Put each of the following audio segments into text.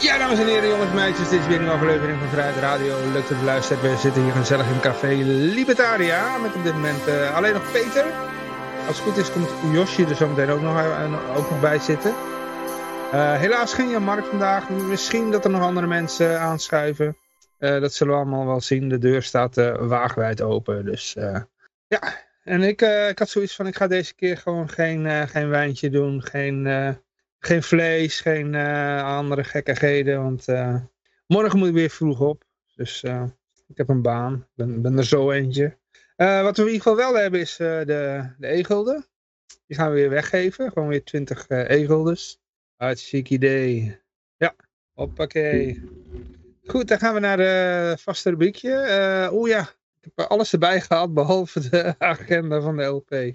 Ja, dames en heren, jongens en meisjes, dit is weer een aflevering van Vrijheid Radio. Leuk dat u luistert. We zitten hier gezellig in Café Libertaria met op dit moment uh, alleen nog Peter. Als het goed is komt Yoshi er zo meteen ook nog, uh, ook nog bij zitten. Uh, helaas geen Jan Mark vandaag. Misschien dat er nog andere mensen aanschuiven. dat zullen we allemaal wel zien. De deur staat waagwijd open. Dus ja, en ik, ik had zoiets van ik ga deze keer gewoon geen, geen wijntje doen. Geen geen vlees, geen uh, andere gekkigheden, want uh, morgen moet ik weer vroeg op. Dus uh, ik heb een baan, ben, ben er zo eentje. wat we in ieder geval wel hebben is de, de e-gulden. Die gaan we weer weggeven, gewoon weer 20 e-guldens. Hartstikke idee. Ja, hoppakee. Goed, dan gaan we naar de vaste rubriekje. Oeh ja, ik heb alles erbij gehad behalve de agenda van de LP.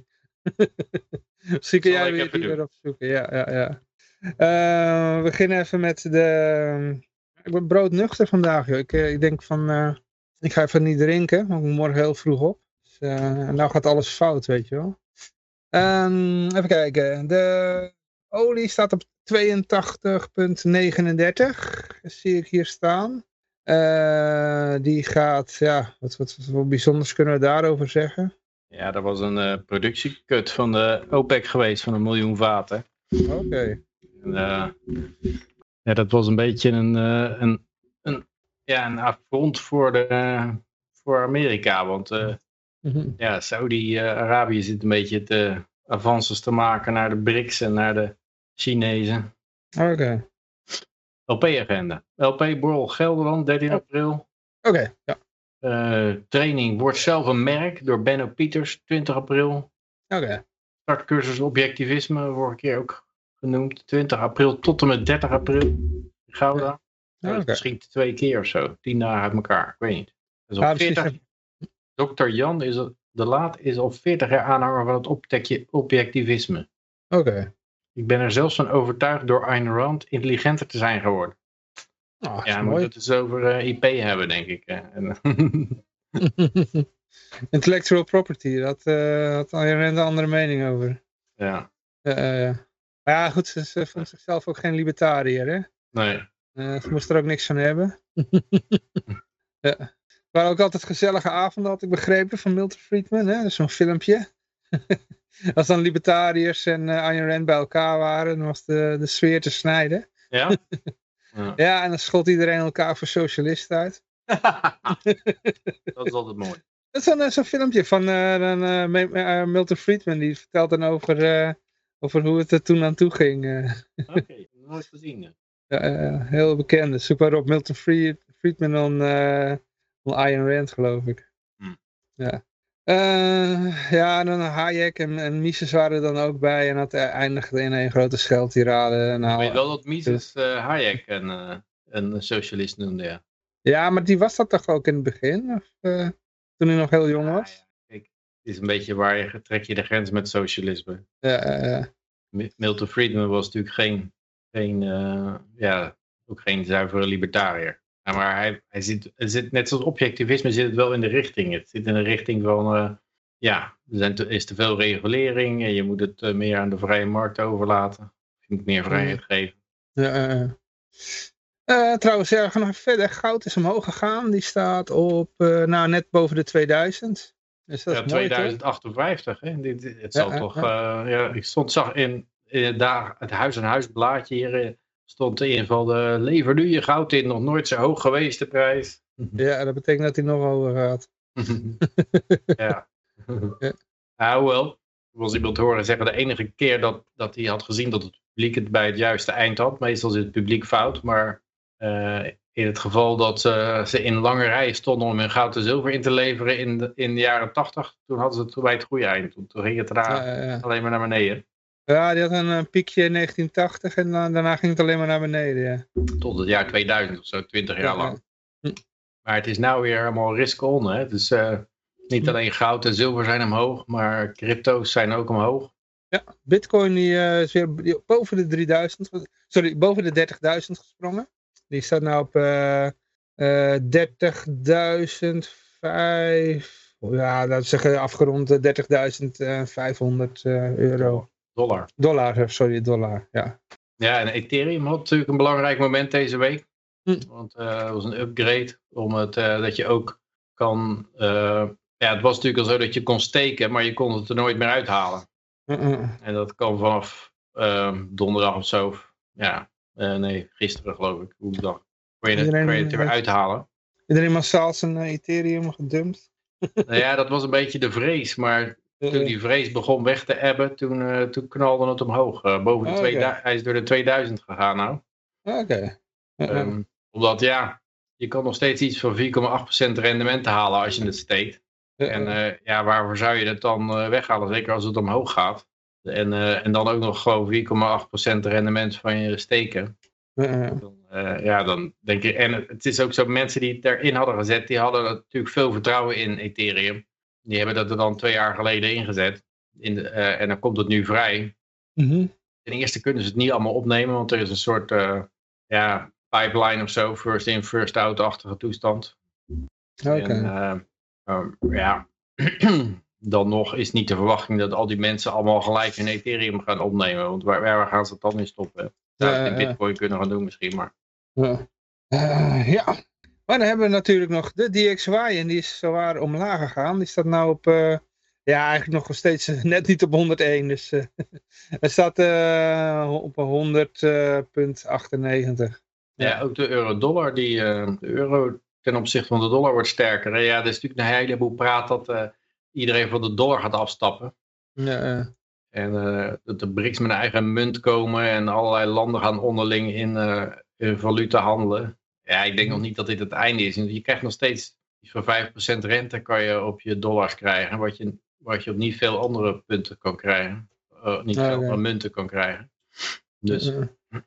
Misschien kun jij weer die weer opzoeken. Ja, ja, ja. Uh, we beginnen even met de... Ik ben broodnuchter vandaag, joh. Ik, eh, ik denk van... Uh, ik ga even niet drinken, want ik moet morgen heel vroeg op. Dus, nou gaat alles fout, weet je wel. Um, even kijken. De olie staat op 82,39. Zie ik hier staan. Uh, die gaat, ja, wat, wat, wat, bijzonders kunnen we daarover zeggen? Ja, dat was een uh, productiekut van de OPEC geweest van een miljoen vaten. Oké. Okay. Uh, ja, dat was een beetje een, uh, een, een, ja, een affront voor, de, voor Amerika. Want uh, mm -hmm. ja, Saudi-Arabië zit een beetje te avances te maken naar de BRICS en naar de Chinezen. Oké. Okay. LP-agenda. LP Borrel Gelderland, 13 april. Oké, okay, ja. Uh, training wordt zelf een merk door Benno Pieters, 20 april. Oké. Okay. Startcursus objectivisme, vorige keer ook genoemd. 20 april tot en met 30 april. Gouda. Ja, okay. Misschien twee keer of zo. Tien dagen uit elkaar. Ik weet niet. Dus op 40... Dr. Jan is de Laat is al 40 jaar aanhanger van het objectivisme. Oké. Okay. Ik ben er zelfs van overtuigd door Ayn Rand intelligenter te zijn geworden. Oh, ja, we moeten het dus over uh, IP hebben, denk ik. En... Intellectual property, dat uh, had Ayn Rand een andere mening over. Ja. Uh, maar ja, goed, ze, ze vond zichzelf ook geen libertariër, hè? Nee. Uh, ze moest er ook niks van hebben. ja. Waren ook altijd gezellige avonden, had ik begrepen, van Milton Friedman, hè? Zo'n filmpje. Als dan libertariërs en uh, Ayn Rand bij elkaar waren, dan was de, de sfeer te snijden. Ja? ja. ja, en dan schot iedereen elkaar voor socialist uit. dat is altijd mooi. Dat is zo'n zo filmpje van uh, Milton Friedman, die vertelt dan over over hoe het er toen aan toe ging. Eh. Oké, okay, nooit gezien. Ja, heel bekend. Zoek maar op Milton Friedman on, uh, on Iron Rand, geloof ik. Hm. Ja. Uh, ja, en dan Hayek en, en Mises waren er dan ook bij. En dat eindigde in een grote scheldtirade. Nou, Weet wel dat Mises dus... uh, Hayek een, uh, een socialist noemde, ja. Ja, maar die was dat toch ook in het begin? Of, toen hij nog heel jong was? Is een beetje waar je trek je de grens met socialisme. Ja, uh, Milton Friedman was natuurlijk geen, geen uh, ja, ook geen zuivere libertariër. maar hij, hij zit, zit, net zoals objectivisme zit het wel in de richting. Het zit in de richting van, uh, ja, er zijn te, is te veel regulering en je moet het uh, meer aan de vrije markt overlaten. Je moet meer vrijheid geven. Ja, uh, trouwens, ja, nog verder. Goud is omhoog gegaan. Die staat op, nou, net boven de 2000 ja, 2058. Hè? Dit, het zal toch, uh, ja, ik stond, zag in, in daar, het huis aan huis blaadje hier eh, stond in ieder geval de lever nu je goud in, nog nooit zo hoog geweest de prijs. Ja, dat betekent dat hij nog hoger gaat. ja. ja. Nou, wel. Was iemand horen zeggen, de enige keer dat, dat hij had gezien dat het publiek het bij het juiste eind had. Meestal is het publiek fout, maar uh, in het geval dat uh, ze in lange rijen stonden om hun goud en zilver in te leveren in de, in de jaren 80, toen hadden ze het bij het goede eind. Toen, toen ging het raar, ja, ja. alleen maar naar beneden. Ja, die had een, piekje in 1980 en dan, daarna ging het alleen maar naar beneden. Ja. Tot het jaar 2000 of zo, 20 jaar lang. Hm. Maar het is nou weer helemaal risk on. Hè? Dus uh, niet alleen goud en zilver zijn omhoog, maar crypto's zijn ook omhoog. Ja, bitcoin die, uh, is weer boven de 3000, sorry, boven de 30.000 gesprongen. Die staat nou op uh, uh, 30.005, ja, dat zeggen afgerond 30.500 uh, euro. Dollar. Dollar, sorry, dollar, ja. Ja, en Ethereum had natuurlijk een belangrijk moment deze week. Hm. Want het was een upgrade om het, dat je ook kan... Ja, het was natuurlijk al zo dat je kon steken, maar je kon het er nooit meer uithalen. En dat kan vanaf ehm, donderdag of zo. Ja, nee, gisteren geloof ik. Hoe dag. Kon je, het, kon je het er weer uithalen. Iedereen massaal zijn Ethereum gedumpt? nou ja, dat was een beetje de vrees, maar toen die vrees begon weg te ebben, toen, uh, toen knalde het omhoog. Uh, boven de Oh, 2000, Hij is door de 2000 gegaan nou. Oké. Okay. Um, omdat ja, je kan nog steeds iets van 4,8% rendement halen als je het steekt. En uh, ja, waarvoor zou je het dan weghalen? Zeker als het omhoog gaat. En, en dan ook nog gewoon 4,8% rendement van je steken. Dan, ja, dan denk je, en het is ook zo, mensen die het erin hadden gezet, die hadden natuurlijk veel vertrouwen in Ethereum. Die hebben dat er dan twee jaar geleden ingezet. In de, uh, en dan komt het nu vrij. Mm -hmm. Ten eerste kunnen ze het niet allemaal opnemen, want er is een soort uh, ja, pipeline of zo, first in, first out-achtige toestand. Oké. Okay. Uh, um, ja, dan nog is niet de verwachting dat al die mensen allemaal gelijk hun Ethereum gaan opnemen. Want waar, waar gaan ze het dan in stoppen? Zou het in Bitcoin kunnen gaan doen misschien, maar... Ja. ja. Maar dan hebben we natuurlijk nog de DXY en die is zowaar omlaag gegaan. Die staat nou op, uh, ja eigenlijk nog steeds net niet op 101. Dus uh, hij staat uh, op 100,98. ja, ook de euro-dollar, die de euro ten opzichte van de dollar wordt sterker. Ja, er is natuurlijk een heleboel praat dat iedereen van de dollar gaat afstappen. Ja, en dat de BRICS met een eigen munt komen en allerlei landen gaan onderling in, in valuta handelen. Ja, ik denk nog niet dat dit het einde is. Je krijgt nog steeds voor 5% rente kan je op je dollars krijgen. Wat je, wat je op niet veel andere punten kan krijgen. Uh, niet veel andere munten kan krijgen. Dus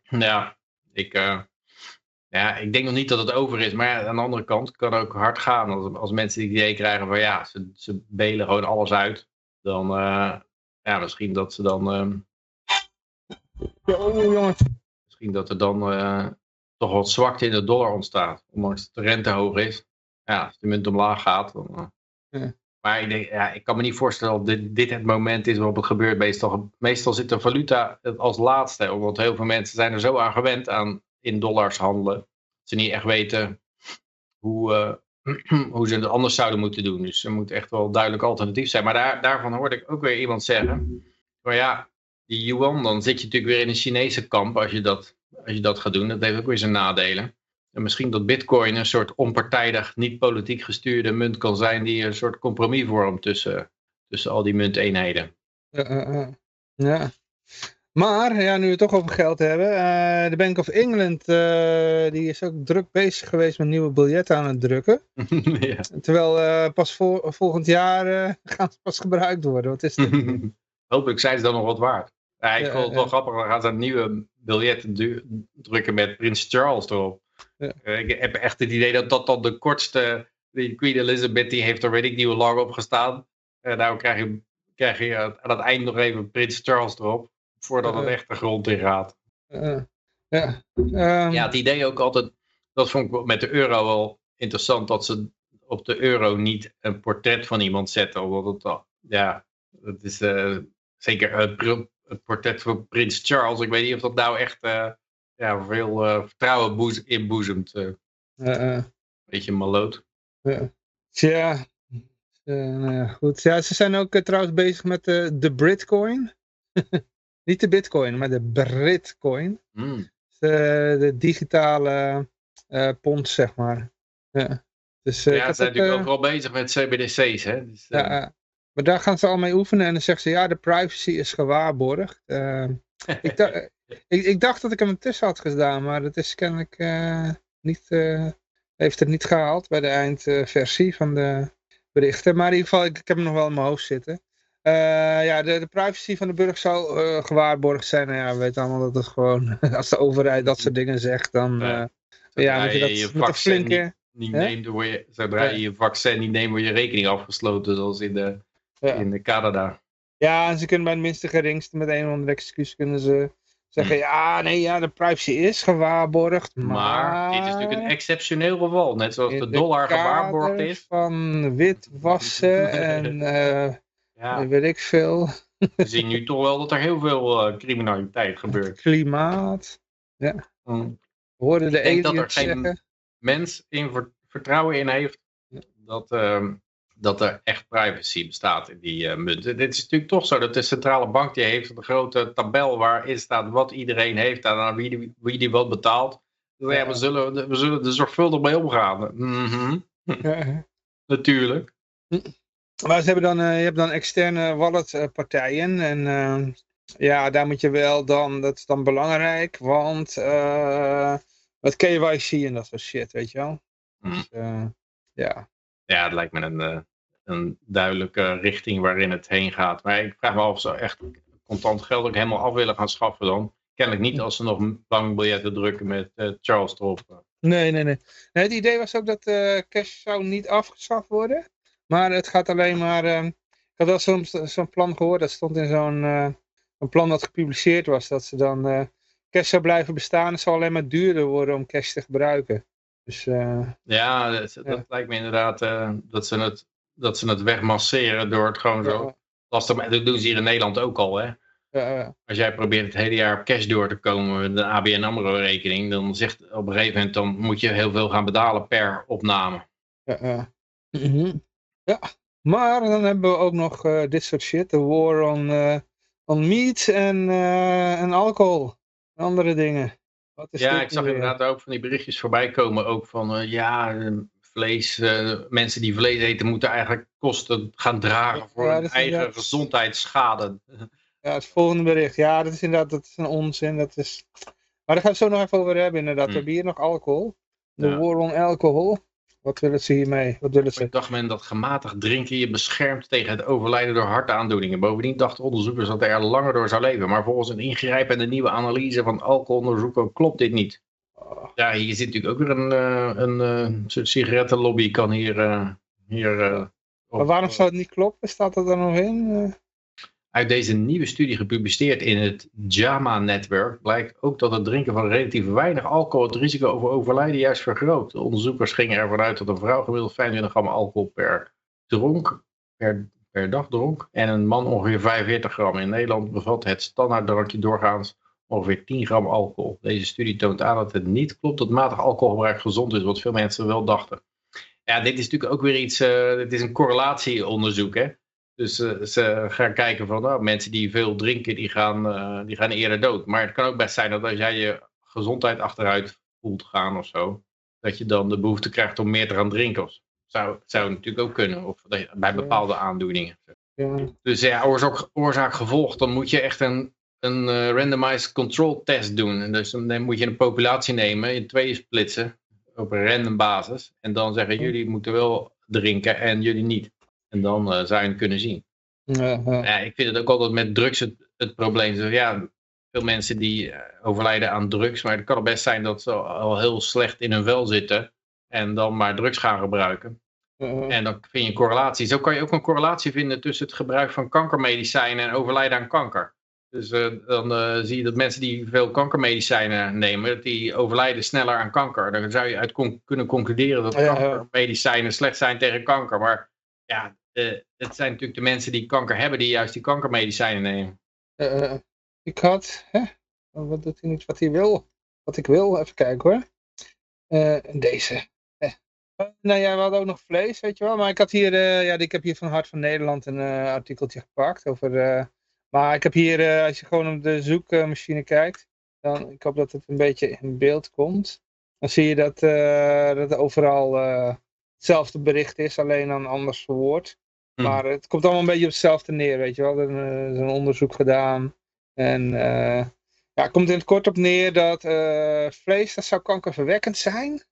ja, ik, uh, ja, ik denk nog niet dat het over is. Maar aan de andere kant kan het ook hard gaan. Als, als mensen het idee krijgen van ja, ze, ze belen gewoon alles uit. Dan uh, ja, misschien dat ze dan... oh, jongens. Misschien dat er dan toch wat zwakte in de dollar ontstaat. Ondanks dat de rente hoog is. Ja, als de munt omlaag gaat. Dan, ja. Maar ik, denk, ja, ik kan me niet voorstellen dat dit, dit het moment is waarop het gebeurt. Meestal, meestal zit de valuta als laatste. Omdat heel veel mensen zijn er zo aan gewend aan in dollars handelen. Ze niet echt weten hoe, uh, hoe ze het anders zouden moeten doen. Dus er moet echt wel duidelijk alternatief zijn. Maar daar, daarvan hoorde ik ook weer iemand zeggen. Maar ja, die yuan, dan zit je natuurlijk weer in een Chinese kamp als je dat als je dat gaat doen. Dat heeft ook weer zijn nadelen. En misschien dat bitcoin een soort onpartijdig, niet politiek gestuurde munt kan zijn die een soort compromis vormt tussen, tussen al die munteenheden. Ja. Maar, ja, nu we het toch over geld hebben. Uh, de Bank of England, die is ook druk bezig geweest met nieuwe biljetten aan het drukken. ja. Terwijl pas voor, volgend jaar gaan ze pas gebruikt worden. Wat is dit? Hopelijk zijn ze dan nog wat waard. Ja, ik vond het wel grappig. Dan gaan ze een nieuwe biljet drukken met Prins Charles erop. Ja. Ik heb echt het idee dat dat dan de kortste... Die Queen Elizabeth die heeft er weet ik niet hoe lang op gestaan. En nou krijg je, krijg je aan het eind nog even Prins Charles erop. Voordat het echt de grond in gaat. Uh, ja. Um... ja, het idee ook altijd... Dat vond ik met de euro wel interessant. Dat ze op de euro niet een portret van iemand zetten. Omdat het al... Ja, dat is... Uh, zeker het portret van Prins Charles. Ik weet niet of dat nou echt uh, ja, veel uh, vertrouwen inboezemt. Uh. Uh, Beetje maloot. Tja, nou ja, goed. Ja, ze zijn ook trouwens bezig met de Britcoin. niet de bitcoin, maar de Britcoin. Mm. De, de, digitale pond, zeg maar. Ja, dus, ja ze zijn natuurlijk overal bezig met CBDC's. Hè? Dus, ja, maar daar gaan ze al mee oefenen en dan zeggen ze, ja, de privacy is gewaarborgd. Ik, dacht, ik, ik, dacht dat ik hem tussen had gedaan, maar dat is kennelijk niet, heeft het niet gehaald bij de eindversie van de berichten. Maar in ieder geval, ik, ik heb hem nog wel in mijn hoofd zitten. Ja, de, de, privacy van de burger zou gewaarborgd zijn. Nou ja, we weten allemaal dat het gewoon, als de overheid dat soort dingen zegt, dan ja, ja moet je dat je met een flinke... Niet, niet neemt, word je, zodra je je vaccin niet neemt, word je rekening afgesloten, zoals in de ja. in Canada. Ja, en ze kunnen bij het minste geringste met een of andere excuus kunnen ze zeggen, hm. ja, nee, ja, de privacy is gewaarborgd, maar... Maar dit is natuurlijk een exceptioneel geval, net zoals de, de dollar gewaarborgd is. van witwassen en ja. weet ik veel. we zien nu toch wel dat er heel veel criminaliteit gebeurt. Klimaat. Ja. Mm. Hoorden de Ik denk dat er geen mens in vertrouwen in heeft dat, ehm, dat er echt privacy bestaat in die uh, munten. Dit is natuurlijk toch zo dat de centrale bank die heeft een grote tabel waarin staat wat iedereen heeft en aan wie die, wie die wat betaalt. Dus ja, we, zullen, we zullen er zorgvuldig mee omgaan. Mm Natuurlijk. Maar ze hebben dan, uh, je hebt dan externe walletpartijen en uh, ja, daar moet je wel dan, dat is dan belangrijk, want uh, met KYC en dat soort shit, weet je wel. Mm. Dus, ja. Ja, het lijkt me een, een duidelijke richting waarin het heen gaat. Maar ik vraag me af of ze echt contant geld ook helemaal af willen gaan schaffen dan. Kennelijk niet als ze nog bankbiljetten drukken met uh, Charles erop. Nee, nee, nee, nee. Het idee was ook dat uh, cash zou niet afgeschaft worden. Maar het gaat alleen maar... Uh, ik had wel zo'n zo plan gehoord. Dat stond in zo'n een plan dat gepubliceerd was. Dat ze dan cash zou blijven bestaan. Het zou alleen maar duurder worden om cash te gebruiken. Dus, ja, dat, dat lijkt me inderdaad dat ze het dat ze het wegmasseren door het gewoon zo lastig. Dat doen ze hier in Nederland ook al, hè. Ja, Als jij probeert het hele jaar op cash door te komen met de ABN AMRO rekening, dan zegt op een gegeven moment, dan moet je heel veel gaan betalen per opname. Ja, mhm. Ja. maar dan hebben we ook nog uh, dit soort shit, de war on, uh, on meat en, uh, en alcohol en andere dingen. ja, ik zag inderdaad ook van die berichtjes voorbij komen, ook van ja, vlees, uh, mensen die vlees eten moeten eigenlijk kosten gaan dragen voor hun eigen gezondheidsschade. Ja, het volgende bericht. Ja, dat is inderdaad dat is een onzin. Dat is... Maar daar gaan we het zo nog even over hebben inderdaad. We hmm. hebben hier nog alcohol. De war on alcohol. Wat willen ze hiermee? Wat willen ze? Ik dacht men dat gematigd drinken je beschermt tegen het overlijden door hartaandoeningen. Bovendien dachten onderzoekers dat er langer door zou leven. Maar volgens een ingrijpende nieuwe analyse van alcoholonderzoeken klopt dit niet. Ja, hier zit natuurlijk ook weer een, eh, een, een eh, soort sigarettenlobby kan hier... Uh, hier maar waarom zou het niet kloppen? Staat dat er nog in? Uit deze nieuwe studie gepubliceerd in het JAMA-netwerk blijkt ook dat het drinken van relatief weinig alcohol het risico over overlijden juist vergroot. De onderzoekers gingen ervan uit dat een vrouw gemiddeld 25 gram alcohol per, dronk, per, per dag dronk en een man ongeveer 45 gram. In Nederland bevat het standaarddrankje doorgaans ongeveer 10 gram alcohol. Deze studie toont aan dat het niet klopt dat matig alcoholgebruik gezond is, wat veel mensen wel dachten. Ja, dit is natuurlijk ook weer iets, uh, dit is een correlatieonderzoek. Hè? Dus uh, ze gaan kijken van nou, mensen die veel drinken, die gaan, uh, die gaan eerder dood. Maar het kan ook best zijn dat als jij je gezondheid achteruit voelt gaan of zo, dat je dan de behoefte krijgt om meer te gaan drinken. Zou, zou natuurlijk ook kunnen, of bij bepaalde aandoeningen. Ja. Dus ja, oorzaak, oorzaak gevolg, dan moet je echt een een uh, randomized control test doen. En dus dan moet je een populatie nemen, in tweeën splitsen op een random basis. En dan zeggen jullie moeten wel drinken en jullie niet. En dan uh, zou je het kunnen zien. Ja, ik vind het ook altijd met drugs het, het probleem. Dus ja, veel mensen die uh, overlijden aan drugs. Maar het kan best zijn dat ze al heel slecht in hun vel zitten. En dan maar drugs gaan gebruiken. En dan vind je een correlatie. Zo kan je ook een correlatie vinden tussen het gebruik van kankermedicijnen en overlijden aan kanker. Dus uh, dan uh, zie je dat mensen die veel kankermedicijnen nemen, die overlijden sneller aan kanker. Dan zou je uit con kunnen concluderen dat kankermedicijnen slecht zijn tegen kanker. Maar ja, het zijn natuurlijk de mensen die kanker hebben, die juist die kankermedicijnen nemen. ik had, hè? wat doet hij niet wat hij wil? Wat ik wil, even kijken hoor. deze. Nou ja, we hadden ook nog vlees, weet je wel. Maar ik had hier, ja, ik heb hier van Hart van Nederland een artikeltje gepakt over maar ik heb hier, als je gewoon op de zoekmachine kijkt, dan, ik hoop dat het een beetje in beeld komt. Dan zie je dat, dat overal hetzelfde bericht is, alleen dan anders verwoord. Hm. Maar het komt allemaal een beetje op hetzelfde neer, weet je wel. Er is een onderzoek gedaan. En ja, het komt in het kort op neer dat vlees, dat zou kankerverwekkend zijn.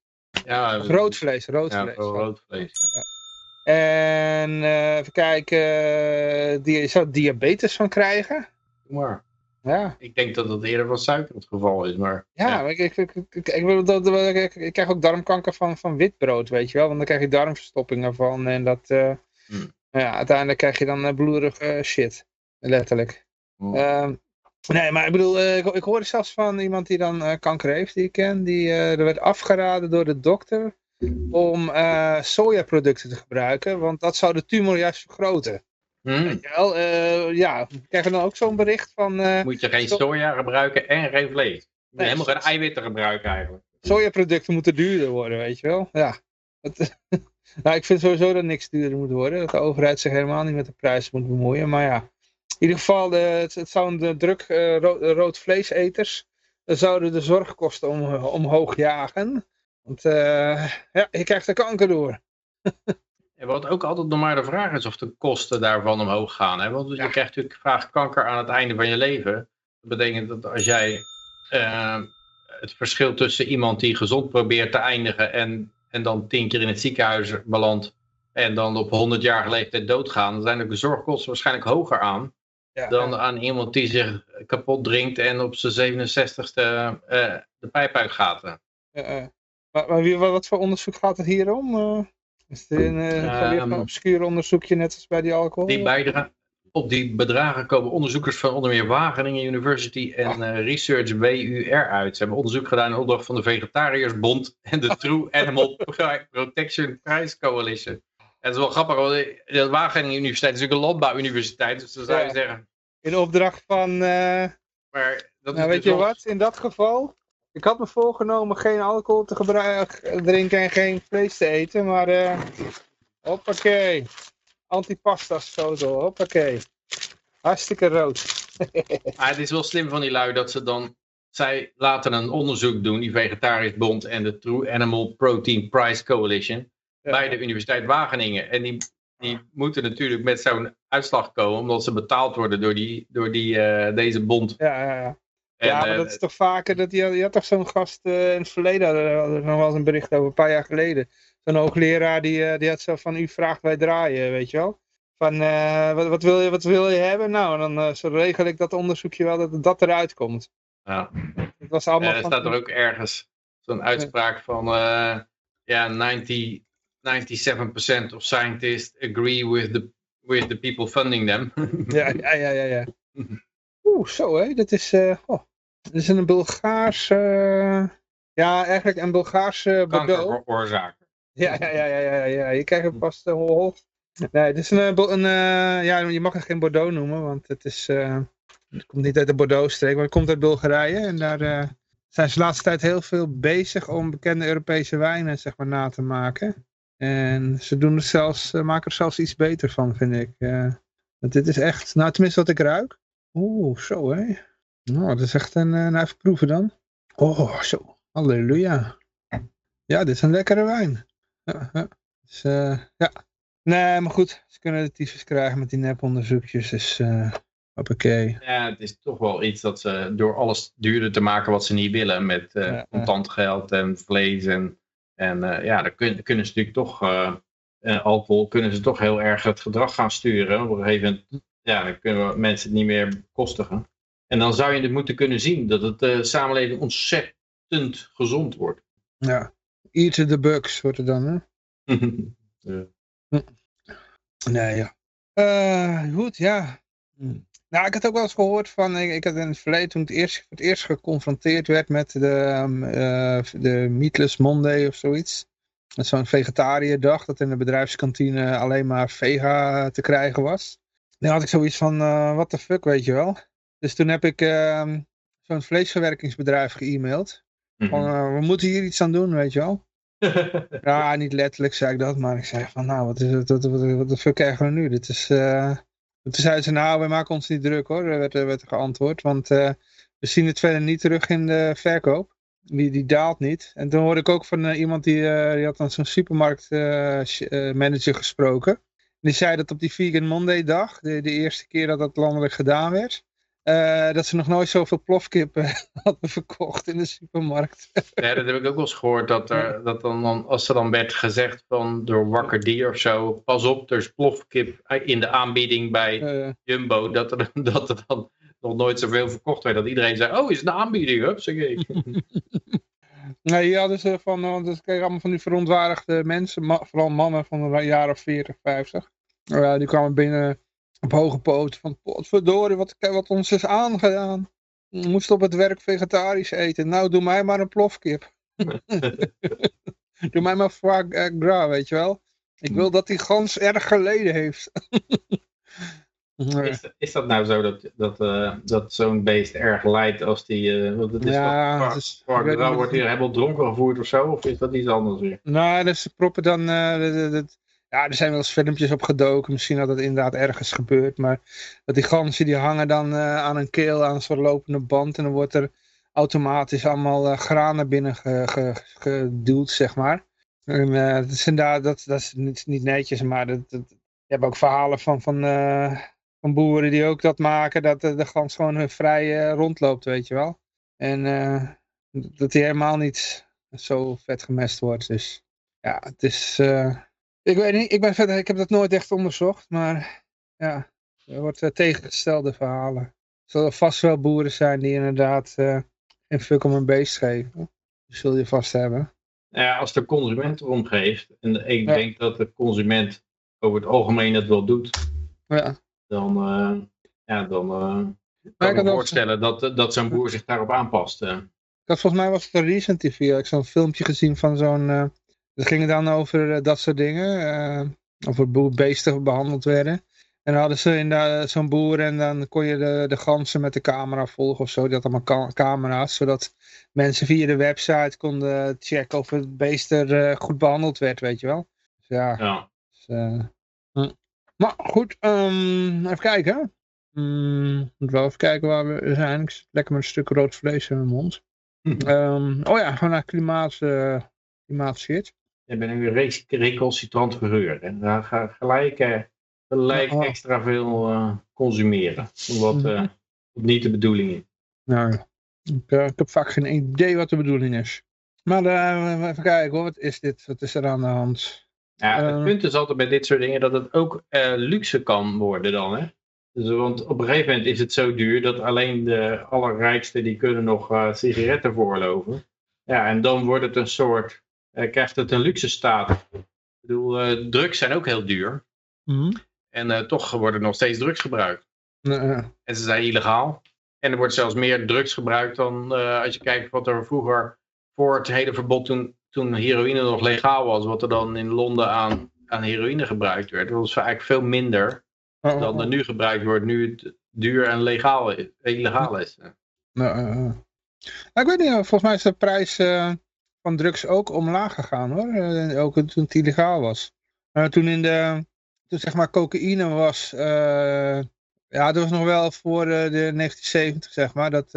Ja, rood vlees, rood ja, vlees. rood vlees. Ja. En uh, even kijken, die, je zou diabetes van krijgen. Maar ja. ik denk dat dat eerder van suiker het geval is. Maar, ja, ja. Ik, ik, ik, ik, krijg ook darmkanker van, van wit brood, weet je wel. Want dan krijg je darmverstoppingen van. En dat, uh, hmm. ja, uiteindelijk krijg je dan uh, bloederige shit. Letterlijk. Hmm. Uh, nee, maar ik bedoel, ik, ik hoorde zelfs van iemand die dan kanker heeft, die ik ken. Die er werd afgeraden door de dokter om sojaproducten te gebruiken, want dat zou de tumor juist vergroten. Je wel, eh, ja, krijgen we dan ook zo'n bericht van... eh, Moet je geen soja gebruiken en geen vlees. Je moet Nee, helemaal geen eiwitten gebruiken eigenlijk. sojaproducten moeten duurder worden, weet je wel. Ja. Het- nou, ik vind sowieso dat niks duurder moet worden. Dat de overheid zich helemaal niet met de prijs moet bemoeien. Maar ja, in ieder geval, de, het, het zouden de druk eh, rood, rood vleeseters eh, zouden de zorgkosten om, omhoog jagen. Want eh, ja, je krijgt er kanker door. En wat ook altijd nog maar de vraag is of de kosten daarvan omhoog gaan. Hè? Want je Ja. krijgt natuurlijk vaak kanker aan het einde van je leven. Dat betekent dat als jij eh, het verschil tussen iemand die gezond probeert te eindigen en, en dan tien keer in het ziekenhuis belandt en dan op 100 jaar leeftijd doodgaan, dan zijn de zorgkosten waarschijnlijk hoger aan Ja, dan ja. aan iemand die zich kapot drinkt en op zijn 67ste eh, de pijp uitgaat. Eh, eh. maar, maar wat voor onderzoek gaat het hier om? Eh, is het een, eh, een obscuur onderzoekje net als bij die alcohol? Die bijdrage, op die bedragen komen onderzoekers van onder meer Wageningen University en eh, Research WUR uit. Ze hebben onderzoek gedaan in opdracht van de Vegetariërsbond en de True Animal Protection Prize Coalition. En het is wel grappig, want de- de Wageningen Universiteit is natuurlijk een landbouwuniversiteit, dus dan zou je Ja. zeggen. In opdracht van... eh, Maar dat Nou, weet dus je wat? In dat geval, ik had me voorgenomen geen alcohol te gebruiken, drinken en geen vlees te eten, maar eh hoppakee. Antipastas foto, hoppakee. Hartstikke rood. Maar het is wel slim van die lui dat ze dan. Zij laten een onderzoek doen, die Vegetarisch Bond en de True Animal Protein Prize Coalition. Ja. bij de Universiteit Wageningen. En die, die moeten natuurlijk met zo'n uitslag komen, omdat ze betaald worden door, die, door die, eh, deze bond. Ja, ja, ja. En, ja, maar eh, dat is toch vaker, dat die, had- je had toch zo'n gast eh, in het verleden, we nog wel eens een bericht over, een paar jaar geleden. Zo'n hoogleraar, die, eh, die had zo van, u vraagt wij draaien, weet je wel. Van, wat, wat, wil je, wat wil je hebben? Nou, en dan zo regel ik dat onderzoekje wel, dat dat eruit komt. ja. Het was allemaal er staat er ook ergens zo'n uitspraak van, ja, 90, 97% of scientists agree with the, with the people funding them. Ja, ja, ja, ja. ja. Oeh, zo hé. Dat is, eh oh, dat is een Bulgaars, eh, ja, eigenlijk een Bulgaarse Bordeaux. Ja, ja, ja, ja, ja, ja. Je krijgt het pas de hol. Nee, het is een, eh, een eh, ja, je mag het geen Bordeaux noemen, want het is, eh, het komt niet uit de Bordeaux-streek, maar het komt uit Bulgarije. En daar eh, zijn ze de laatste tijd heel veel bezig om bekende Europese wijnen, zeg maar, na te maken. En ze doen het zelfs, eh, maken er zelfs iets beter van, vind ik. Eh, want dit is echt, nou tenminste wat ik ruik. Oeh, zo hé. Nou, dat is echt een, eh, nou even proeven dan. Oh, zo. Halleluja. Ja, dit is een lekkere wijn. Ja, ja. Dus, eh, ja. Nee, maar goed. Ze kunnen de tyfus krijgen met die neponderzoekjes. Dus, hoppakee. Ja, het is toch wel iets dat ze door alles duurder te maken wat ze niet willen. Met Ja, ja. contant geld en vlees. En, en ja, dan kun, kunnen ze natuurlijk toch, alcohol, kunnen ze toch heel erg het gedrag gaan sturen. Op een gegeven moment, ja, dan kunnen we mensen het niet meer bekostigen. En dan zou je het moeten kunnen zien dat het eh, samenleving ontzettend gezond wordt. Ja. Eat the bugs wordt het dan, hè? Ja. Nee, ja. Eh, goed, ja. Hm. Nou, ik had ook wel eens gehoord van, ik, ik had in het verleden toen het eerst, het eerst geconfronteerd werd met de, eh, de Meatless Monday of zoiets. Met zo'n vegetariërdag, dat in de bedrijfskantine alleen maar vega te krijgen was. Dan had ik zoiets van, eh what the fuck, weet je wel. Dus toen heb ik ehm, zo'n vleesverwerkingsbedrijf ge-mailed. Van, eh, we moeten hier iets aan doen, weet je wel. Ja, niet letterlijk zei ik dat, maar ik zei van, nou, wat is het, wat, wat, wat de fuck krijgen we nu? Dit is, eh toen zeiden ze, nou, we maken ons niet druk hoor, werd, er- werd er geantwoord, want we zien het verder niet terug in de verkoop. Die, die daalt niet. En toen hoorde ik ook van iemand die, die had dan zo'n supermarktmanager gesproken. Die zei dat op die Vegan Monday dag, de, de eerste keer dat dat landelijk gedaan werd, eh, dat ze nog nooit zoveel plofkippen hadden verkocht in de supermarkt. Ja, dat heb ik ook wel eens gehoord. Dat, er, dat dan, als er dan werd gezegd van door Wakker Dier of zo. Pas op, er is plofkip in de aanbieding bij Eh, Jumbo. Dat er, dat er dan nog nooit zoveel verkocht werd. Dat iedereen zei, oh is het een aanbieding? Hup, zeg ik. Nee, hier hadden ze van, want ze kregen allemaal van die verontwaardigde mensen, ma- vooral mannen van een jaar of 40, 50. Ja, die kwamen binnen op hoge poten van, potverdorie, wat, wat ons is aangedaan. We moesten op het werk vegetarisch eten. Nou, doe mij maar een plofkip. doe mij maar foie gras, weet je wel. Ik wil dat die gans erg geleden heeft. Is, is dat nou zo dat, dat, uh, dat zo'n beest erg lijdt als die... Uh, want het is ja, dat, dus, wordt hier helemaal dronken gevoerd of zo? Of is dat iets anders weer? Nou, dus ze proppen dan... Uh, de, de, ja, er zijn wel eens filmpjes op gedoken. Misschien dat het inderdaad ergens gebeurt. Maar dat die ganzen die hangen dan aan een keel aan zo'n lopende band. En dan wordt er automatisch allemaal graan naar binnen geduwd, zeg maar. En dat, is inderdaad, dat, dat is niet, niet netjes, maar dat, dat, je hebt ook verhalen van... van van boeren die ook dat maken, dat de, gans gewoon vrij uh, rondloopt, weet je wel. En uh, dat hij helemaal niet zo vet gemest wordt. Dus ja, het is... Uh, ik weet niet, ik, ben verder, ik heb dat nooit echt onderzocht, maar ja, er wordt tegengestelde verhalen. Er zullen vast wel boeren zijn die inderdaad een fuck om een beest geven. Dat zul je vast hebben. Ja, als de consument erom geeft, en ik denk dat de consument over het algemeen het wel doet. Ja dan, uh, ja, dan uh, kan ik me voorstellen dat, dat zo'n boer zich daarop aanpast. Uh. Ik had, volgens mij was het een recent TV, ik heb zo'n filmpje gezien van zo'n... Uh, het ging dan over dat soort dingen, over beesten behandeld werden. En dan hadden ze in zo'n boer en dan kon je de, de ganzen met de camera volgen of zo. Die had allemaal camera's, zodat mensen via de website konden checken of het beest er goed behandeld werd, weet je wel. Dus ja, ja. Dus. Maar goed, um, even kijken. Um, moet wel even kijken waar we zijn. Ik zit lekker met een stuk rood vlees in mijn mond. um, oh ja, gewoon naar klimaat, uh, klimaatshit. Je bent nu een recalcitrant. En daar ga gelijk, uh, gelijk oh. extra veel uh, consumeren. Wat, uh, wat niet de bedoeling is. Nou, ik, ik, heb vaak geen idee wat de bedoeling is. Maar even kijken hoor, wat is dit? Wat is er aan de hand? Ja, het uh, punt is altijd bij dit soort dingen dat het ook uh, luxe kan worden dan. Hè? Dus, want op een gegeven moment is het zo duur dat alleen de allerrijkste die kunnen nog uh, sigaretten voorloven. Ja, en dan wordt het een soort, krijgt het een luxe staat. Ik bedoel, drugs zijn ook heel duur. Mm. En toch worden nog steeds drugs gebruikt. En ze zijn illegaal. En er wordt zelfs meer drugs gebruikt dan als je kijkt wat er vroeger voor het hele verbod toen toen heroïne nog legaal was, wat er dan in Londen aan, aan heroïne gebruikt werd, dat was eigenlijk veel minder oh, dan er nu gebruikt wordt, nu het duur en legaal, illegaal is. Nou, uh, ik weet niet, volgens mij is de prijs uh, van drugs ook omlaag gegaan hoor, uh, ook toen het illegaal was. toen in de, toen zeg maar cocaïne was, ja dat was nog wel voor de 1970 zeg maar, dat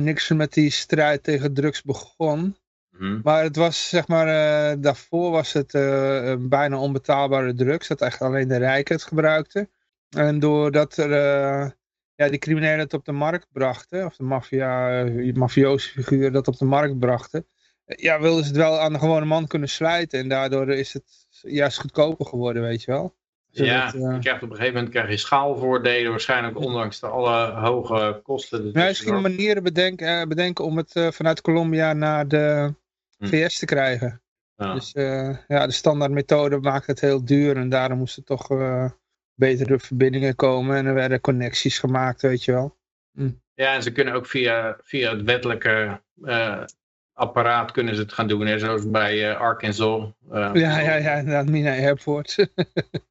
Nixon met die strijd tegen drugs begon. Mhm. Maar het was, zeg maar, uh, daarvoor was het uh, bijna onbetaalbare drugs. Dat echt alleen de rijken het gebruikten. En doordat er, uh, ja, die criminelen het op de markt brachten, of de maffia, mafioze figuren dat op de markt brachten, ja, wilden ze het wel aan de gewone man kunnen slijten. En daardoor is het juist goedkoper geworden, weet je wel. Zodat, ja, je krijgt op een gegeven moment krijg je schaalvoordelen, waarschijnlijk ondanks de alle hoge kosten. Ja, misschien manieren bedenken, bedenken om het vanuit Colombia naar de. VS te krijgen. Ja. Dus uh, ja, de standaard methode maakt het heel duur en daarom moesten toch uh, betere verbindingen komen en er werden connecties gemaakt, weet je wel. Hm. Ja, en ze kunnen ook via, via het wettelijke uh, apparaat kunnen ze het gaan doen, hè, zoals bij Arkansas. ja, ja, ja, inderdaad, Mina Airport.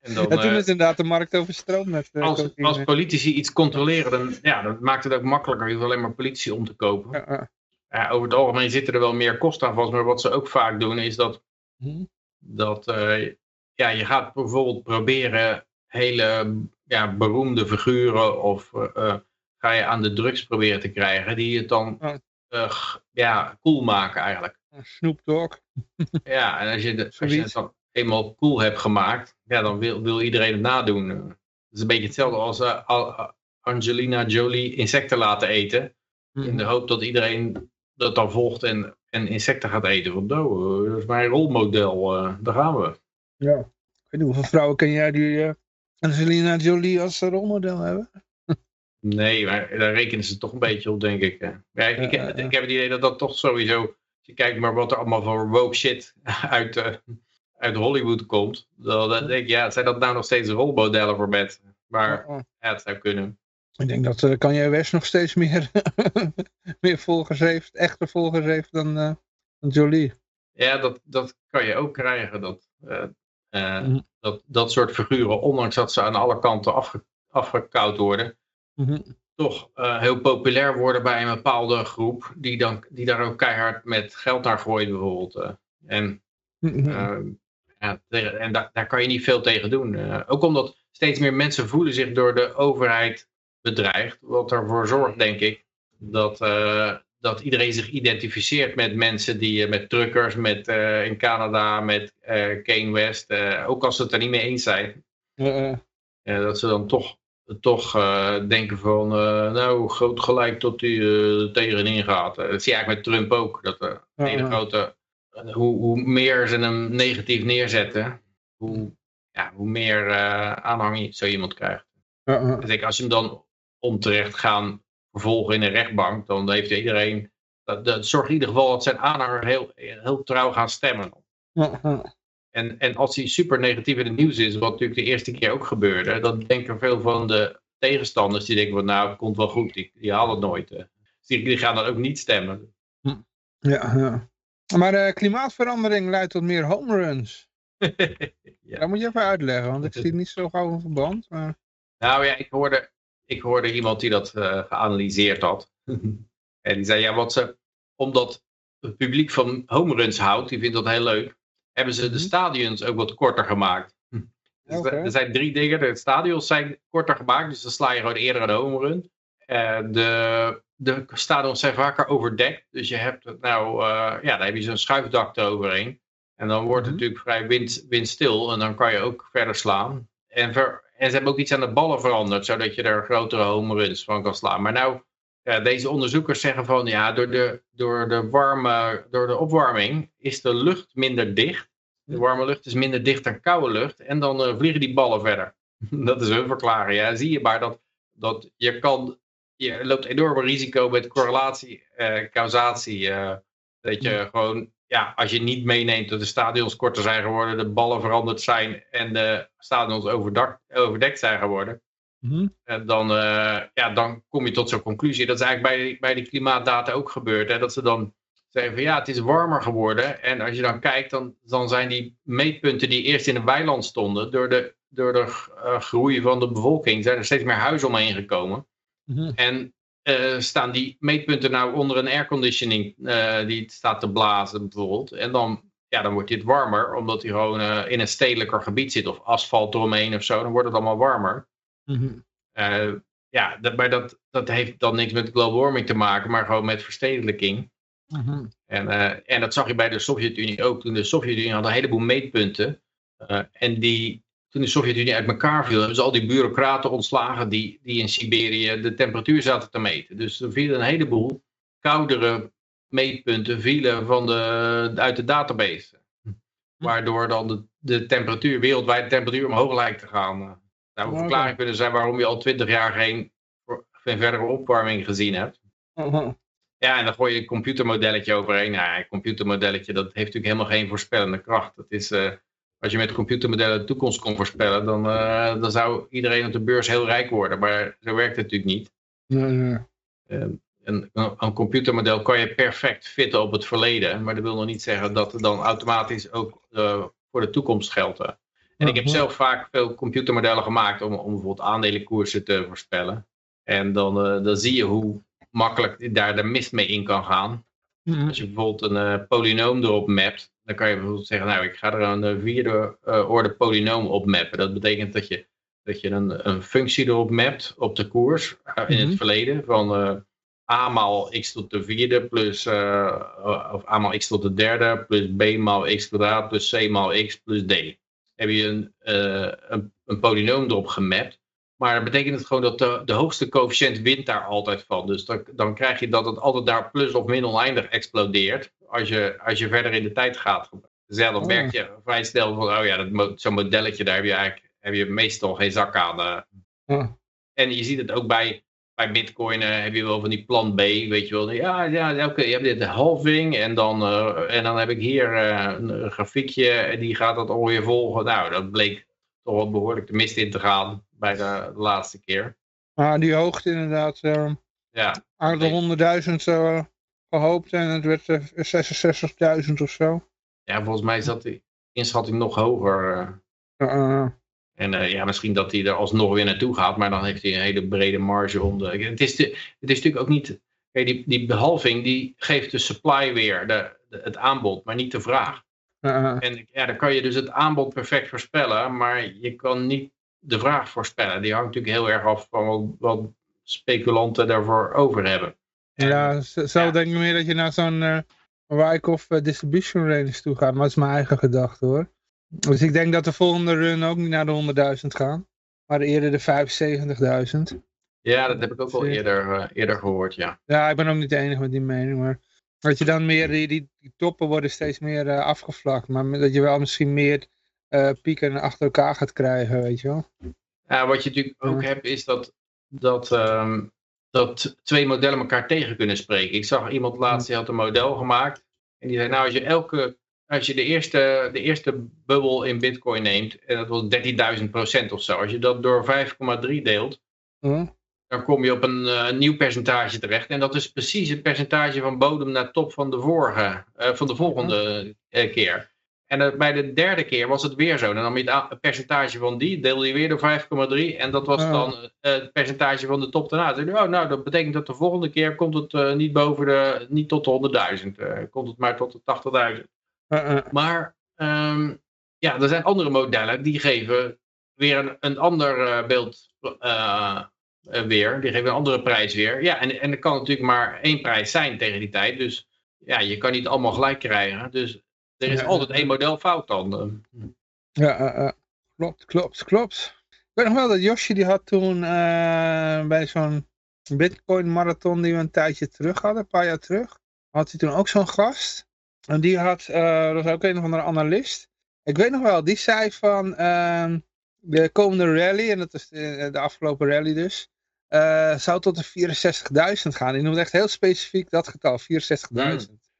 en, dan, en toen is inderdaad de markt overstroomd met als, als politici iets controleren, dan, ja, dat maakt het ook makkelijker. Je hoeft alleen maar politie om te kopen. Ja, ja, over het algemeen zitten er wel meer kosten aan vast. Maar wat ze ook vaak doen is dat, hm. dat uh, ja, je gaat bijvoorbeeld proberen hele ja, beroemde figuren of uh, ga je aan de drugs proberen te krijgen die het dan uh, ja, cool maken eigenlijk. Snoop Dogg. ja, en als je, de, als je het dan eenmaal cool hebt gemaakt, ja, dan wil, wil iedereen het nadoen. Het is een beetje hetzelfde als Angelina Jolie insecten laten eten. In de hm. hoop dat iedereen dat dan volgt en, en insecten gaat eten. Van, nou, dat is mijn rolmodel, uh, daar gaan we. Ja, ik weet niet hoeveel vrouwen ken jij die uh, Angelina Jolie als rolmodel hebben? nee, maar daar rekenen ze toch een beetje op, denk ik. Ja, ik, ik, heb het idee dat dat toch sowieso, als je kijkt maar wat er allemaal voor woke shit uit, uh, uit Hollywood komt, dan denk ik, ja, zijn dat nou nog steeds rolmodellen voor met? Maar ja, het zou kunnen. Ik denk dat uh, Kanye West nog steeds meer, meer volgers heeft, echte volgers heeft dan, uh, dan Jolie. Ja, dat, dat kan je ook krijgen. Dat, uh, mm. dat dat dat soort figuren, ondanks dat ze aan alle kanten afge, afgekoud worden, Mhm. toch eh, heel populair worden bij een bepaalde groep, die, dan, die daar ook keihard met geld naar gooit bijvoorbeeld. eh. en Mhm. eh, ja, en daar, daar kan je niet veel tegen doen. Eh, ook omdat steeds meer mensen voelen zich door de overheid bedreigd, wat ervoor zorgt, denk ik, dat, eh, dat iedereen zich identificeert met mensen die, eh, met truckers, met, eh, in Canada, met eh Kane West, ook als ze het er niet mee eens zijn. Ja, dat ze dan toch, toch denken van, nou, groot gelijk tot hij tegenin gaat. Dat zie je eigenlijk met Trump ook. Dat Ja, hele grote, hoe, hoe meer ze hem negatief neerzetten, hoe, ja, hoe meer aanhang je- zo iemand krijgt. Dus ik, als je hem dan onterecht gaan vervolgen in een rechtbank, dan heeft iedereen, dat, dat zorgt in ieder geval dat zijn aanhanger heel, heel trouw gaan stemmen. En, en als hij super negatief in het nieuws is, wat natuurlijk de eerste keer ook gebeurde, dan denken veel van de tegenstanders, die denken van nou, het komt wel goed, die, die halen het nooit. eh. Dus die, die gaan dan ook niet stemmen. Ja, ja. Maar eh, klimaatverandering leidt tot meer home runs. Ja. Dat moet je even uitleggen, want ik zie niet zo gauw een verband. Maar... Nou ja, ik hoorde, ik hoorde iemand die dat eh, geanalyseerd had. en die zei, ja, wat ze, omdat het publiek van home runs houdt, die vindt dat heel leuk, hebben ze de Mhm. stadions ook wat korter gemaakt. Dus Oké. Er zijn drie dingen. De stadions zijn korter gemaakt, dus dan sla je gewoon eerder een home run. Eh, de, de stadions zijn vaker overdekt. Dus je hebt het nou, eh, ja, dan heb je zo'n schuifdak eroverheen. En dan wordt het Mhm. natuurlijk vrij wind, windstil en dan kan je ook verder slaan. En, ver, en ze hebben ook iets aan de ballen veranderd, zodat je er grotere home runs van kan slaan. Maar nou, ja, deze onderzoekers zeggen van ja, door de, door, de warme, door de opwarming is de lucht minder dicht. De warme lucht is minder dicht dan koude lucht. En dan eh, vliegen die ballen verder. dat is hun verklaring. Ja, zie je maar dat, dat je kan. Je loopt enorm risico met correlatie, eh, causatie. eh, dat je gewoon, ja, als je niet meeneemt dat de stadions korter zijn geworden, de ballen veranderd zijn en de stadions overdak, overdekt zijn geworden. Mhm. En dan, eh, ja, dan kom je tot zo'n conclusie. Dat is eigenlijk bij, bij die klimaatdata ook gebeurd. Hè? Dat ze dan zeggen van ja, het is warmer geworden. En als je dan kijkt, dan, dan zijn die meetpunten die eerst in een weiland stonden, door de, door de eh, groei van de bevolking, zijn er steeds meer huizen omheen gekomen. Mhm. En eh, staan die meetpunten nou onder een airconditioning eh, die staat te blazen bijvoorbeeld. En dan, ja, dan wordt dit warmer, omdat hij gewoon eh, in een stedelijker gebied zit of asfalt eromheen of zo. Dan wordt het allemaal warmer. Mhm. Ja, dat, maar dat, dat heeft dan niks met global warming te maken, maar gewoon met verstedelijking. Mhm. En, en dat zag je bij de Sovjet-Unie ook. Toen de Sovjet-Unie had een heleboel meetpunten. en die, toen de Sovjet-Unie uit elkaar viel, hebben ze al die bureaucraten ontslagen die, die in Siberië de temperatuur zaten te meten. Dus er vielen een heleboel koudere meetpunten vielen van de, uit de database. Waardoor dan de, de temperatuur, wereldwijd de temperatuur omhoog lijkt te gaan. Nou, een Oké. verklaring kunnen zijn waarom je al twintig jaar geen, geen verdere opwarming gezien hebt. Mhm. Ja, en dan gooi je een computermodelletje overheen. Nou, een computermodelletje, dat heeft natuurlijk helemaal geen voorspellende kracht. Dat is, eh, als je met computermodellen de toekomst kon voorspellen, dan, eh, dan zou iedereen op de beurs heel rijk worden. Maar zo werkt het natuurlijk niet. Nee. Een, een, een computermodel kan je perfect fitten op het verleden. Maar dat wil nog niet zeggen dat het dan automatisch ook eh, voor de toekomst geldt. En ik heb zelf vaak veel computermodellen gemaakt om, om bijvoorbeeld aandelenkoersen te voorspellen. En dan, eh, dan zie je hoe makkelijk daar de mist mee in kan gaan. Als je bijvoorbeeld een polynoom erop mapt, dan kan je bijvoorbeeld zeggen, nou ik ga er een eh, vierde eh, orde polynoom op mappen. Dat betekent dat je, dat je een, een functie erop mapt op de koers eh, in Mhm. het verleden van a maal x tot de vierde plus, eh, of a maal x tot de derde plus b maal x kwadraat plus c maal x plus d. Heb je een, eh, een, een polynoom erop gemapt. Maar dat betekent het gewoon dat de, de hoogste coëfficiënt wint daar altijd van. Dus dan, dan krijg je dat het altijd daar plus of min oneindig explodeert. Als je, als je verder in de tijd gaat. Dus ja, dan Oh. merk je vrij snel van, oh ja, dat zo'n modelletje, daar heb je eigenlijk heb je meestal geen zak aan. eh. Ja. En je ziet het ook bij, bij Bitcoin, eh, heb je wel van die plan B, weet je wel. Ja, ja oké, je hebt dit de halving en dan, eh, en dan heb ik hier een, een grafiekje en die gaat dat ongeveer volgen. Nou, dat bleek toch wel behoorlijk de mist in te gaan bij de, de laatste keer. Maar die hoogte inderdaad, uh, Ja, aardig 100.000 uh, gehoopt en het werd uh, 66.000 of zo. ja volgens mij zat die inschatting nog hoger. eh. En ja, misschien dat hij er alsnog weer naartoe gaat, maar dan heeft hij een hele brede marge om de... Het is, de, het is natuurlijk ook niet... Kijk, die, die behalving die geeft de supply weer, de, het aanbod, maar niet de vraag. En ja, dan kan je dus het aanbod perfect voorspellen, maar je kan niet de vraag voorspellen. Die hangt natuurlijk heel erg af van wat, speculanten daarvoor over hebben. Ja, zo ja. denk ik meer dat je naar zo'n uh, Wyckoff uh, distribution range toe gaat, maar dat is mijn eigen gedachte hoor. Dus ik denk dat de volgende run ook niet naar de 100.000 gaan, maar eerder de 75.000. Ja, dat heb ik ook al eerder, uh, eerder gehoord, ja. Ja, ik ben ook niet de enige met die mening, maar dat je dan meer, die, die, die toppen worden steeds meer uh, afgevlakt, maar dat je wel misschien meer uh, pieken achter elkaar gaat krijgen, weet je wel. Ja, wat je natuurlijk ook hebt is dat, dat, um, dat twee modellen elkaar tegen kunnen spreken. Ik zag iemand laatst, die had een model gemaakt en die zei, nou als je elke, als je de eerste, de eerste bubbel in bitcoin neemt, en dat was 13.000 procent of zo, als je dat door 5,3 deelt, dan kom je op een uh, nieuw percentage terecht. En dat is precies het percentage van bodem naar top van de, vorige, uh, van de volgende uh, keer. En bij de derde keer was het weer zo. Dan nam je het percentage van die, deelde je weer door 5,3. En dat was dan het percentage van de top daarna. Dan oh, nou, dat betekent dat de volgende keer komt het niet boven de, niet tot de 100.000. komt het maar tot de 80.000. Maar um, ja, er zijn andere modellen die geven weer een, een ander beeld uh, weer. Die geven een andere prijs weer. Ja, en, en er kan natuurlijk maar één prijs zijn tegen die tijd. Dus ja, je kan niet allemaal gelijk krijgen. Dus er is altijd één model fout dan. Ja, uh, klopt, klopt, klopt. Ik weet nog wel dat Josje die had toen bij zo'n Bitcoin marathon die we een tijdje terug hadden, een paar jaar terug. Had hij toen ook zo'n gast. En die had, dat was ook een of andere analist. Ik weet nog wel, die zei van ehm, de komende rally, en dat is de, de afgelopen rally dus, uh, zou tot de 64.000 gaan. Die noemt echt heel specifiek dat getal, 64.000. Hmm.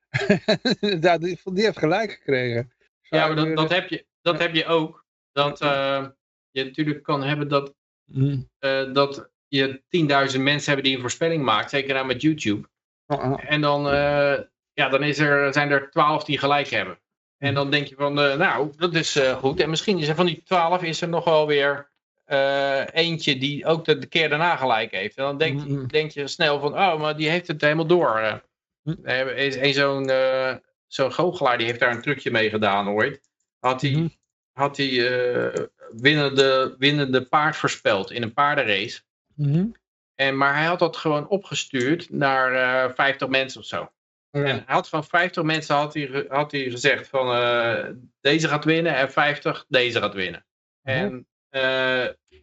die, die heeft gelijk gekregen. ja, maar dat, dat, heb je, dat heb je ook. Dat uh, je natuurlijk kan hebben dat, hmm. uh, dat je 10.000 mensen hebben die een voorspelling maakt. Zeker nou met YouTube. Uh -uh. En dan, ja, dan is er, zijn er 12 die gelijk hebben. En dan denk je van, nou, dat is goed. En misschien is er van die 12 is er nog wel weer uh, eentje die ook de, de, keer daarna gelijk heeft. En dan denk, mm -hmm. denk je snel van, oh, maar die heeft het helemaal door. Uh, er is een zo'n uh, zo'n goochelaar, die heeft daar een trucje mee gedaan ooit. Had hij, mm -hmm. had hij winnende, winnende paard voorspeld in een paardenrace. Mm -hmm. en, maar hij had dat gewoon opgestuurd naar 50 mensen of zo. En hij had van 50 mensen had hij, had hij gezegd van deze gaat winnen en 50 deze gaat winnen. En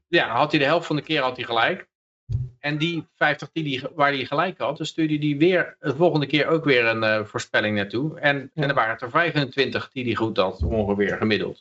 ja, had hij de helft van de keer had hij gelijk. En die 50 die, waar hij gelijk had, dan stuurde hij weer de volgende keer ook weer een uh, voorspelling naartoe. En, ja. en er waren er 25 die hij goed had, ongeveer gemiddeld.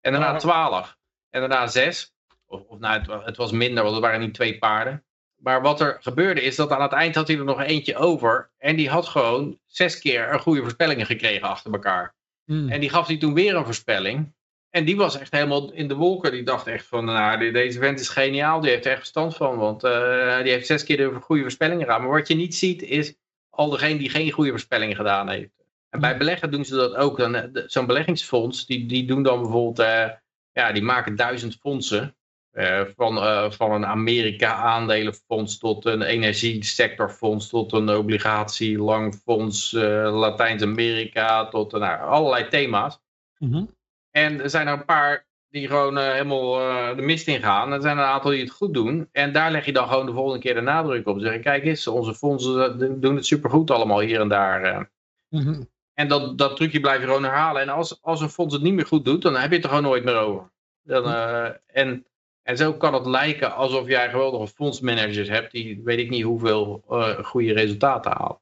En daarna 12. En daarna 6. Of, of nou, het, het, was minder, want het waren niet twee paarden. Maar wat er gebeurde is dat aan het eind had hij er nog eentje over. En die had gewoon zes keer een goede voorspellingen gekregen achter elkaar. Hmm. En die gaf hij toen weer een voorspelling. En die was echt helemaal in de wolken. Die dacht echt van, nou, deze vent is geniaal. Die heeft er echt verstand van. Want uh, die heeft zes keer de goede voorspellingen gedaan. Maar wat je niet ziet is al degene die geen goede voorspellingen gedaan heeft. En bij beleggen doen ze dat ook. Eh, zo'n beleggingsfonds, die, die doen dan bijvoorbeeld, uh, ja, die maken duizend fondsen. Uh, van, van een Amerika-aandelenfonds tot een energiesectorfonds, tot een obligatie-langfonds, Latijns-Amerika, tot nou, allerlei thema's. Mm -hmm. En er zijn er een paar die gewoon uh, helemaal uh, de mist in gaan. Er zijn een aantal die het goed doen. En daar leg je dan gewoon de volgende keer de nadruk op. Zeggen, kijk eens, onze fondsen eh, doen het supergoed allemaal hier en daar. Mm -hmm. En dat, dat trucje blijf je gewoon herhalen. En als, als een fonds het niet meer goed doet, dan heb je het er gewoon nooit meer over. Dan, uh, en, en zo kan het lijken alsof jij geweldige fondsmanagers hebt. Die weet ik niet hoeveel goede resultaten halen.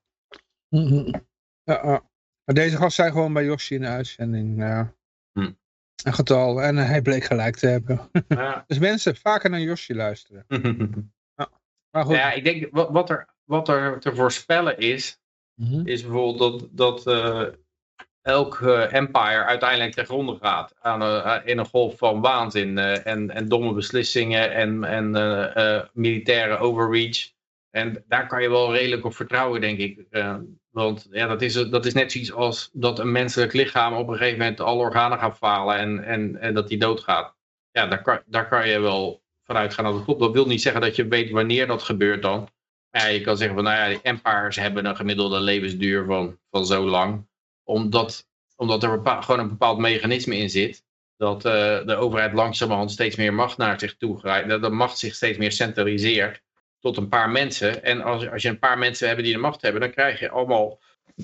Mm -hmm. ja, maar deze gast zijn gewoon bij Yoshi in de uitzending. Hm. Een getal. En hij bleek gelijk te hebben. Ja. dus mensen, vaker naar Yoshi luisteren. ja. Maar goed. Ja, ik denk, wat, wat, er, wat er te voorspellen is, mm -hmm. is bijvoorbeeld dat, dat uh, elk uh, empire uiteindelijk ten gronde gaat. Aan, uh, in een golf van waanzin en, en domme beslissingen en, en militaire overreach. En daar kan je wel redelijk op vertrouwen, denk ik. Want ja, dat, is, dat is net zoiets als dat een menselijk lichaam op een gegeven moment alle organen gaat falen en, en, en dat die doodgaat. ja, daar kan, daar kan je wel vanuit gaan dat het klopt. Dat wil niet zeggen dat je weet wanneer dat gebeurt dan. Ja, je kan zeggen van, nou ja, die empires hebben een gemiddelde levensduur van, van zo lang. Omdat, omdat er gewoon een bepaald mechanisme in zit. Dat uh, de overheid langzamerhand steeds meer macht naar zich toe grijpt. Dat de macht zich steeds meer centraliseert tot een paar mensen. En als, als je een paar mensen hebt die de macht hebben, dan krijg je allemaal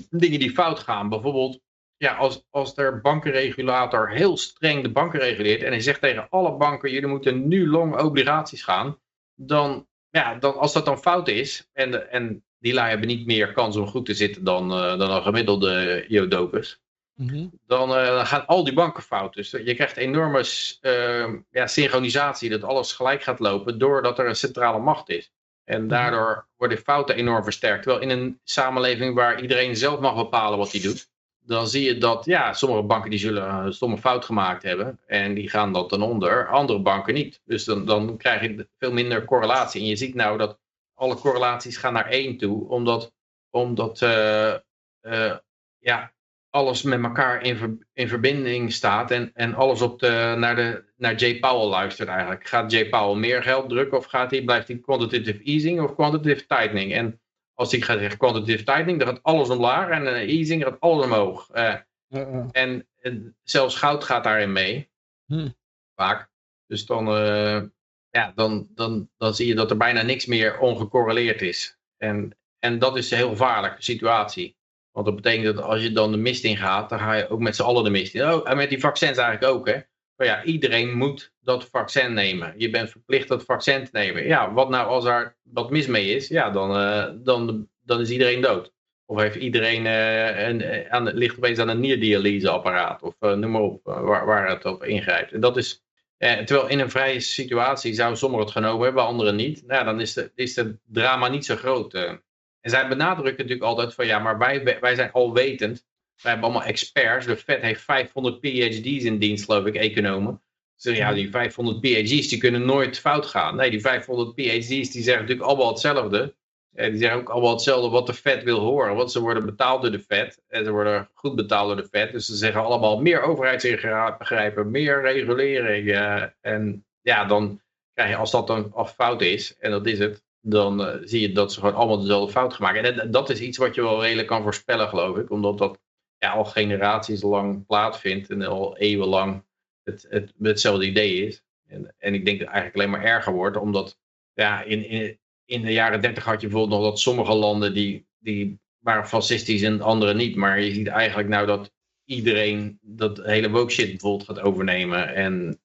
dingen die fout gaan. Bijvoorbeeld, ja, als, als de bankenregulator heel streng de banken reguleert en hij zegt tegen alle banken, jullie moeten nu long obligaties gaan, dan, ja, dan als dat dan fout is en, en die lui hebben niet meer kans om goed te zitten dan, uh, dan een gemiddelde Jodopus, mm -hmm. dan uh, gaan al die banken fout. Dus je krijgt enorme uh, ja, synchronisatie, dat alles gelijk gaat lopen doordat er een centrale macht is. En mhm. daardoor worden fouten enorm versterkt. Terwijl in een samenleving waar iedereen zelf mag bepalen wat hij doet, dan zie je dat ja, sommige banken die zullen een stomme fout gemaakt hebben en die gaan dat dan onder, andere banken niet. Dus dan, dan krijg je veel minder correlatie. En je ziet nou dat alle correlaties gaan naar één toe, omdat, omdat uh, uh, ja, alles met elkaar in, ver, in verbinding staat en, en alles op de, naar, de, naar Jay Powell luistert eigenlijk. Gaat Jay Powell meer geld drukken of gaat hij, blijft hij quantitative easing of quantitative tightening? En als hij gaat zeggen quantitative tightening, dan gaat alles omlaag en uh, easing gaat alles omhoog. Uh, uh -uh. En, en, zelfs goud gaat daarin mee. Hm. Vaak. Dus dan, uh, ja, dan, dan, dan zie je dat er bijna niks meer ongecorreleerd is. En, en dat is een heel gevaarlijke situatie. Want dat betekent dat als je dan de mist in gaat, dan ga je ook met z'n allen de mist in. Oh, en met die vaccins eigenlijk ook, hè. Maar ja, iedereen moet dat vaccin nemen. Je bent verplicht dat vaccin te nemen. Ja, wat nou als er wat mis mee is? Ja, dan, uh, dan, dan is iedereen dood. Of heeft iedereen uh, een, aan, ligt opeens aan een nierdialyseapparaat. Of noem maar op, waar, waar het op ingrijpt. En dat is, terwijl in een vrije situatie zouden sommigen het genomen hebben, anderen niet. Nou, dan is de, is de drama niet zo groot. En zij benadrukken natuurlijk altijd van ja, maar wij, wij zijn alwetend. Wij hebben allemaal experts. De Fed heeft 500 PhD's in dienst, geloof ik, economen. Dus ja, die 500 PhD's die kunnen nooit fout gaan. Nee, die 500 PhD's die zeggen natuurlijk allemaal hetzelfde. En die zeggen ook allemaal hetzelfde wat de Fed wil horen. Want ze worden betaald door de Fed. En ze worden goed betaald door de Fed. Dus ze zeggen allemaal meer overheidsingrijpen, meer regulering. Uh, en ja, dan krijg je, als dat dan af fout is, en dat is het, dan uh, zie je dat ze gewoon allemaal dezelfde fout maken. En dat is iets wat je wel redelijk kan voorspellen, geloof ik. Omdat dat ja, al generaties lang plaatsvindt en al eeuwenlang het, het, hetzelfde idee is. En, en ik denk dat het eigenlijk alleen maar erger wordt, omdat ja, in, in, in de jaren dertig had je bijvoorbeeld nog dat sommige landen die, die waren fascistisch en andere niet. Maar je ziet eigenlijk nou dat iedereen dat hele woke shit bijvoorbeeld gaat overnemen. En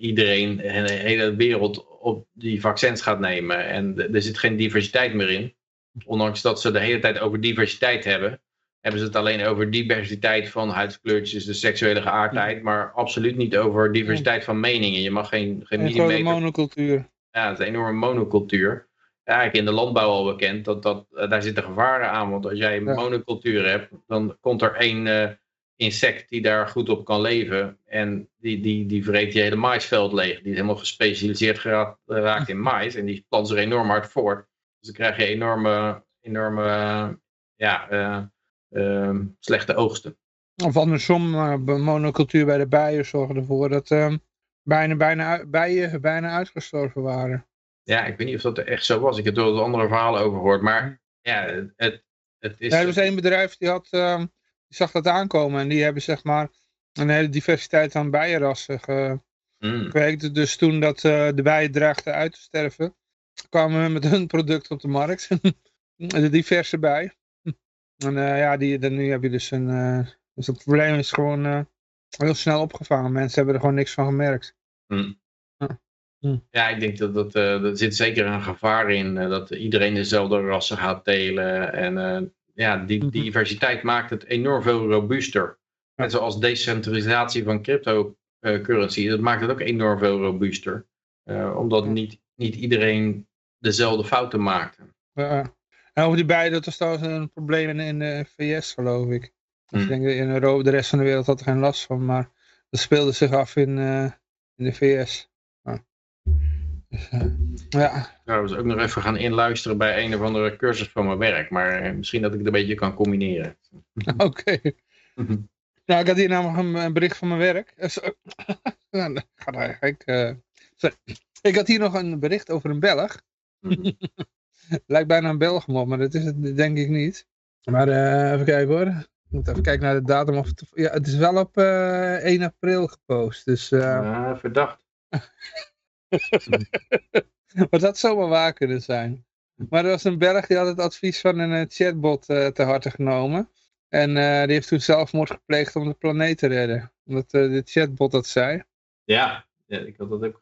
iedereen, de hele wereld op die vaccins gaat nemen. En er zit geen diversiteit meer in. Ondanks dat ze de hele tijd over diversiteit hebben, hebben ze het alleen over diversiteit van huidskleurtjes, de seksuele geaardheid, maar absoluut niet over diversiteit van meningen. Je mag geen, geen een millimeter... monocultuur. Ja, het is een enorme monocultuur. Eigenlijk in de landbouw al bekend, dat, dat, daar zitten gevaren aan. Want als jij een ja. monocultuur hebt, dan komt er één uh, insect die daar goed op kan leven. En die, die, die vreet je hele maisveld leeg. Die is helemaal gespecialiseerd geraakt, raakt in mais. En die plant zich enorm hard voort. Dus dan krijg je enorme, enorme ja, uh, uh, slechte oogsten. Of andersom, uh, monocultuur bij de bijen zorgde ervoor dat uh, bijna, bijna, bijen bijna uitgestorven waren. Ja, ik weet niet of dat echt zo was. Ik heb er wel andere verhalen over gehoord. Maar ja, het, het is... Ja, er was één bedrijf die, had, die zag dat aankomen. En die hebben zeg maar een hele diversiteit aan bijenrassen gekweekt. Mm. Dus toen dat uh, de bijen dreigden uit te sterven, kwamen we met hun product op de markt. de diverse bij. En uh, ja, die, dan, nu heb je dus een... Uh, dus het probleem is gewoon uh, heel snel opgevangen. Mensen hebben er gewoon niks van gemerkt. Mm. Ja. Mm. ja, ik denk dat, dat er zit zeker een gevaar in. dat iedereen dezelfde rassen gaat delen. En ja, die diversiteit maakt het enorm veel robuuster. Net zoals decentralisatie van cryptocurrency. dat maakt het ook enorm veel robuuster. omdat niet, niet iedereen dezelfde fouten maakt. Ja. En over die beide, dat was trouwens een probleem in, de VS, geloof ik. Dus mm. ik denk dat in Europa, de rest van de wereld had er geen last van, maar dat speelde zich af in, uh, in de VS. Ja. Dus, uh. Nou, we ook nog even gaan inluisteren bij een of andere cursus van mijn werk, maar misschien dat ik het een beetje kan combineren. Oké. Okay. Nou, ik had hier namelijk een, een bericht van mijn werk. Uh, nou, gaat eigenlijk. Uh, ik had hier nog een bericht over een Belg. Lijkt bijna een Belg, maar dat is het denk ik niet. Maar uh, even kijken hoor. Ik moet even kijken naar de datum. Of het, ja, het is wel op 1 april gepost. Dus, ja, verdacht. maar dat zou wel waar kunnen zijn. Maar er was een Belg die had het advies van een chatbot te harte genomen. En uh, die heeft toen zelfmoord gepleegd om de planeet te redden. Omdat uh, de chatbot dat zei. Ja, ja ik had dat ook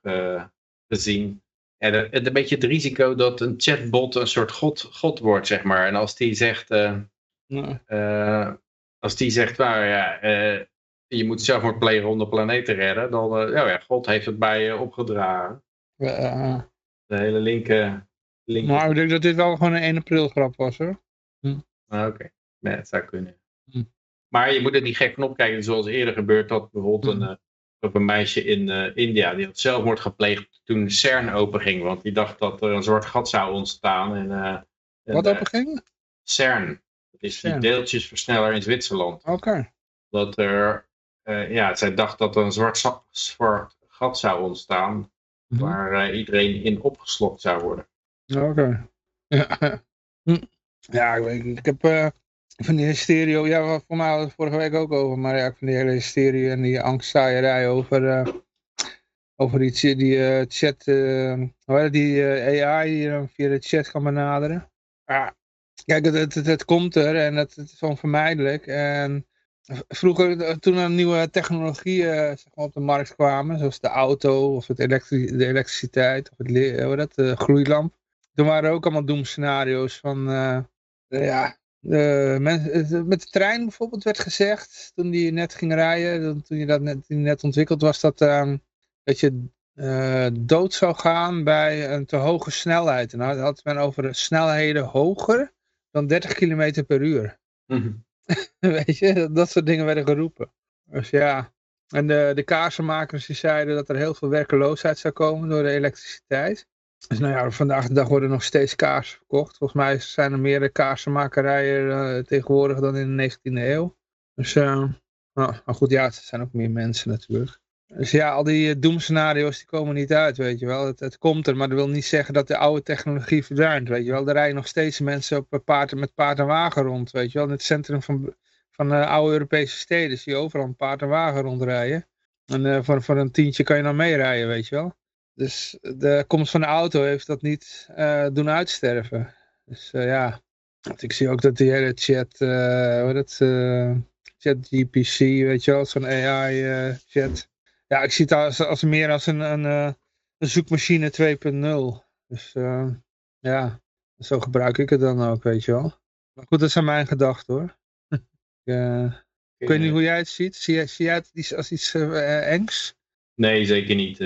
gezien. En een beetje het risico dat een chatbot een soort god, god wordt, zeg maar. En als die zegt, als die zegt, waar ja, je moet zelfmoord plegen om de planeet te redden, dan, uh, ja, God heeft het bij je opgedragen. de hele linker. linker... Maar ik denk dat dit wel gewoon een 1 april grap was, hoor. Hm. Ah, oké, nee, dat zou kunnen. Hm. Maar je moet er niet gek van opkijken, zoals eerder gebeurd dat bijvoorbeeld hm. een, uh, een meisje in uh, India, die had zelfmoord gepleegd toen CERN openging, want die dacht dat er een zwart gat zou ontstaan. En, uh, Wat openging? CERN, dat is CERN. die deeltjesversneller in Zwitserland. Oké. Dat er, ja, zij dacht dat er een zwart, zwart gat zou ontstaan, hm. waar iedereen in opgeslokt zou worden. Oké. Ja. ja, ik, ik heb van die hysterie, ja, voor mij hadden we vorige week ook over, maar ja, ik van die hele hysterie en die angstzaaierij over, uh, over die, die uh, chat, uh, die AI die je via de chat kan benaderen. Ja, kijk, het, het, het, komt er en het, het is onvermijdelijk. En vroeger, toen er nieuwe technologieën zeg maar, op de markt kwamen, zoals de auto of het de elektriciteit of het, hoe dat, de gloeilamp, toen waren er ook allemaal doemscenario's van, ja, met de trein bijvoorbeeld werd gezegd, toen die net ging rijden, toen je dat net, net ontwikkeld was, dat, uh, dat je dood zou gaan bij een te hoge snelheid. En dan had men over snelheden hoger dan 30 km per uur. Mm Weet je, dat soort dingen werden geroepen. Dus ja, en de, de kaarsenmakers die zeiden dat er heel veel werkeloosheid zou komen door de elektriciteit. Dus nou ja, vandaag de dag worden nog steeds kaarsen verkocht. Volgens mij zijn er meer kaarsenmakerijen uh, tegenwoordig dan in de 19e eeuw. Dus, uh, maar goed, ja, het zijn ook meer mensen natuurlijk. Dus ja, al die uh, doemscenario's die komen niet uit, weet je wel. Het, het, komt er, maar dat wil niet zeggen dat de oude technologie verdwijnt, weet je wel. Er rijden nog steeds mensen op paard, met paard en wagen rond, weet je wel. In het centrum van, van oude Europese steden zie je overal een paard en wagen rondrijden. En voor, voor een tientje kan je dan meerijden, weet je wel. Dus de komst van de auto heeft dat niet uh, doen uitsterven. Dus uh, ja, ik zie ook dat die hele chat, uh, hoe dat, chat GPC, weet je wel, zo'n AI chat. Ja, ik zie het als, als meer als een, een, een zoekmachine 2.0. Dus ja, zo gebruik ik het dan ook, weet je wel. Maar goed, dat zijn mijn gedachten hoor. ik, ik weet niet hoe jij het ziet. Zie, zie jij het als iets engs? Nee, zeker niet.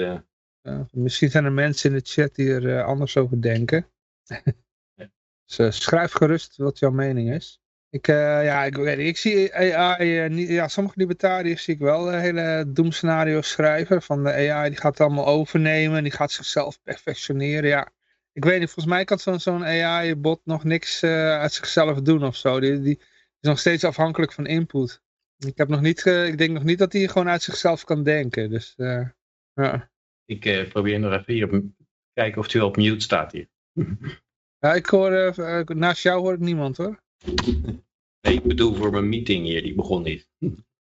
Misschien zijn er mensen in de chat die er uh, anders over denken. dus uh, schrijf gerust wat jouw mening is. Ik, uh, ja, ik, weet, ik zie AI, niet, ja, sommige libertariërs zie ik wel hele doemscenario's schrijven. Van de AI die gaat het allemaal overnemen, die gaat zichzelf perfectioneren. Ja, ik weet niet, volgens mij kan zo'n zo'n AI-bot nog niks uit zichzelf doen of zo. Die, die is nog steeds afhankelijk van input. Ik, heb nog niet, ik denk nog niet dat hij gewoon uit zichzelf kan denken. Dus ja. Ik probeer nog even hier op, kijken of hij op mute staat hier. ja, ik hoor, naast jou hoor ik niemand hoor. Nee, ik bedoel voor mijn meeting hier, die begon niet.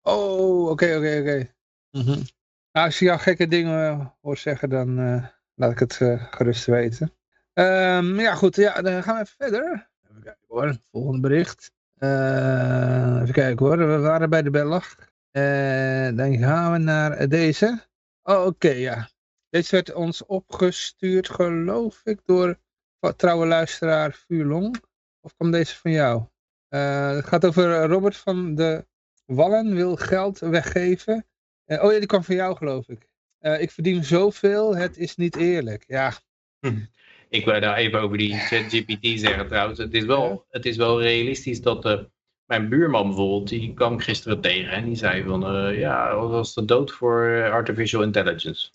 oh, oké, oké, oké. Mhm. Nou, als je jou gekke dingen hoor zeggen, dan uh, laat ik het gerust weten. Um, ja, goed, ja, dan gaan we even verder. Even kijken hoor, volgende bericht. even kijken hoor, we waren bij de Bellag. dan gaan we naar deze. Oh, oké, ja. Deze werd ons opgestuurd, geloof ik, door trouwe luisteraar Vuurlong. Of kwam deze van jou? Uh, het gaat over Robert van de Wallen wil geld weggeven. Uh, oh ja, die kwam van jou, geloof ik. Uh, ik verdien zoveel, het is niet eerlijk. Ja. Hm. Ik wil daar even over die ChatGPT zeggen trouwens. Het is wel, het is wel realistisch dat mijn buurman bijvoorbeeld, die kwam gisteren tegen en die zei van, ja, wat was de dood voor artificial intelligence?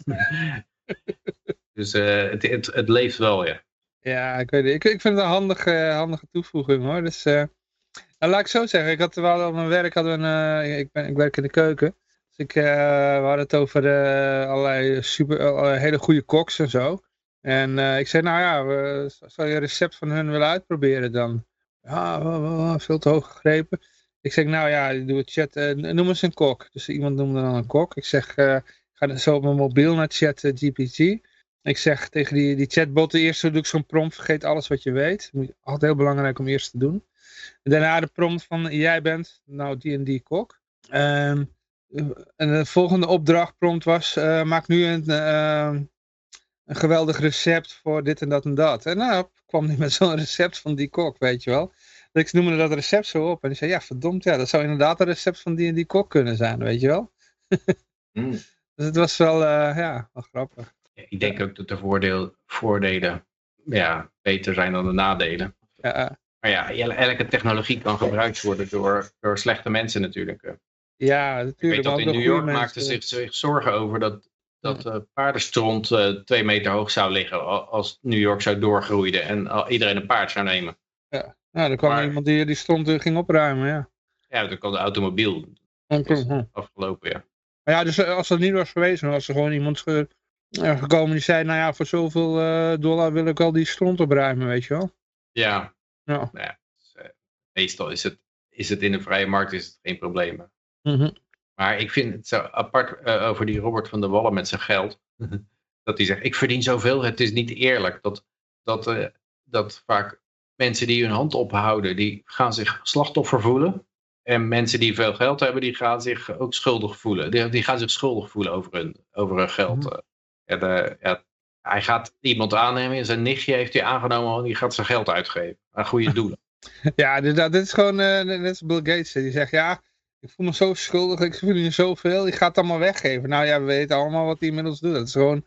dus het, het, het, leeft wel, ja. Ja, ik weet het. Ik, ik vind het een handige, handige toevoeging hoor. Dus, uh, laat ik zo zeggen, ik had wel op mijn werk, hadden we een, ik, ben, ik werk in de keuken. Dus ik, we hadden het over allerlei super, hele goede koks en zo. En ik zei, nou ja, we, zou je een recept van hun willen uitproberen dan? Ja, veel te hoog gegrepen. Ik zeg, nou ja, doe het chat, noem eens een kok. Dus iemand noemde dan een kok. Ik zeg, ga zo op mijn mobiel naar chat GPT. Ik zeg tegen die, die chatbot, eerst doe ik zo'n prompt, vergeet alles wat je weet. Altijd heel belangrijk om eerst te doen. Daarna de prompt van, jij bent nou die en die kok. Um, en de volgende opdracht prompt was, uh, maak nu een, uh, een geweldig recept voor dit en dat en dat. En nou, kwam hij met zo'n recept van die kok, weet je wel. Dus ik noemde dat recept zo op. En die zei, ja verdomd, ja, dat zou inderdaad een recept van die en die kok kunnen zijn, weet je wel. mm. Dus het was wel, uh, ja, wel grappig. Ik denk ook dat de voordeel, voordelen ja, beter zijn dan de nadelen. Ja. Maar ja, elke technologie kan gebruikt worden door, door slechte mensen natuurlijk. Ja, natuurlijk. Ik weet dat in New York maakten zich, zich zorgen over dat, dat uh, paardenstront uh, twee meter hoog zou liggen als New York zou doorgroeien en iedereen een paard zou nemen. Ja, nou, er kwam maar, iemand die die stront ging opruimen, ja. Ja, dan kwam de automobiel. Afgelopen, ja. Maar ja, dus eh, als dat niet was geweest, dan was er gewoon iemand gekomen die zei, nou ja, voor zoveel uh, dollar wil ik al die stront opruimen, weet je wel. Ja. ja. Nou ja dus, uh, meestal is het, is het in de vrije markt is het geen probleem. Mm -hmm. Maar ik vind het zo apart uh, over die Robert van der Wallen met zijn geld. dat hij zegt, ik verdien zoveel, het is niet eerlijk. Dat, dat, dat vaak mensen die hun hand ophouden, die gaan zich slachtoffer voelen. En mensen die veel geld hebben, die gaan zich ook schuldig voelen. Die, die gaan zich schuldig voelen over hun, over hun geld. Mhm. Ja, de, ja, hij gaat iemand aannemen, zijn nichtje heeft hij aangenomen en die gaat zijn geld uitgeven aan goede doelen. ja, dit, dit is gewoon uh, net als Bill Gates. Die zegt, ja, ik voel me zo schuldig, ik voel me zoveel, ik ga het allemaal weggeven. Nou ja, we weten allemaal wat hij inmiddels doet. Dat is gewoon...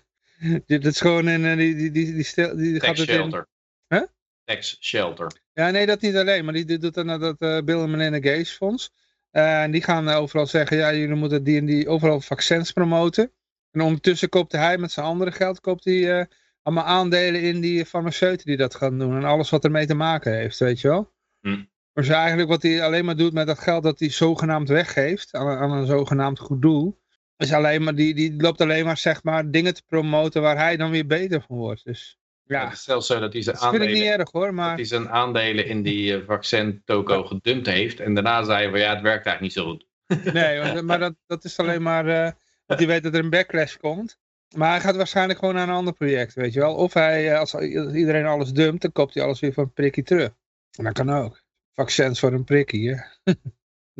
dit is gewoon in uh, die, die, die, die, stel, die gaat het in... Huh? Tax shelter. Ja, nee, dat niet alleen. Maar die doet dan dat uh, Bill en Melinda Gates Fonds. En die gaan overal zeggen, ja, jullie moeten die en die overal vaccins promoten. En ondertussen koopt hij met zijn andere geld koopt hij, uh, allemaal aandelen in die farmaceuten die dat gaan doen. En alles wat ermee te maken heeft, weet je wel. Hm. Maar ze eigenlijk wat hij alleen maar doet met dat geld dat hij zogenaamd weggeeft aan, aan een zogenaamd goed doel. Is alleen maar, die, die loopt alleen maar zeg maar dingen te promoten waar hij dan weer beter van wordt. Dus ja. Het is zelfs zo dat hij zijn, aandelen, niet erg, hoor, maar... dat hij zijn aandelen in die uh, vaccin toko gedumpt heeft. En daarna zei hij van ja, het werkt eigenlijk niet zo goed. Nee, maar dat, dat is alleen maar uh, dat hij weet dat er een backlash komt. Maar hij gaat waarschijnlijk gewoon naar een ander project, weet je wel. Of hij, uh, als iedereen alles dumpt, dan koopt hij alles weer van een prikkie terug. En dat kan ook. Vaccins voor een prikkie, hè.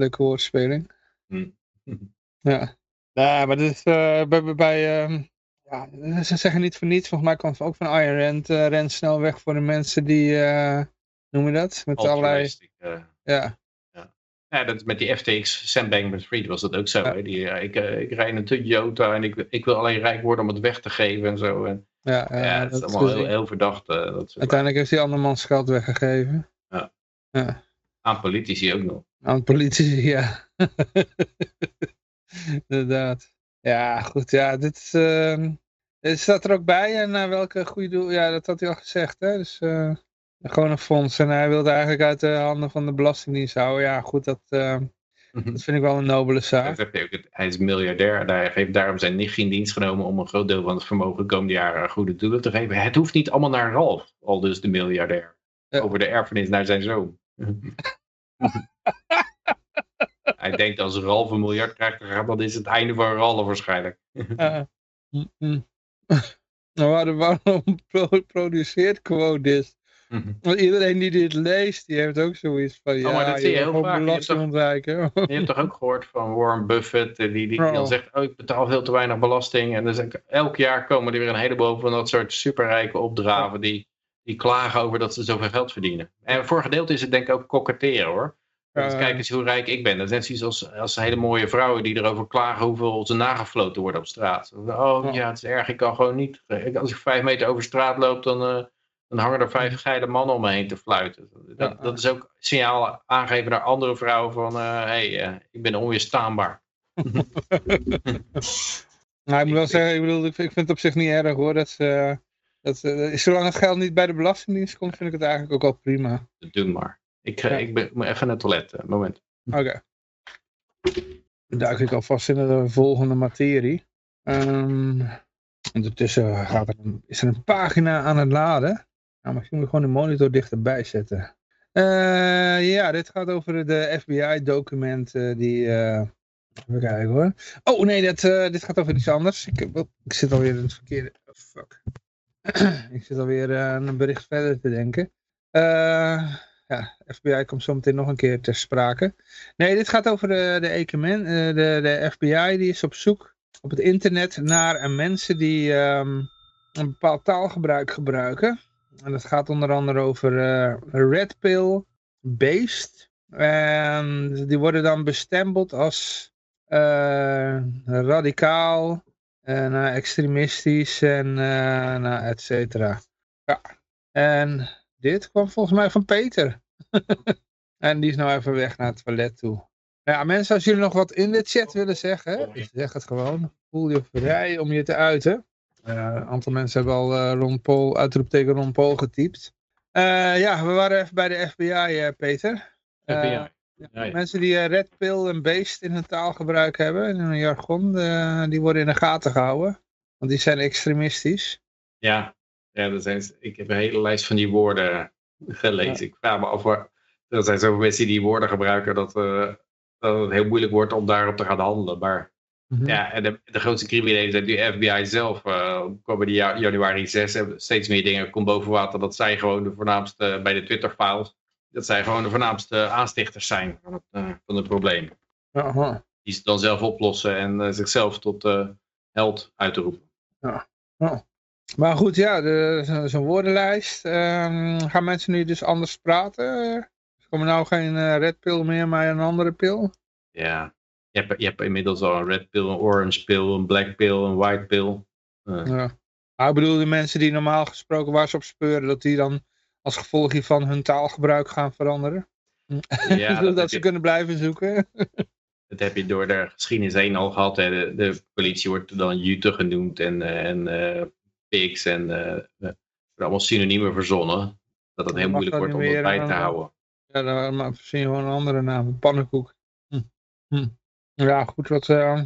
Leuke woordspeling. Hm. Ja. Ja, maar dit, uh, bij, bij, uh, ja, ze zeggen niet voor niets. Volgens mij kwam ook van Iron Rand. Uh, ren snel weg voor de mensen die, uh, noem je dat? Met allerlei... Ja. Ja. Ja, dat, met die FTX, Sam Bankman-Fried was dat ook zo. Ja. Hè? Die, ik, ik rijd een Toyota en ik, ik wil alleen rijk worden om het weg te geven en zo. En, ja, ja, dat, is allemaal heel, heel verdacht. dat Uiteindelijk heeft hij andermans geld weggegeven. Ja. ja. Aan politici ook nog. Aan politici, ja. Inderdaad. Ja, goed. Ja, dit is... Uh, staat er ook bij en naar welke goede doel... Ja, dat had hij al gezegd, hè. Dus uh, gewoon een fonds. En hij wilde eigenlijk uit de handen van de Belastingdienst houden. Ja, goed, dat, uh, dat vind ik wel een nobele zaak. Hij is miljardair. Hij heeft daarom zijn nicht in dienst genomen om een groot deel van het vermogen de komende jaren goede doelen te geven. Het hoeft niet allemaal naar Ralf, al dus de miljardair. Over de erfenis naar zijn zoon. Hij denkt als Ralf een miljard krijgt, dan is het einde van Ralf waarschijnlijk. Uh, mm, waarom, waarom produceert Quodis? Want iedereen die dit leest, die heeft ook zoiets van, ja, oh, maar dat zie je heel vaak. Je hebt, toch, je hebt toch ook gehoord van Warren Buffett, die, die, die oh. dan zegt, oh, ik betaal veel te weinig belasting. En dus elk jaar komen er weer een heleboel van dat soort superrijke opdraven die, die klagen over dat ze zoveel geld verdienen. En voor gedeelte is het denk ik ook koketteren hoor. Dus kijk eens hoe rijk ik ben. Dat is net zoiets als, als hele mooie vrouwen die erover klagen hoeveel ze nagefloten worden op straat. Oh ja, het is erg, ik kan gewoon niet. Als ik vijf meter over straat loop, dan, uh, dan hangen er vijf geile mannen om me heen te fluiten. Dat, dat is ook signaal aangeven naar andere vrouwen van, hé, uh, hey, uh, ik ben onweerstaanbaar. nou, ik moet wel zeggen, ik, bedoel, ik vind het op zich niet erg hoor. Dat, dat, zolang het geld niet bij de Belastingdienst komt, vind ik het eigenlijk ook al prima. Doe maar. Ik, ik ben, moet even naar het toilet, moment. Oké. Dan duik ik alvast in de volgende materie. Um, ondertussen gaat er een, is er een pagina aan het laden. Nou, misschien moet ik gewoon de monitor dichterbij zetten. Uh, ja, dit gaat over de FBI-documenten die... Uh, even kijken hoor. Oh nee, dat, dit gaat over iets anders. Ik, ik zit alweer in het verkeerde... Oh, fuck. ik zit alweer een bericht verder te denken. ja, FBI komt zo meteen nog een keer ter sprake. Nee, dit gaat over de, de EKMN. De, de FBI die is op zoek op het internet naar mensen die um, een bepaald taalgebruik gebruiken. En dat gaat onder andere over uh, Red Pill, Beast. En die worden dan bestempeld als uh, radicaal, uh, extremistisch en nou, et cetera. Ja. En dit kwam volgens mij van Peter. en die is nou even weg naar het toilet toe. Ja, mensen, als jullie nog wat in de chat willen zeggen, zeg het gewoon. Voel je vrij om je te uiten. Uh, een aantal mensen hebben al uh, Ron Paul, uitroepteken Ron Paul getypt. Uh, ja, we waren even bij de FBI, Peter. FBI. Ja, mensen die Red Pill en Beest in hun taalgebruik hebben, in hun jargon, die worden in de gaten gehouden. Want die zijn extremistisch. Ja, ja dat zijn, ik heb een hele lijst van die woorden gelezen. Ik vraag me af, er zijn zoveel mensen die die woorden gebruiken dat, dat het heel moeilijk wordt om daarop te gaan handelen. Maar. Ja, en de, de, grootste criminelen zijn nu FBI zelf. Uh, komen die januari 6 hebben steeds meer dingen komt boven water. Dat zij gewoon de voornaamste, bij de Twitter-files, dat zij gewoon de voornaamste aanstichters zijn van het, uh, van het probleem. Aha. Die ze dan zelf oplossen en uh, zichzelf tot held uitroepen. Ja. Maar goed, ja, zo'n woordenlijst. Um, gaan mensen nu dus anders praten? Er komen nou geen red pill meer, maar een andere pil? Ja, je hebt, je hebt inmiddels al een red pill, een orange pill, een black pill, een white pill. Uh. Ja. Maar ik bedoel, de mensen die normaal gesproken waar ze op speuren, dat die dan als gevolg hiervan hun taalgebruik gaan veranderen? Ja, dat, dat ze kunnen blijven zoeken. dat heb je door de geschiedenis heen al gehad. Hè. De, de politie wordt dan Jute genoemd en, eh, en uh, pigs en uh, allemaal synoniemen verzonnen. Dat het heel moeilijk wordt om dat bij te houden. Ja, dan zien je gewoon een andere naam, pannenkoek. Hm. Hm. Ja, goed. Wat, uh,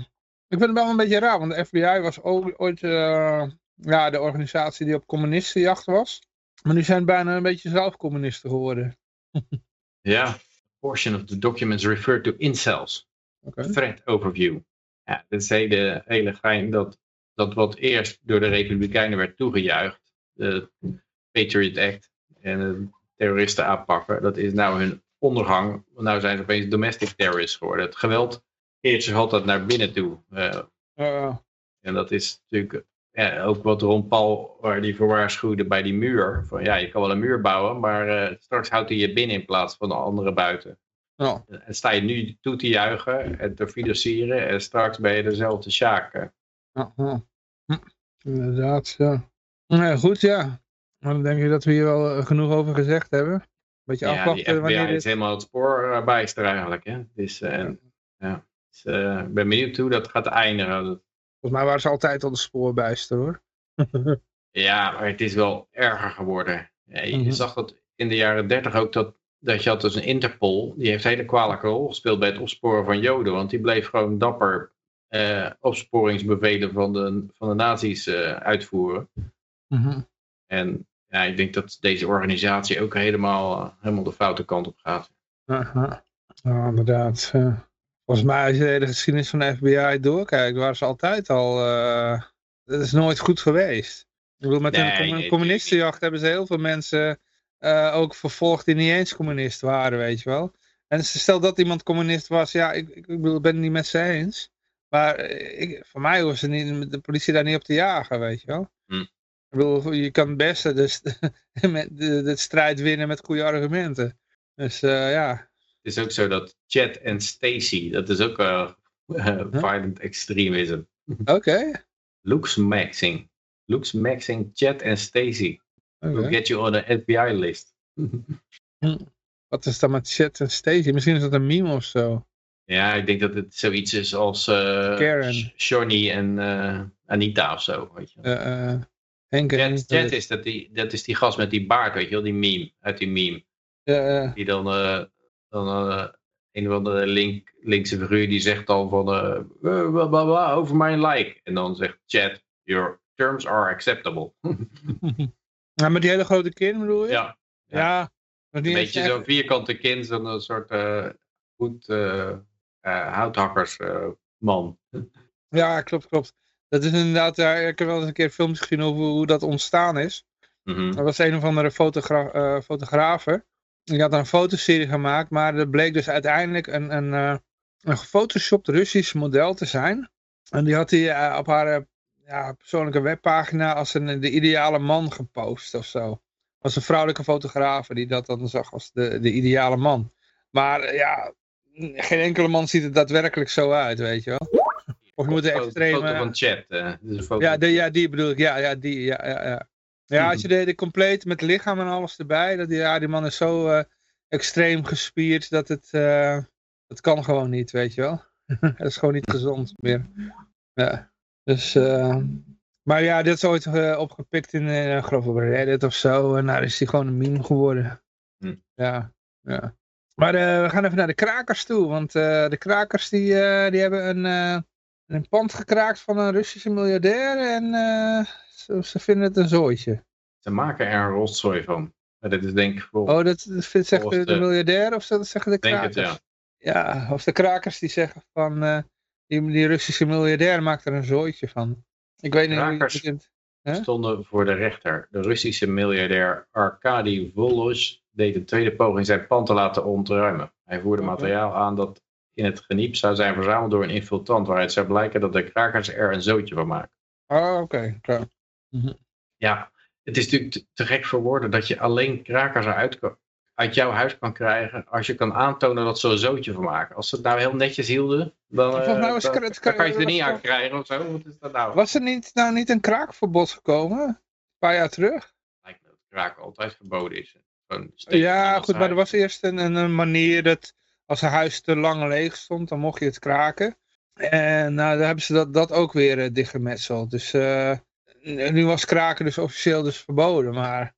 ik vind het wel een beetje raar, want de FBI was ooit uh, ja, de organisatie die op communistenjacht was. Maar nu zijn bijna een beetje zelf communisten geworden. ja, portion of the documents refer to incels. Okay. Threat overview. Ja, dat is hele, hele gein dat, dat wat eerst door de Republikeinen werd toegejuicht, de Patriot Act en de terroristen aanpakken, dat is nou hun ondergang. Nou zijn ze opeens domestic terrorists geworden. Het geweld keert zich altijd naar binnen toe. Uh, en dat is natuurlijk ja, ook wat Ron Paul, waar die voor waarschuwde bij die muur. Van ja, je kan wel een muur bouwen, maar uh, straks houdt hij je binnen in plaats van de andere buiten. En sta je nu toe te juichen en te financieren en straks ben je dezelfde sjaak. Hm. Inderdaad, ja. Nee, goed, ja. Maar dan denk ik dat we hier wel eh, genoeg over gezegd hebben. Beetje ja, afwachten wanneer dit... is helemaal het spoor bijster eigenlijk. Hè? Dus, uh, ja. Dus, uh, ik ben benieuwd hoe dat gaat eindigen. Volgens mij waren ze altijd al de spoorbijster hoor. ja, maar het is wel erger geworden. Ja, je mhm. zag dat in de jaren dertig ook dat, dat je had dus een Interpol. Die heeft een hele kwalijke rol gespeeld bij het opsporen van Joden. Want die bleef gewoon dapper uh, opsporingsbevelen van de, van de nazi's uh, uitvoeren. Mhm. En ja, ik denk dat deze organisatie ook helemaal, helemaal de foute kant op gaat. Ja, inderdaad. Volgens mij, als je de hele geschiedenis van de FBI doorkijkt, waren ze altijd al... Uh, dat is nooit goed geweest. Ik bedoel, met nee, een communistenjacht hebben ze heel veel mensen uh, ook vervolgd die niet eens communist waren, weet je wel. En stel dat iemand communist was, ja, ik, ik, bedoel, ben het niet met ze eens. Maar eh, ik, voor mij hoeft ze niet, de politie daar niet op te jagen, weet je wel. Hm. Ik bedoel, je kan het beste dus, de, de, de, strijd winnen met goede argumenten. Dus uh, ja, is ook zo dat Chat en Stacy, dat is ook uh, violent extremism. Oké. Okay. Looks maxing. Looks maxing Chat en Stacy. Okay. Will get you on the FBI list. Wat is dat met Chat en Stacy? Misschien is dat een meme of zo. Ja, ik denk dat het zoiets is als uh, Karen. Shawnee en uh, Anita of zo. Weet je. Uh, Henk is, dat, die, dat is die gast met die baard, weet je wel, die meme, uit die meme. Die dan, dan eh, een of andere link, linkse figuur die zegt dan van eh, eh, bla, bla, bla, over mijn like. En dan zegt chat, your terms are acceptable. ja, met die hele grote kin bedoel je? ja, Ja. een beetje echt- zo'n vierkante kin, zo'n soort eh goed eh eh, houthakkersman. Ja, klopt, klopt. Dat is inderdaad, ja, ik heb wel eens een keer films gezien over hoe dat ontstaan is. Mhm. Dat was een of andere fotogra eh, fotografe. Die had een fotoserie gemaakt, maar er bleek dus uiteindelijk een, een, eh, een gefotoshopt Russisch model te zijn. En die had hij eh, op haar eh, ja, persoonlijke webpagina als een, de ideale man gepost of zo. was een vrouwelijke fotografe die dat dan zag als de, de ideale man. Maar ja, geen enkele man ziet er daadwerkelijk zo uit, weet je wel. Of je moet een Foto- extreme... foto van chat. een foto Ja, de, ja, die bedoel ik. Ja, ja, die. Ja, ja, ja. Ja als je de, de compleet met lichaam en alles erbij. Dat die, ja, die man is zo eh, extreem gespierd dat het. eh, dat kan gewoon niet, weet je wel. dat is gewoon niet gezond meer. Ja. Dus. eh, maar ja, dit is ooit opgepikt in, op Reddit of zo. En daar is hij gewoon een meme geworden. Hm. Ja, ja. Maar we gaan even naar de krakers toe. Want de krakers die, die hebben een, een pand gekraakt van een Russische miljardair. En ze, ze vinden het een zooitje. Ze maken er een rotzooi van. Maar dit is denk ik voor... Oh, dat, dat vindt, zegt de, Volgens de de- miljardair of dat zeggen de denk het, krakers? ja. Ja, of de krakers die zeggen van... eh, die, die Russische miljardair maakt er een zooitje van. Ik weet niet hoe je het Krakers. begint. Hè? stonden voor de rechter. De Russische miljardair Arkady Volos deed een tweede poging zijn pand te laten ontruimen. Hij voerde materiaal aan dat in het geniep zou zijn verzameld door een infiltrant, waaruit zou blijken dat de krakers er een zootje van maken. Oh, oké. Ja, het is natuurlijk te, gek voor woorden dat je alleen krakers kan- uit jouw huis kan krijgen als je kan aantonen dat ze een zootje van maken. Als ze het nou heel netjes hielden, dan, eh, dan- dan kan je het er niet aan krijgen of zo. Wat is dat nou? Was er niet, nou niet een kraakverbod gekomen? Een paar jaar terug? Lijkt me dat kraken altijd verboden is. Ja, goed, maar er was eerst een, een, een manier dat als een huis te lang leeg stond, dan mocht je het kraken. En nou, daar hebben ze dat, dat ook weer uh, dichtgemetseld. Dus eh, nu was kraken dus officieel dus verboden, maar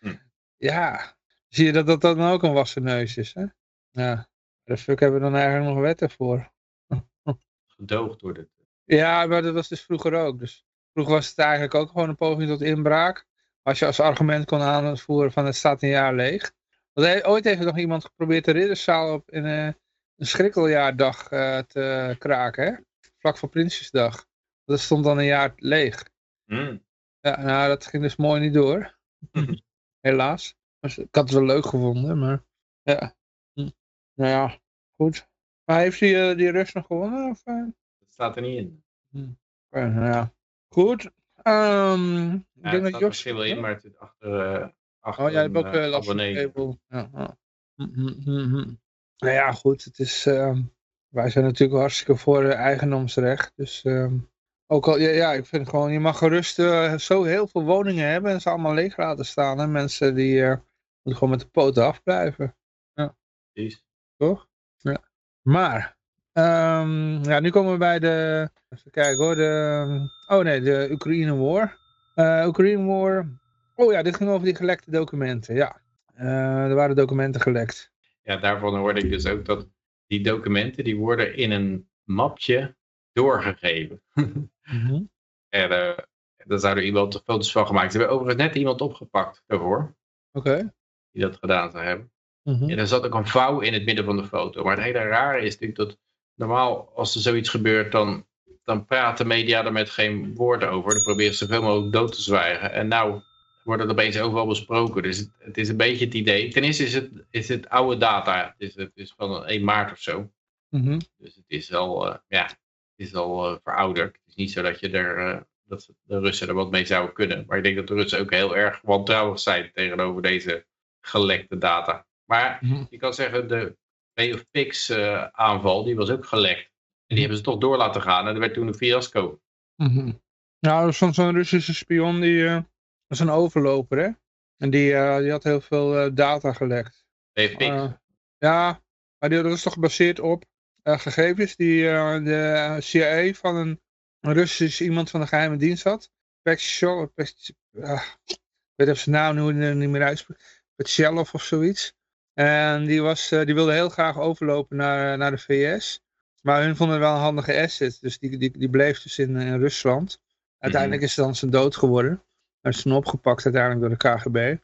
Hm. ja, zie je dat dat dan ook een wassen neus is, hè? Ja, fuck hebben we dan eigenlijk nog wetten voor? gedoogd door de Ja, maar dat was dus vroeger ook. Dus vroeger was het eigenlijk ook gewoon een poging tot inbraak. Als je als argument kon aanvoeren van het staat een jaar leeg. Want ooit heeft nog iemand geprobeerd de ridderzaal op in eh, een schrikkeljaardag eh, te kraken. Hè? Vlak voor Prinsjesdag. Dat stond dan een jaar leeg. Hmm. Ja, nou dat ging dus mooi niet door. Helaas. Maar Ik had het wel leuk gevonden, maar ja. Hm. Nou ja, goed. Maar heeft die, eh, die Rus nog gewonnen? Of, eh? Dat staat er niet in. Oké, nou ja. Goed. Ehm ik Ja, denk dat Jos... misschien wel in, maar het zit achter, eh achter Oh, jij hebt ook uh, last van de. Ja. Hm, hm, hm, hm. Nou ja, goed. Het is, ehm, wij zijn natuurlijk hartstikke voor eigendomsrecht. Dus ehm, ook al, ja, ja, ik vind gewoon, je mag gerust eh, zo heel veel woningen hebben en ze allemaal leeg laten staan. Hè? Mensen die eh, moeten gewoon met de poten afblijven. Precies. Toch? Ja. Maar, ehm, ja, nu komen we bij de, even kijken hoor, de, oh nee, de Oekraïne War. Eh Oekraïne War, oh ja, dit ging over die gelekte documenten, ja. Eh, er waren documenten gelekt. Ja, daarvan hoorde ik dus ook dat die documenten die worden in een mapje doorgegeven. En eh daar zou er iemand foto's van gemaakt. Ze hebben overigens net iemand opgepakt daarvoor, Oké. die dat gedaan zou hebben. Mhm. En er zat ook een vouw in het midden van de foto. Maar het hele rare is natuurlijk dat normaal als er zoiets gebeurt, dan, dan praat de media er met geen woord over. Dan proberen ze zoveel mogelijk dood te zwijgen. En nou wordt het opeens overal besproken. Dus het, het is een beetje het idee. Ten eerste is het, is het oude data. Het is, het is van 1 maart of zo. Mhm. Dus het is al, eh, ja, is al eh, verouderd. Het is niet zo dat je er, eh, dat de Russen er wat mee zouden kunnen. Maar ik denk dat de Russen ook heel erg wantrouwig zijn tegenover deze gelekte data. Maar Mhm. je kan zeggen, de Bay of Pigs eh, aanval, die was ook gelekt. En die hebben ze toch door laten gaan. En dat werd toen een fiasco. Mhm. Nou, er stond zo'n Russische spion, die eh, was een overloper, hè. En die, die had heel veel data gelekt. Bay of Pigs. Ja, maar die, dat is toch gebaseerd op gegevens die eh, de CIA van een, een Russisch iemand van de geheime dienst had. Ah, ik weet even zijn naam nu niet meer uitspreken. Shelf of zoiets. En die, was, die wilde heel graag overlopen naar, naar de VS. Maar hun vonden het wel een handige asset. Dus die, die, die bleef dus in, in Rusland. Uiteindelijk is ze dan zijn dood geworden. Hij is toen opgepakt uiteindelijk door de KGB.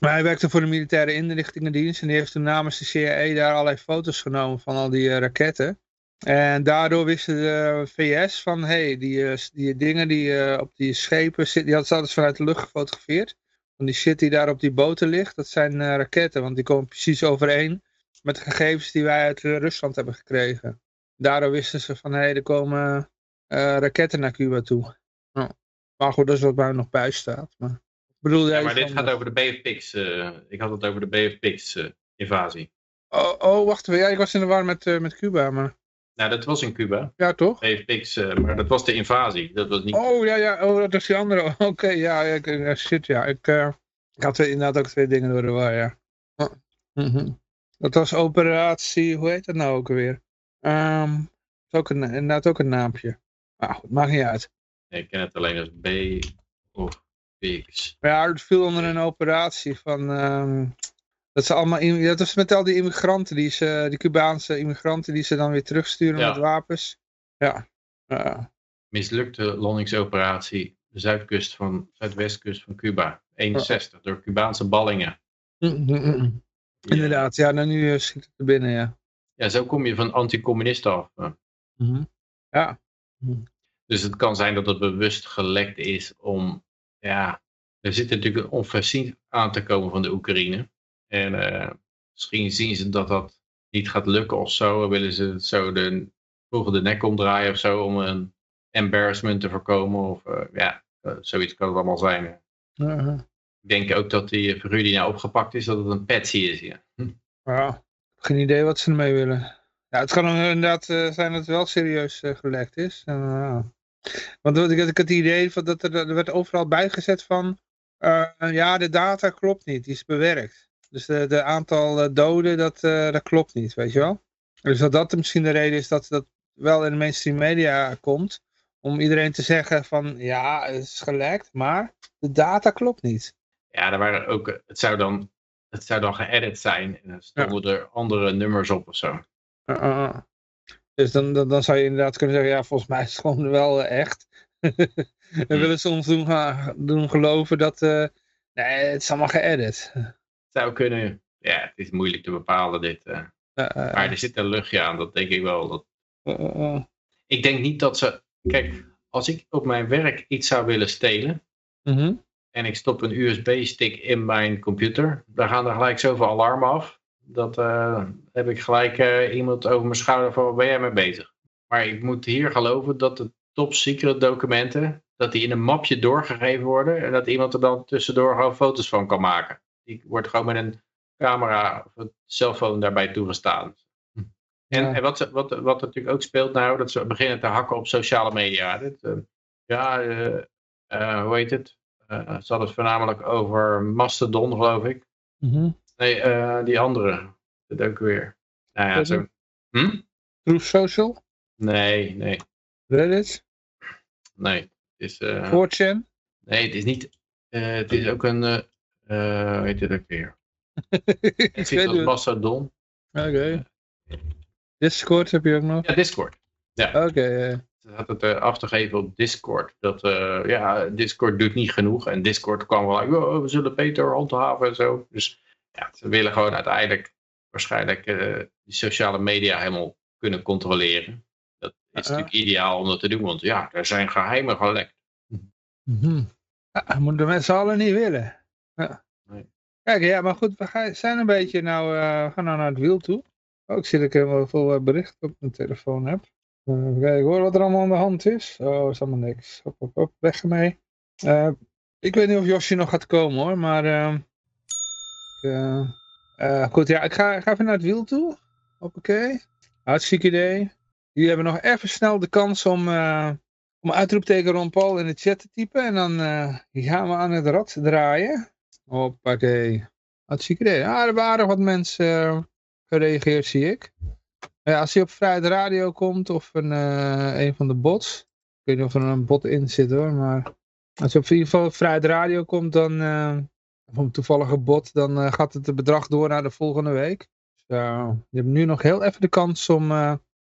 Maar hij werkte voor de militaire inrichtingendienst. En die heeft toen namens de CIA daar allerlei foto's genomen van al die raketten. En daardoor wisten de VS van, hé, hey, die, die dingen die op die schepen zitten, die hadden ze altijd vanuit de lucht gefotografeerd. Van die shit die daar op die boten ligt, dat zijn raketten, want die komen precies overeen met de gegevens die wij uit Rusland hebben gekregen. Daardoor wisten ze van, hé, hey, er komen raketten naar Cuba toe. Nou, maar goed, dat is wat mij nog bij staat. Maar, bedoel, ja, maar dit gaat over de BFPX. Uh, ik had het over de BFPX uh, invasie. Oh, oh, wacht even. Ja, ik was in de war met, uh, met Cuba, maar... Nou, dat was in Cuba. Ja, toch? BFPX, maar dat was de invasie. Dat was niet... Oh, ja, ja. Oh, dat is die andere. Oké, okay, ja, ik, shit, ja. Ik, ik had inderdaad ook twee dingen door de war, ja. Oh. Mm -hmm. Dat was operatie, hoe heet dat nou ook alweer? Um, ook een, inderdaad ook een naampje. Maar goed, maakt niet uit. Ik ken het alleen als B of X. Ja, het viel onder een operatie van... Um, dat, ze allemaal, dat was met al die immigranten, die, ze, die Cubaanse immigranten die ze dan weer terugsturen ja. met wapens. Ja. Uh. Mislukte landingsoperatie de zuidkust van, zuidwestkust van Cuba. 61, door Cubaanse ballingen. Mm -hmm. Inderdaad, ja, nou nu schiet het er binnen, ja. Ja, zo kom je van anticommunisten af. Mm -hmm. Ja. Dus het kan zijn dat het bewust gelekt is om, ja, er zit natuurlijk een offensief aan te komen van de Oekraïne. En uh, misschien zien ze dat dat niet gaat lukken of zo. Willen ze zo de, vroeger de nek omdraaien of zo om een embarrassment te voorkomen. Of uh, ja, uh, zoiets kan het allemaal zijn. -huh. Ik denk ook dat die figuur die nou opgepakt is, dat het een patsy is. Ja. Hm. ja, geen idee wat ze ermee willen. Ja, het kan inderdaad zijn dat het wel serieus gelekt is. En, want ik had het idee van dat er, er werd overal bijgezet van, uh, ja, de data klopt niet, die is bewerkt. Dus de, de aantal uh, doden, dat, uh, dat klopt niet, weet je wel. Dus dat dat misschien de reden is dat dat wel in de mainstream media komt, om iedereen te zeggen van, ja, het is gelekt, maar de data klopt niet. Ja, er waren ook, het zou dan, het zou dan geëdit zijn en er stonden ja. er andere nummers op of zo. Dus dan, dan, dan, zou je inderdaad kunnen zeggen, ja, volgens mij is het gewoon wel uh, echt. en willen ze ons doen, doen geloven dat, uh, nee, het is allemaal geëdit. Zou kunnen, ja, het is moeilijk te bepalen dit. Uh. maar er zit een luchtje aan, dat denk ik wel. Dat... Ik denk niet dat ze, kijk, als ik op mijn werk iets zou willen stelen, mm -hmm. en ik stop een USB-stick in mijn computer, dan gaan er gelijk zoveel alarmen af dat uh, heb ik gelijk uh, iemand over mijn schouder van, waar ben jij mee bezig? Maar ik moet hier geloven dat de top secret documenten, dat die in een mapje doorgegeven worden en dat iemand er dan tussendoor gewoon foto's van kan maken. Die wordt gewoon met een camera of een cellfoon daarbij toegestaan. En, wat, wat, wat natuurlijk ook speelt nou, dat ze beginnen te hakken op sociale media. Dit, uh, ja, hoe heet het? ze hadden het voornamelijk over Mastodon, geloof ik. Mm -hmm. Nee, uh, die andere. Dat ook weer. Nou ja, zo. Hm? Truth Social? Nee, nee. Reddit? Nee. Het is, uh... 4chan? Nee, het is niet. Uh, het is ook een. Uh, weet je dat weer? het zit als Mastodon. Oké. Okay. Discord heb je ook nog? Ja, Discord. Ja. Oké. Okay, Ze had het af te geven op Discord. Dat uh, ja, Discord doet niet genoeg. En Discord kwam wel, oh, we zullen beter handhaven en zo. Dus ja, ze willen gewoon uiteindelijk waarschijnlijk uh, die sociale media helemaal kunnen controleren. Dat is uh, natuurlijk ideaal om dat te doen, want ja, er zijn geheimen gelekt. Mm -hmm. ja, moeten mensen allen niet willen. Ja. Nee. Kijk, ja, maar goed, we zijn een beetje nou, uh, we gaan nou naar het wiel toe. Oh, ik zie dat ik helemaal veel berichten op mijn telefoon heb. Uh, kijk, hoor wat er allemaal aan de hand is. Oh, is allemaal niks. Hop, hop, hop, weg ermee. Ik weet niet of Josje nog gaat komen hoor, maar... Uh, uh, goed, ja, ik ga, ga even naar het wiel toe. Hoppakee. Hartstikke idee. Jullie hebben nog even snel de kans om, uh, om uitroepteken Ron Paul in de chat te typen. En dan gaan we aan het rad draaien. Hoppakee. Hartstikke idee. Ah, er waren wat mensen gereageerd, zie ik. Ja, als hij op Vrijheid Radio komt of een, een van de bots. Ik weet niet of er een bot in zit hoor, maar als hij op in ieder geval op Vrijheid Radio komt, dan of een toevallige bot, dan gaat het bedrag door naar de volgende week. Dus, je hebt nu nog heel even de kans om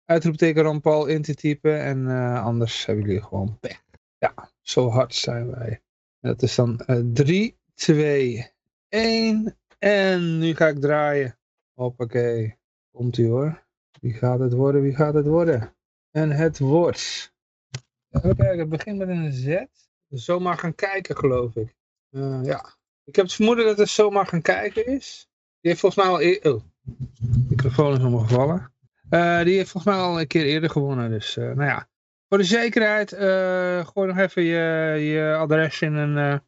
uitroepteken Ron Paul in te typen. En anders hebben jullie gewoon pech. Ja, zo hard zijn wij. Dat is dan 3, 2, 1. En nu ga ik draaien. Hoppakee. Komt ie hoor. Wie gaat het worden? Wie gaat het worden? En het wordt... Even kijken, het begint met een Z. Zomaar gaan kijken geloof ik. Uh, ja. Ik heb het vermoeden dat het zomaar gaan kijken is. Die heeft volgens mij al... E oh, de microfoon is omgevallen. Uh, die heeft volgens mij al een keer eerder gewonnen. Dus uh, nou ja. Voor de zekerheid, gooi nog even je, je adres in een,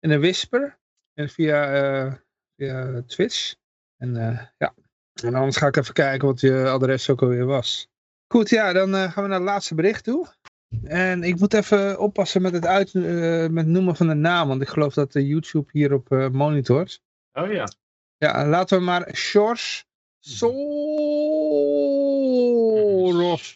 in een whisper. En via, via Twitch. En ja, en anders ga ik even kijken wat je adres ook alweer was. Goed, ja, dan gaan we naar het laatste bericht toe. En ik moet even oppassen met het uit, uh, met noemen van de naam, want ik geloof dat de YouTube hierop uh, monitort. Oh ja. Ja, laten we maar Shores Soros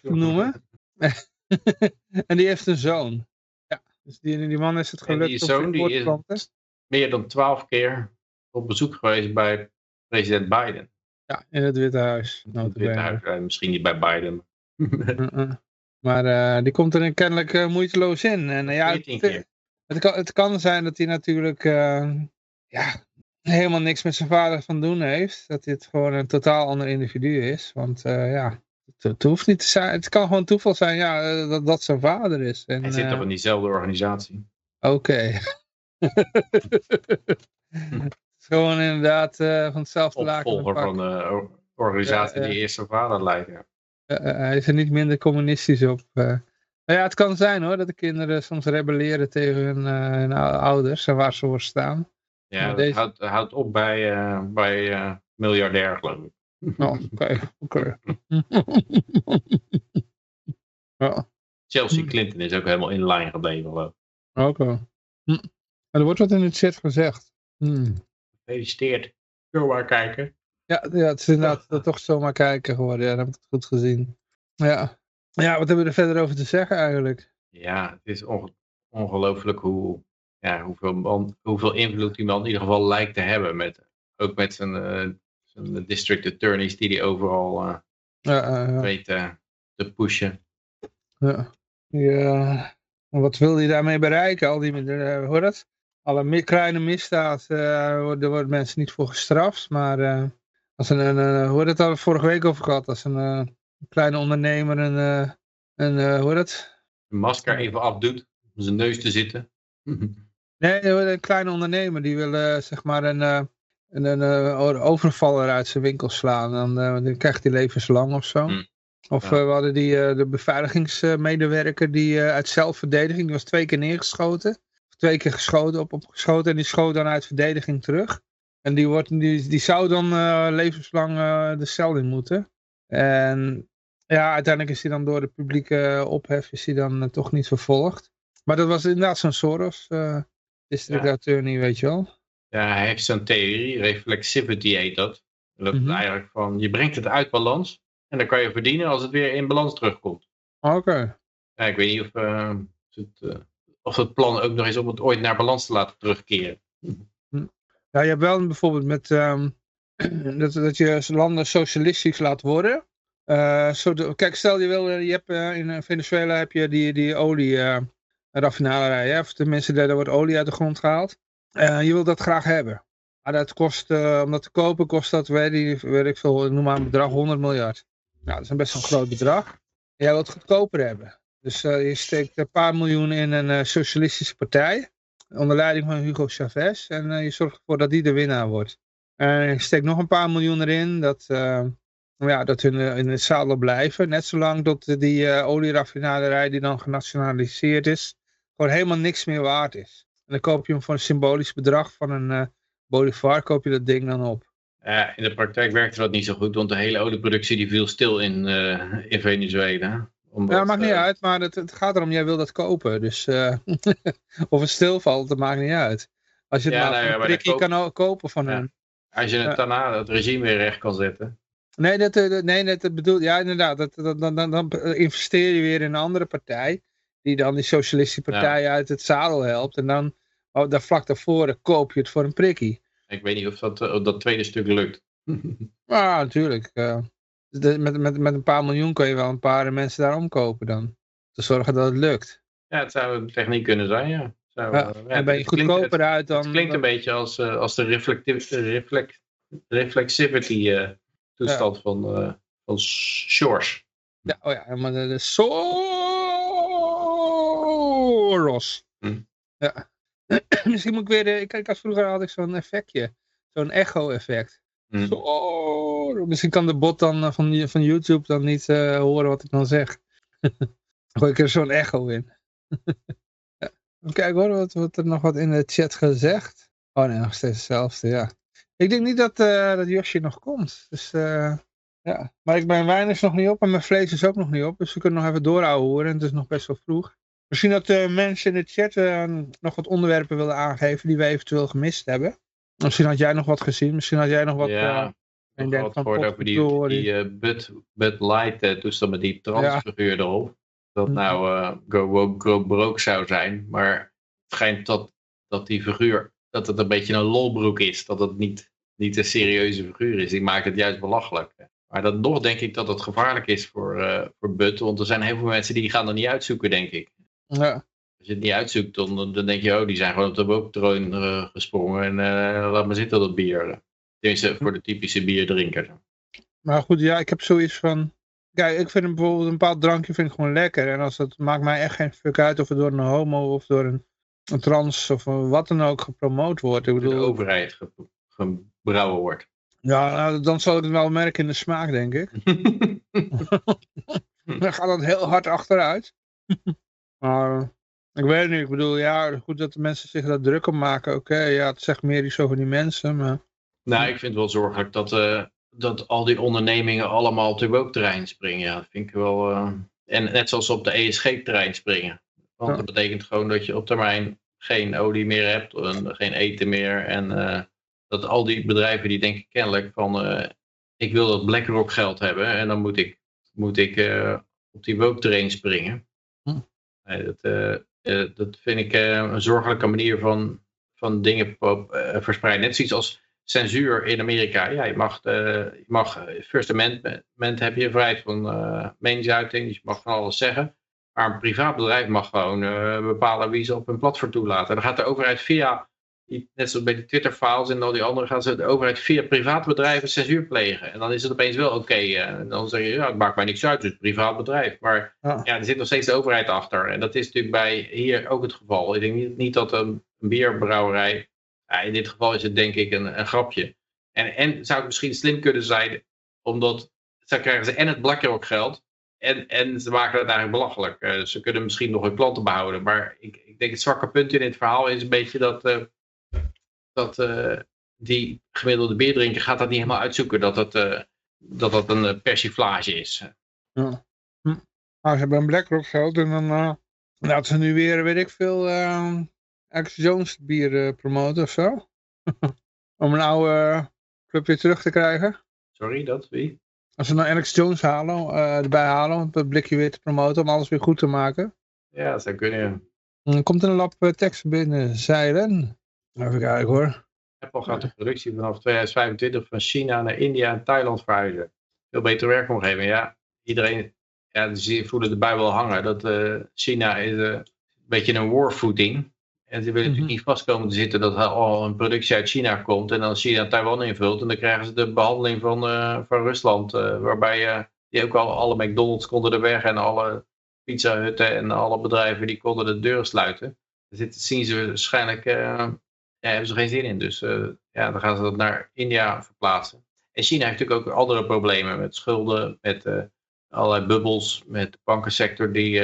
noemen. en die heeft een zoon. Ja, dus die, die man is het gelukt en die zoon die is meer dan twaalf keer op bezoek geweest bij president Biden. Ja, in het Witte Huis. Het Witte Huis, eh, misschien niet bij Biden. maar uh, die komt er kennelijk uh, moeiteloos in. En, ja, het, het, kan, het kan zijn dat hij natuurlijk ja, helemaal niks met zijn vader van doen heeft. Dat het gewoon een totaal ander individu is. Want ja, het, het, hoeft niet te zijn. Het kan gewoon toeval zijn ja, dat dat zijn vader is. En, hij zit toch in diezelfde organisatie? Oké. Gewoon inderdaad uh, van hetzelfde laken. Opvolger van de organisatie die eerst zijn vader leidt. Ja. Hij is er niet minder communistisch op. Uh. Nou ja, het kan zijn hoor, dat de kinderen soms rebelleren tegen hun, uh, hun ouders en waar ze voor staan. Ja, dat deze... houdt, houdt op bij, uh, bij uh, miljardair geloof ik. Oh, oké, oké. ja. Chelsea Clinton is ook helemaal in lijn gebleven geloof ik. Oké. Okay. Hm. Er wordt wat in het chat gezegd. Hm. Gefeliciteerd. Zomaar kijken. Ja, ja, het is inderdaad toch zomaar kijken geworden. Ja, dan heb ik het goed gezien. Ja. ja, wat hebben we er verder over te zeggen eigenlijk? Ja, het is ongelooflijk hoe, ja, hoeveel, man, hoeveel invloed die man in ieder geval lijkt te hebben. Met, ook met zijn, uh, zijn district attorneys die hij overal uh, ja, uh, weet te pushen. Ja. ja. Wat wil hij daarmee bereiken? Al die, hoor dat? alle kleine misdaad, uh, worden, mensen niet voor gestraft. Maar als een, een, een, hoe het vorige week over gehad, als een, uh, kleine ondernemer een, een hoe het? Een masker even afdoet, om zijn neus te zitten. nee, een kleine ondernemer die wil zeg maar een, een, een, overvaller uit zijn winkel slaan. Dan, dan krijgt hij levenslang of zo. Mm. Of we hadden die, de beveiligingsmedewerker die uit zelfverdediging, die was twee keer neergeschoten twee keer geschoten, op, opgeschoten en die schoot dan uit verdediging terug. En die, wordt, die, die zou dan uh, levenslang uh, de cel in moeten. En ja, uiteindelijk is hij dan door de publieke ophef is hij dan uh, toch niet vervolgd. Maar dat was inderdaad zo'n Soros, district ja. attorney, weet je wel. Ja, hij heeft zo'n theorie, reflexivity heet dat. Dat mm -hmm. eigenlijk van, je brengt het uit balans en dan kan je verdienen als het weer in balans terugkomt. Oké. Okay. Ja, ik weet niet of het of het plan ook nog is om het ooit naar balans te laten terugkeren. Ja, je hebt wel bijvoorbeeld met um, dat, dat je landen socialistisch laat worden. Zo kijk, stel je wil, je hebt uh, in Venezuela heb je die, die olie raffinaderij, of tenminste daar wordt olie uit de grond gehaald. je wil dat graag hebben. Maar dat kost, om dat te kopen kost dat, weet, weet ik veel, noem maar een bedrag 100 miljard. Nou, dat is een best een groot bedrag. En jij wilt het goedkoper hebben. Dus je steekt een paar miljoen in een socialistische partij. Onder leiding van Hugo Chavez. En uh, je zorgt ervoor dat die de winnaar wordt. En je steekt nog een paar miljoen erin. Dat, ja, dat hun in het zadel blijven. Net zolang dat die olieraffinaderij die dan genationaliseerd is. Gewoon helemaal niks meer waard is. En dan koop je hem voor een symbolisch bedrag van een Bolivar. Koop je dat ding dan op. Ja, in de praktijk werkte dat niet zo goed. Want de hele olieproductie die viel stil in, in Venezuela. Omdat, ja, maakt niet uh, uit, maar het, het, gaat erom, jij wil dat kopen. Dus uh, of het stilvalt, dat maakt niet uit. Als je het ja, nou, een prikje koop... kan kopen van ja. hen. Als je het daarna het regime weer recht kan zetten. Nee, dat, eh, nee, dat bedoel, ja inderdaad, dat, dat, dan, dan, dan investeer je weer in een andere partij. Die dan die socialistische partij ja. uit het zadel helpt. En dan, oh, daar vlak daarvoor koop je het voor een prikkie. Ik weet niet of dat, of dat tweede stuk lukt. Ja, natuurlijk. Met, met, met een paar miljoen kun je wel een paar mensen daar omkopen dan. Te zorgen dat het lukt. Ja, het zou een techniek kunnen zijn, ja. Zou, ja, en ben je goedkoper uit dan... Het klinkt een beetje als, uh, als de reflect, reflexivity uh, toestand ja. van, uh, van Shores. Ja, oh ja, maar de, de Soros. Hm. Ja. Misschien moet ik weer... De, ik, ik had vroeger had ik zo'n effectje. Zo'n echo-effect. Hm. Zo, misschien kan de bot dan van, van YouTube dan niet horen wat ik dan zeg. gooi ik er zo'n echo in. Kijk hoor, wat wordt er nog wat in de chat gezegd? Oh nee, nog steeds hetzelfde, ja. Ik denk niet dat, uh, dat Josje nog komt. Dus ja. Maar ik, mijn wijn is nog niet op en mijn vlees is ook nog niet op. Dus we kunnen nog even doorhouden en het is nog best wel vroeg. Misschien dat uh, mensen in de chat nog wat onderwerpen willen aangeven die we eventueel gemist hebben. Misschien had jij nog wat gezien, misschien had jij nog wat... Ja, ik heb wat gehoord over die, die Bud, Bud Light toestel met die transfiguur erop dat mhm. nou go, go broke zou zijn. Maar het schijnt dat, dat die figuur, dat het een beetje een lolbroek is. Dat het niet, niet een serieuze figuur is. Die maakt het juist belachelijk. Maar dan nog denk ik dat het gevaarlijk is voor, uh, voor Bud. Want er zijn heel veel mensen die gaan er niet uitzoeken, denk ik. Ja. Als je het niet uitzoekt, dan, dan denk je, oh, die zijn gewoon op de booktroon uh, gesprongen. En uh, laat maar zitten dat bier. Tenminste, voor de typische bierdrinker. Maar goed, ja, ik heb zoiets van... Kijk, ik vind bijvoorbeeld een bepaald drankje vind ik gewoon lekker. En als dat maakt mij echt geen fuck uit of het door een homo of door een, een trans of wat dan ook gepromoot wordt. Ik bedoel, de overheid gebrouwen wordt. Ja, nou, dan zal ik het wel merken in de smaak, denk ik. dan gaat het heel hard achteruit. maar ik weet niet, ik bedoel, ja, goed dat de mensen zich daar druk op maken. Oké, ja, het zegt meer iets over die mensen, maar... Nou, ik vind het wel zorgelijk dat, uh, dat al die ondernemingen allemaal op de woke-terrein springen. Ja, dat vind ik wel... Uh... En net zoals op de ESG-terrein springen. Want dat betekent gewoon dat je op termijn geen olie meer hebt, en geen eten meer. En uh, dat al die bedrijven die denken kennelijk van... Ik wil dat BlackRock geld hebben en dan moet ik, moet ik op die woke-terrein springen. Hm. dat, dat vind ik een zorgelijke manier van, van dingen verspreiden. Net zoiets als censuur in Amerika. Ja, je mag, je mag First Amendment heb je vrijheid van uh, meningsuiting, dus je mag van alles zeggen. Maar een privaat bedrijf mag gewoon bepalen wie ze op hun platform toelaten. Dan gaat de overheid via, net zoals bij de Twitter-files en al die andere, gaat ze de overheid via private bedrijven censuur plegen. En dan is het opeens wel oké. Okay, uh, en dan zeg je, ja, het maakt mij niks uit, het is een privaat bedrijf. Maar ja. er zit nog steeds de overheid achter. En dat is natuurlijk bij hier ook het geval. Ik denk niet, niet dat een, een bierbrouwerij ja, in dit geval is het denk ik een, een grapje. En, en zou het misschien slim kunnen zijn, omdat dan krijgen ze en het BlackRock geld, en, en ze maken het eigenlijk belachelijk. Uh, ze kunnen misschien nog hun klanten behouden. Maar ik, ik denk het zwakke punt in het verhaal is een beetje dat, uh, dat uh, die gemiddelde beerdrinker gaat dat niet helemaal uitzoeken. Dat dat, dat, dat een persiflage is. Ja. Hm. Nou, ze hebben een BlackRock geld en dan laten ze nu weer, weet ik veel, Alex Jones bier promoten of zo. Om een oude club weer terug te krijgen. Sorry, dat wie? Als we nou Alex Jones halen, uh, erbij halen om het blikje weer te promoten, om alles weer goed te maken. Ja, dat zou kunnen. Dan komt er een lap tekst binnen, zeilen. Even kijken hoor. Apple gaat de productie vanaf 2025 van China naar India en Thailand verhuizen. Veel beter werkomgeving, ja. Iedereen, ja, die voelen de bui wel hangen. Dat China is een beetje een warfooting. En ze willen natuurlijk mhm. niet vast komen te zitten dat al een productie uit China komt en dan China Taiwan invult. En dan krijgen ze de behandeling van, uh, van Rusland, waarbij die ook al alle McDonald's konden er weg en alle pizza hutten en alle bedrijven die konden de deuren sluiten. Daar zien ze waarschijnlijk, ja, hebben ze geen zin in. Dus ja, dan gaan ze dat naar India verplaatsen. En China heeft natuurlijk ook andere problemen met schulden, met allerlei bubbels, met de bankensector die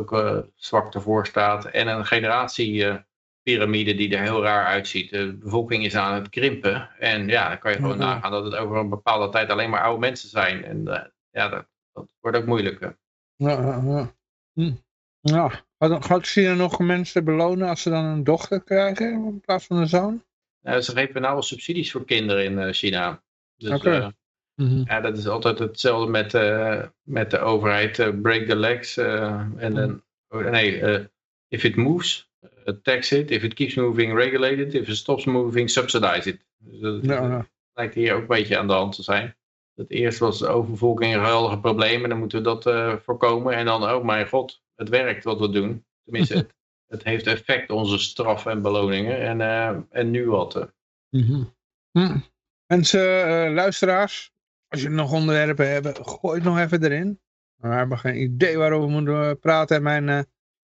ook uh, zwak ervoor staat. En een generatiepyramide die er heel raar uitziet. De bevolking is aan het krimpen. En ja, dan kan je gewoon nagaan dat het over een bepaalde tijd alleen maar oude mensen zijn. En uh, ja, dat, dat, wordt ook moeilijker. Ja, ja. Hm. ja. Gaat China nog mensen belonen als ze dan een dochter krijgen in plaats van een zoon? Nou, ze geven nou wel subsidies voor kinderen in uh, China. Dus, okay. Mhm. Ja, dat is altijd hetzelfde met, uh, met de overheid. Uh, break the legs. Uh, en dan, oh, nee, if it moves. tax it. If it keeps moving, regulate it. If it stops moving, subsidize it. Dus dat Ja, lijkt hier ook een beetje aan de hand te zijn. Dat eerst was de overbevolking een geweldige probleem en dan moeten we dat eh, voorkomen. En dan, oh mijn god, het werkt wat we doen. Tenminste, het, het heeft effect, onze straffen en beloningen. En, eh, en nu wat? eh. Mhm. Hm. Mensen, eh, luisteraars, als je nog onderwerpen hebt, gooi het nog even erin. We hebben geen idee waarover we moeten praten en mijn eh,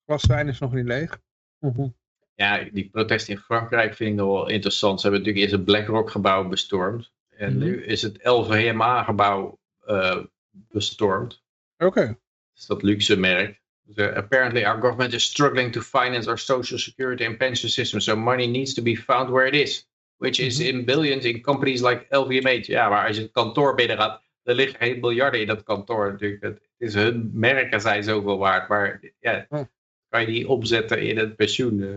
glas wijn is nog niet leeg. Mhm. Ja, die protesten in Frankrijk vind ik nog wel interessant. Ze hebben natuurlijk eerst het BlackRock gebouw bestormd. En Mhm. nu is het LVMA gebouw eh, bestormd. Oké. Dat is dat luxe merk. Dus, uh, apparently our government is struggling to finance our social security and pension system. So money needs to be found where it is. Which is Mhm. in billions in companies like LVMH. Ja, maar als je het kantoor binnen gaat, er liggen geen miljarden in dat kantoor natuurlijk. Het is hun merken zijn zoveel waard. Maar ja, kan je die opzetten in het pensioen? eh,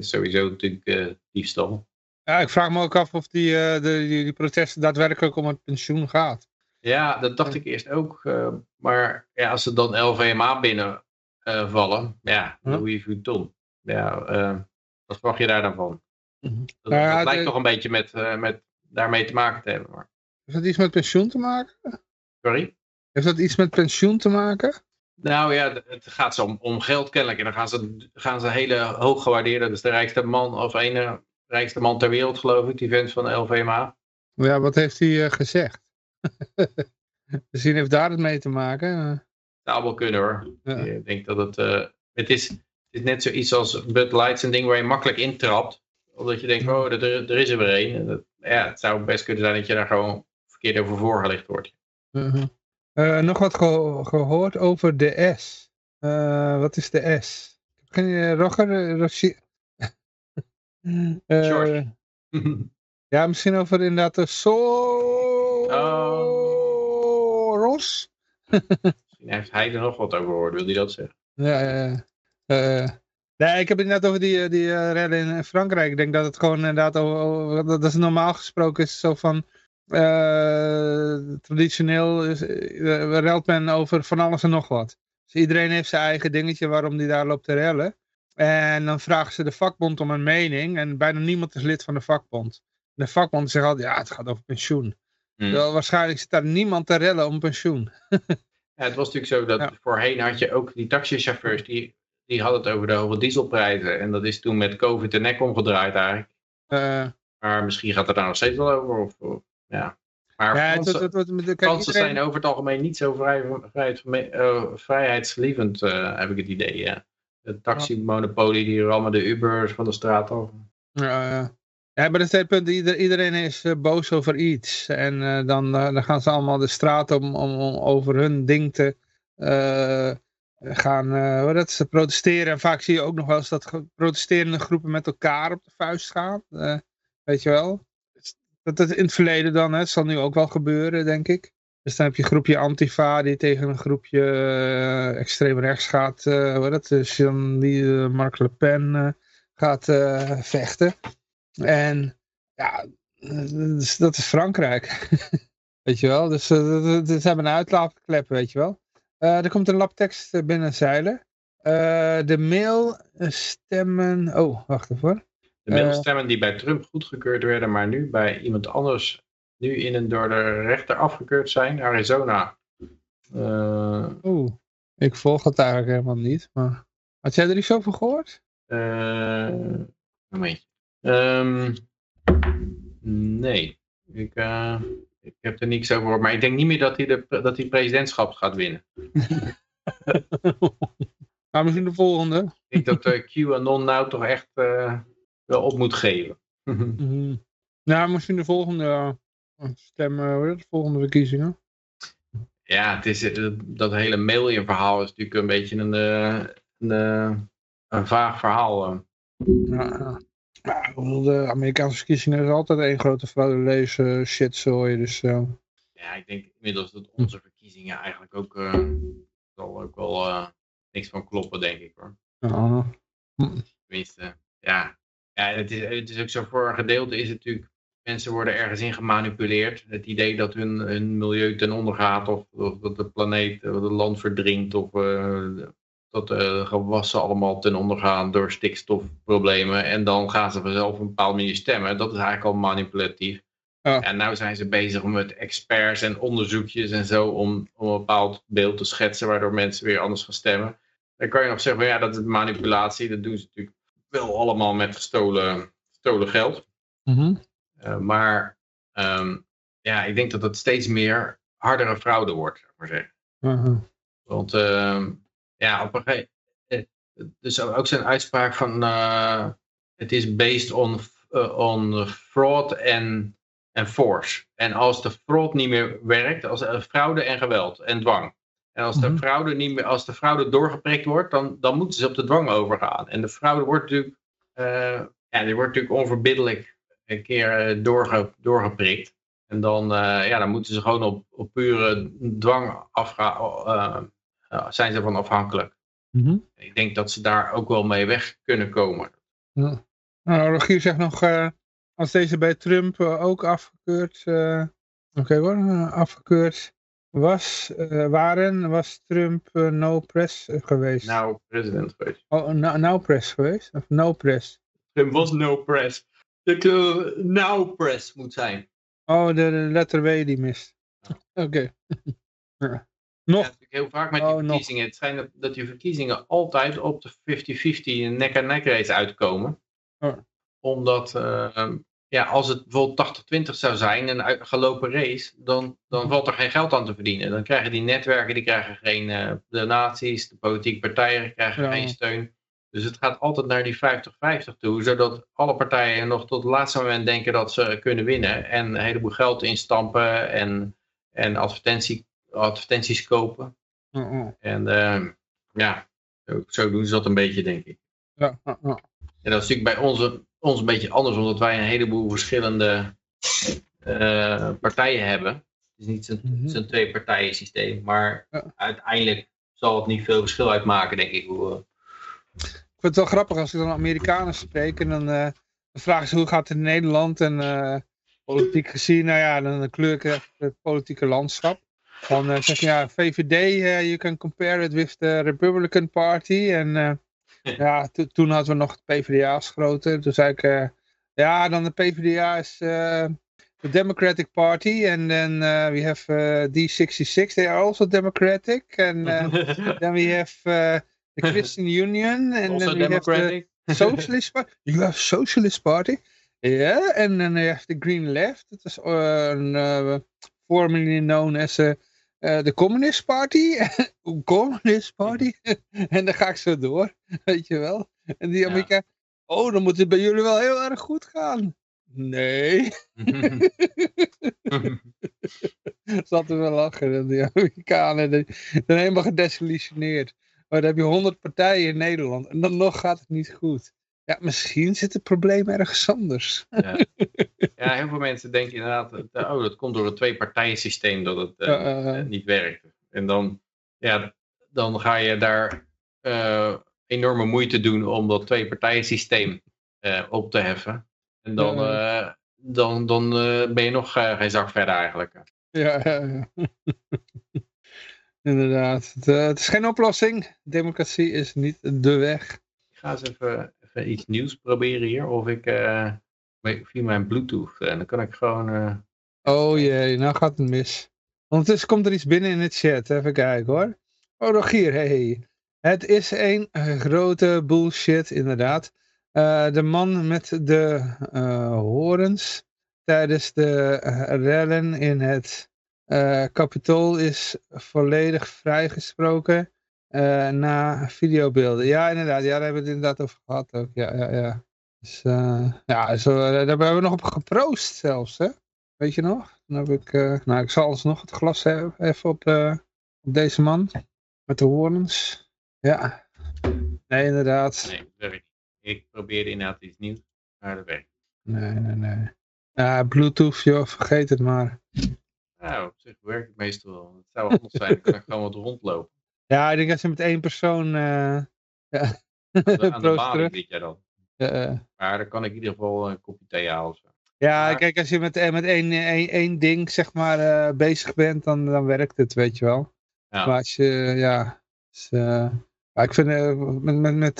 is sowieso natuurlijk eh, diefstal. Ja, ik vraag me ook af of die, eh, de, die, die protesten daadwerkelijk om het pensioen gaat. Ja, dat dacht ik eerst ook. eh, maar ja, als ze dan LVMA binnenvallen, eh, vallen, ja, Huh? Louis Vuitton. Ja, eh, wat verwacht je daar dan van? Dat, Nou ja, dat lijkt de- toch een beetje met, eh, met daarmee te maken te hebben. Maar, Heeft dat iets met pensioen te maken? sorry? Heeft dat iets met pensioen te maken? Nou ja, het gaat zo om, om geld kennelijk. En dan gaan ze, gaan ze hele hooggewaardeerde, dus de rijkste man of ene rijkste man ter wereld geloof ik, die vent van LVMA. Ja, wat heeft hij gezegd? Misschien heeft daar het mee te maken. Eh. Zou wel kunnen hoor. Ja. Ik denk dat het, eh, het, is, het is net zoiets als Bud Light, een ding waar je makkelijk intrapt. Omdat je denkt, oh, er, er is er weer een. En dat- Ja, het zou best kunnen zijn dat je daar gewoon verkeerd over voorgelicht wordt. Mhm. Eh, nog wat geho- gehoord over de S. Eh, wat is de S? Geen idee. Roger? eh, Eh, George. ja, misschien over inderdaad de Soros. Misschien heeft hij er nog wat over gehoord, wil hij dat zeggen? Ja, ja, ja. Eh, nee, ik heb het net over die, eh, die eh, rellen in Frankrijk. Ik denk dat het gewoon inderdaad, over, over- dat, dat is normaal gesproken is zo van, eh, traditioneel is, eh, relt men over van alles en nog wat. Dus iedereen heeft zijn eigen dingetje waarom die daar loopt te rellen. En dan vragen ze de vakbond om een mening en bijna niemand is lid van de vakbond. De vakbond zegt altijd, ja, het gaat over pensioen. Hmm. Terwijl waarschijnlijk zit daar niemand te rellen om pensioen. Ja, het was natuurlijk zo dat Ja. voorheen had je ook die taxichauffeurs, die, die hadden het over de hoge dieselprijzen. En dat is toen met COVID de nek omgedraaid eigenlijk. Eh, Maar misschien gaat het daar nog steeds wel over. Of, of- ja. Maar ja, Fransen, het, het, het- kijk, Fransen iedereen- zijn over het algemeen niet zo vrij, vrij, eh, vrijheidslievend, eh, heb ik het idee. Ja. De taximonopolie, die allemaal de Ubers van de straat af. Ja, ja. Ja, maar dat is het punt. Ieder- iedereen is eh, boos over iets. En eh, dan, eh, dan gaan ze allemaal de straat om, om, over hun ding te gaan dat, ze protesteren. En vaak zie je ook nog wel eens dat protesterende groepen met elkaar op de vuist gaan. Weet je wel? Dat is in het verleden dan, hè, het zal nu ook wel gebeuren, denk ik. Dus dan heb je een groepje Antifa die tegen een groepje extreem rechts gaat, dat, is, die, Mark Le Pen gaat vechten. En ja, dat is, dat is Frankrijk. weet je wel, dus eh, dat- dat- ze hebben een uitlaatklep, weet je wel. Eh, er komt een lab tekst eh, binnen zeilen. Eh, de mail eh, stemmen... Oh, wacht even hoor. De mailstemmen die bij Trump goedgekeurd werden, maar nu bij iemand anders nu in een door de rechter afgekeurd zijn, Arizona. Eh, Oeh, ik volg het eigenlijk helemaal niet. Maar had jij er iets over gehoord? eh, een momentje. Ehm, nee, ik, eh, ik heb er niks over maar ik denk niet meer dat hij, de, dat hij presidentschap gaat winnen. nou, misschien de volgende. Ik denk dat uh, QAnon nou toch echt eh, wel op moet geven. Nou, misschien de volgende stem, hoe heet het, de volgende verkiezingen. Ja, het is, dat hele mail-in-verhaal is natuurlijk een beetje een, een, een vaag verhaal. Ja, ja, de Amerikaanse verkiezingen is altijd één grote frauduleuze shitzooi. Dus, uh... Ja, ik denk inmiddels dat onze verkiezingen eigenlijk ook, uh, zal ook wel uh, niks van kloppen, denk ik hoor. Ja. Tenminste, ja. ja het, is, het is ook zo voor een gedeelte is het natuurlijk, mensen worden ergens in gemanipuleerd. Het idee dat hun, hun milieu ten onder gaat of, of dat de planeet, of het land verdrinkt of dat de gewassen allemaal ten onder gaan door stikstofproblemen. En dan gaan ze vanzelf op een bepaalde manier stemmen. Dat is eigenlijk al manipulatief. Ja. En nu zijn ze bezig met experts en onderzoekjes en zo om, om een bepaald beeld te schetsen waardoor mensen weer anders gaan stemmen. Dan kan je nog zeggen, ja, dat is manipulatie. Dat doen ze natuurlijk wel allemaal met gestolen, gestolen geld. Mhm. Uh, maar um, ja, ik denk dat het steeds meer hardere fraude wordt, zeg maar zeggen. Mhm. Want uh, ja, op een gegeven dus ook zijn uitspraak van uh, het is based on, uh, on fraud en en force. En als de fraud niet meer werkt, als fraude en geweld en dwang. En als de, -hmm. fraude niet meer, als de fraude doorgeprikt wordt, dan, dan moeten ze op de dwang overgaan. En de fraude wordt natuurlijk, uh, ja, die wordt natuurlijk onverbiddelijk een keer doorge, doorgeprikt. En dan, ja, dan moeten ze gewoon op, op pure dwang afgaan, zijn ze van afhankelijk. Mm -hmm. Ik denk dat ze daar ook wel mee weg kunnen komen. Ja. Nou, Rogier zegt nog, als deze bij Trump ook afgekeurd, uh, oké okay, hoor, afgekeurd was, uh, waren, was Trump uh, no press geweest. Nou, president geweest. Oh, nou no press geweest? Of no press? Trump was no press. De now press moet zijn. Oh, de, de letter W die mist. Oké. Okay. Ja. Nog? Ja, heel vaak met die oh, verkiezingen. Nog. Het zijn dat, dat die verkiezingen altijd op de 50-50 nek-aan-nek race uitkomen. Oh omdat uh, ja, als het bijvoorbeeld 80-20 zou zijn, een gelopen race, dan, dan valt er geen geld aan te verdienen. Dan krijgen die netwerken, die krijgen geen uh, donaties, de politieke partijen krijgen ja. geen steun. Dus het gaat altijd naar die 50-50 toe, zodat alle partijen nog tot het laatste moment denken dat ze kunnen winnen. En een heleboel geld instampen en, en advertentie, advertenties kopen. En uh, ja, zo, doen ze dat een beetje, denk ik. Ja, en dat is natuurlijk bij onze ons een beetje anders, omdat wij een heleboel verschillende uh, partijen hebben. Het is niet zo'n mm -hmm. twee partijen systeem, maar uiteindelijk zal het niet veel verschil uitmaken, denk ik. Hoe, uh... Ik vind het wel grappig als ik dan Amerikanen spreek en dan, uh, dan vragen ze hoe gaat het in Nederland en politiek gezien, nou ja, dan kleur ik het politieke landschap. Dan zeg je ja, VVD, you can compare it with the Republican Party en ja, toen hadden we nog het PvdA als grote. Toen zei ik, uh, ja, dan de PvdA is uh, the Democratic Party. And then uh, we have D66, they are also Democratic. And then we have the Christian Union. And also then we democratic. have the Socialist Party. You have Socialist Party. Yeah, and then we have the Green Left. That is formerly known as a uh, de Communist Party. Communist Party. en dan ga ik zo door. Weet je wel. En die Amerika. Ja. Oh, dan moet het bij jullie wel heel erg goed gaan. Nee. Zat er wel lachen. Die Amerikanen. Die zijn helemaal gedesillusioneerd. Maar dan heb je honderd partijen in Nederland. En dan nog gaat het niet goed. Ja, misschien zit het probleem ergens anders. Ja, ja heel veel mensen denken inderdaad, oh, dat komt door het twee-partijen systeem dat het uh, uh, niet werkt. En dan, ja, dan ga je daar enorme moeite doen om dat twee-partijen systeem op te heffen. En dan, dan, dan ben je nog geen zak verder eigenlijk. Ja, ja, ja. inderdaad. Het, het is geen oplossing. Democratie is niet de weg. Ik ga eens even even iets nieuws proberen hier. Of ik uh, via mijn bluetooth. En dan kan ik gewoon... Uh... Oh jee, nou gaat het mis. Ondertussen komt er iets binnen in het chat. Even kijken hoor. Oh, Rogier, hey. Het is een grote bullshit, inderdaad. Uh, de man met de horens tijdens de rellen in het kapitool is volledig vrijgesproken. Uh, na videobeelden. Ja, inderdaad. Ja, daar hebben we het inderdaad over gehad ook. Ja, ja, ja. Dus, uh, ja, zo, daar hebben we nog op geproost zelfs, hè. Weet je nog? Dan heb ik, uh, nou, ik zal alsnog het glas hebben, even op, op deze man. Met de horens. Ja. Nee, inderdaad. Nee, werkt Ik probeerde inderdaad iets nieuws, maar dat werkt Nee, nee, nee. Ja, Bluetooth, joh, vergeet het maar. Nou, op zich werkt het meestal wel. Het zou anders zijn, dan kan ik gewoon wat rondlopen. Ja, ik denk dat ze met één persoon... Uh, ja. Aan de balie dit jij dan. Uh, maar dan kan ik in ieder geval een kopje thee halen. Ja, maar... kijk, als je met, met één, één, één ding zeg maar bezig bent, dan, dan werkt het, weet je wel. Ja. Maar als je, ja... Dus, Maar ik vind met, met, met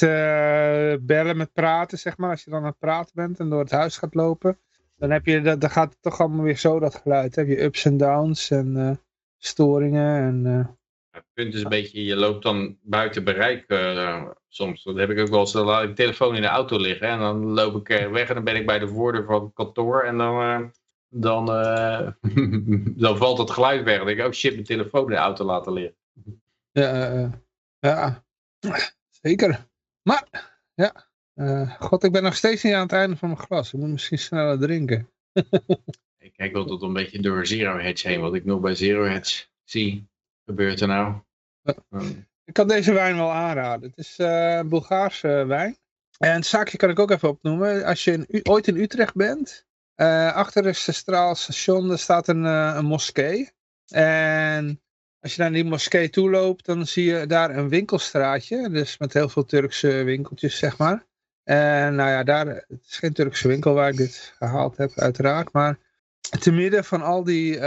bellen, met praten, zeg maar, als je dan aan het praten bent en door het huis gaat lopen, dan, heb je, dan gaat het toch allemaal weer zo dat geluid. Dan heb je ups en downs en storingen en het punt is een beetje, je loopt dan buiten bereik uh, soms. Dat heb ik ook wel eens, dan laat ik de telefoon in de auto liggen en dan loop ik uh, weg en dan ben ik bij de voordeur van het kantoor en dan, uh, dan, dan valt het geluid weg. Dan denk ik, oh shit, mijn telefoon in de auto laten liggen. Ja, ja zeker. Maar, ja, god, ik ben nog steeds niet aan het einde van mijn glas. Ik moet misschien sneller drinken. ik kijk altijd een beetje door Zero Hedge heen, wat ik nog bij Zero Hedge zie gebeurt er nou? Ik kan deze wijn wel aanraden. Het is uh, Bulgaarse wijn. En het zaakje kan ik ook even opnoemen. Als je in, ooit in Utrecht bent, uh, achter het Centraal Station er staat een, uh, een moskee. En als je naar die moskee toe loopt, dan zie je daar een winkelstraatje. Dus met heel veel Turkse winkeltjes, zeg maar. En nou ja, daar, het is geen Turkse winkel waar ik dit gehaald heb, uiteraard. Maar te midden van al die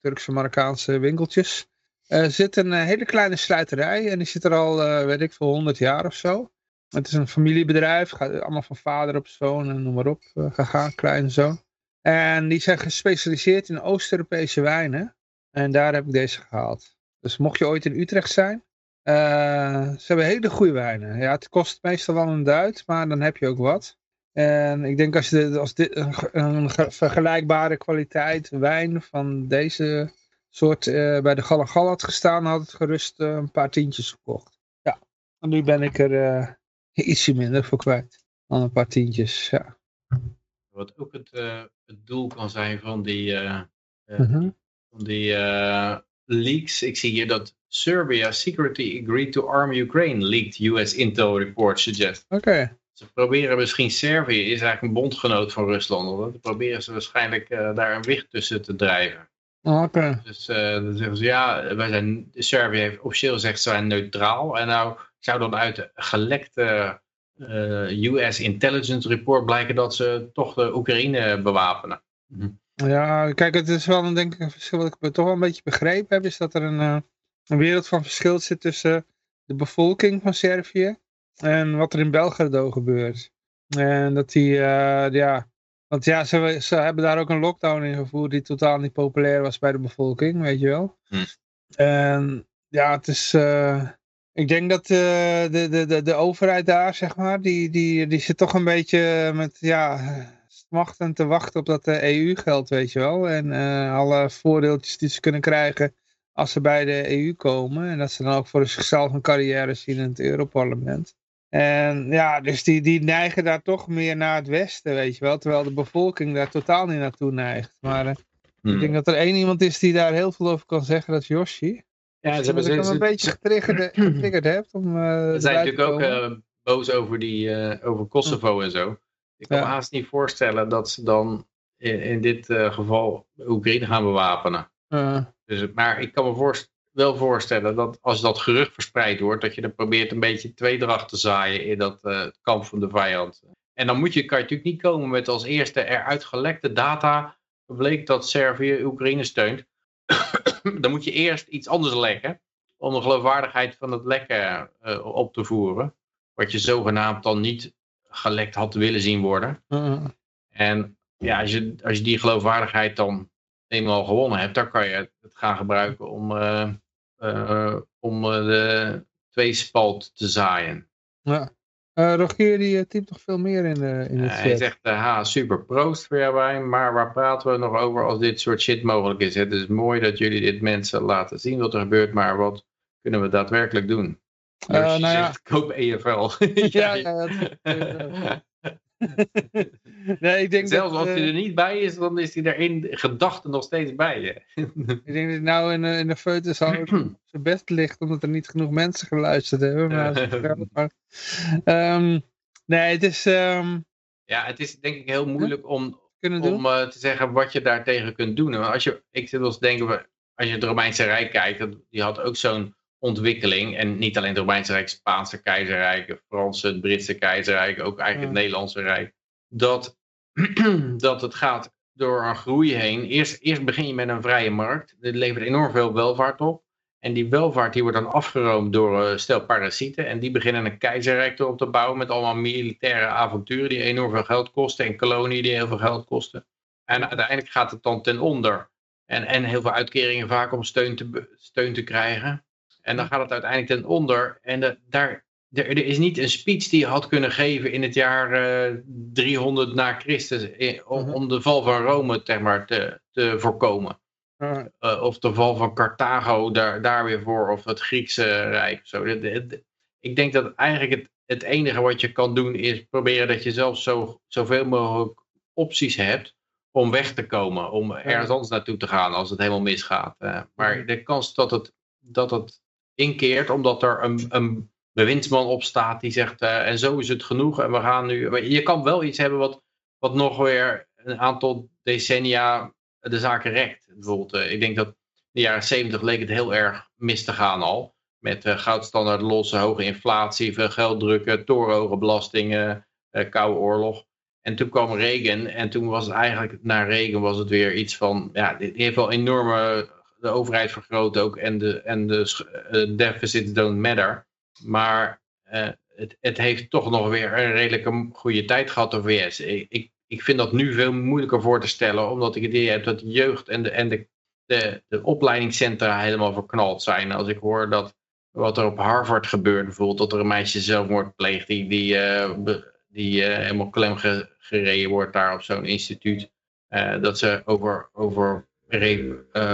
Turkse Marokkaanse winkeltjes uh, zit een eh, hele kleine sluiterij en die zit er al, uh, weet ik veel, 100 jaar of zo. Het is een familiebedrijf, gaat allemaal van vader op zoon en noem maar op gegaan, klein zo. En die zijn gespecialiseerd in Oost-Europese wijnen. En daar heb ik deze gehaald. Dus mocht je ooit in Utrecht zijn, ze hebben hele goede wijnen. Ja, het kost meestal wel een duit, maar dan heb je ook wat. En ik denk als, je, als dit een vergelijkbare kwaliteit wijn van deze soort uh, bij de Galagal had gestaan, had het gerust uh, een paar tientjes gekocht. Ja, en nu ben ik er uh, ietsje minder voor kwijt dan een paar tientjes, ja. Wat ook het, het doel kan zijn van die, -huh. van die leaks. Ik zie hier dat Serbia secretly agreed to arm Ukraine, leaked US Intel report suggest. Oké. Ze proberen misschien, Servië is eigenlijk een bondgenoot van Rusland. Dan proberen ze waarschijnlijk daar een wicht tussen te drijven. Oké. Dus uh, dan zeggen ze, ja, wij zijn, Servië heeft officieel gezegd ze zijn neutraal. En nou zou dan uit de gelekte uh, eh, US intelligence report blijken dat ze toch de Oekraïne bewapenen. Mhm. Ja, kijk, het is wel een, denk ik, een verschil wat ik toch wel een beetje begrepen heb, is dat er een, uh, een wereld van verschil zit tussen de bevolking van Servië en wat er in Belgrado gebeurt. En dat die, ja, want ja, ze, ze hebben daar ook een lockdown in gevoerd die totaal niet populair was bij de bevolking, weet je wel. Hm. En ja, het is... Uh, ik denk dat uh, de, de, de, de overheid daar, zeg maar, die, die, die zit toch een beetje met, ja, smachten te wachten op dat EU geld, weet je wel. En uh, alle voordeeltjes die ze kunnen krijgen als ze bij de EU komen. En dat ze dan ook voor zichzelf een carrière zien in het Europarlement. En ja, dus die, die neigen daar toch meer naar het westen, weet je wel. Terwijl de bevolking daar totaal niet naartoe neigt. Maar uh, hmm. ik denk dat er één iemand is die daar heel veel over kan zeggen, dat is Yoshi. Ja, ze hebben ze, een beetje getriggerd, getriggerd hebt. Om, uh, ze zijn natuurlijk ook uh, boos over, die, over Kosovo en zo. Ik kan me haast niet voorstellen dat ze dan in, in dit geval Oekraïne gaan bewapenen. Dus, maar ik kan me voorstellen wel voorstellen dat als dat gerucht verspreid wordt, dat je dan probeert een beetje tweedracht te zaaien in dat uh, kamp van de vijand. En dan moet je, kan je natuurlijk niet komen met als eerste eruit gelekte data bleek dat Servië Oekraïne steunt. dan moet je eerst iets anders leggen om de geloofwaardigheid van het lekken uh, op te voeren. Wat je zogenaamd dan niet gelekt had willen zien worden. Mm-hmm. En ja, als je, als je die geloofwaardigheid dan eenmaal gewonnen hebt, dan kan je het gaan gebruiken om, uh, uh, om uh, de tweespalt te zaaien. Ja. Rogier die typt nog veel meer in, in het chat. Hij zegt, ha, super proost voor jou maar waar praten we nog over als dit soort shit mogelijk is? Het is mooi dat jullie dit mensen laten zien wat er gebeurt, maar wat kunnen we daadwerkelijk doen? Dus nou ja. zegt, koop EFL. ja, ja, ja nee, ik denk Zelfs als hij er niet bij is, dan is hij er in gedachten nog steeds bij je. ik denk dat nou in, in de foetus zijn best ligt, omdat er niet genoeg mensen geluisterd hebben. Maar, um, nee, het is... Um, ja, het is denk ik heel moeilijk om, om uh, te zeggen wat je daartegen kunt doen. Als je, ik zit wel eens denken, als je het Romeinse Rijk kijkt, die had ook zo'n ontwikkeling. En niet alleen het Romeinse Rijk, Spaanse keizerrijk, het Franse, het Britse keizerrijk, ook eigenlijk het Nederlandse Rijk. Dat, dat het gaat door een groei heen. Eerst, eerst begin je met een vrije markt. Dit levert enorm veel welvaart op. En die welvaart die wordt dan afgeroomd door stel parasieten. En die beginnen een keizerrijk erop te bouwen met allemaal militaire avonturen die enorm veel geld kosten. En koloniën die heel veel geld kosten. En uiteindelijk gaat het dan ten onder. En, en heel veel uitkeringen vaak om steun te, steun te krijgen. En dan gaat het uiteindelijk ten onder. En de, daar, er, er, is niet een speech die je had kunnen geven in het jaar uh, 300 na Christus. om, om, de val van Rome zeg maar, te, te voorkomen. Uh, of de val van Carthago daar, daar weer voor. Of het Griekse Rijk. Zo. De, de, de, ik denk dat eigenlijk het, het enige wat je kan doen is proberen dat je zelf zo, zoveel mogelijk opties hebt om weg te komen, om ergens anders naartoe te gaan als het helemaal misgaat. Uh, maar de kans dat het, dat het inkeert, omdat er een, een bewindsman opstaat die zegt, uh, en zo is het genoeg en we gaan nu... Je kan wel iets hebben wat, wat nog weer een aantal decennia de zaken rekt. Bijvoorbeeld, uh, ik denk dat in de jaren zeventig leek het heel erg mis te gaan al. Met goudstandaard losse, hoge inflatie, veel geld drukken, torenhoge belastingen, koude oorlog. En toen kwam Reagan en toen was het eigenlijk, na Reagan was het weer iets van, ja, die heeft enorme, de overheid vergroot ook en de, en de uh, deficits don't matter. Maar uh, het, het heeft toch nog weer een redelijke goede tijd gehad, de VS. Ik, ik, ik vind dat nu veel moeilijker voor te stellen, omdat ik het idee heb dat de jeugd en de, en de, de, de opleidingscentra helemaal verknald zijn. Als ik hoor dat wat er op Harvard gebeurt, bijvoorbeeld dat er een meisje zelfmoord pleegt die, die uh, die uh, helemaal klem gereden wordt daar op zo'n instituut. Dat ze over, over,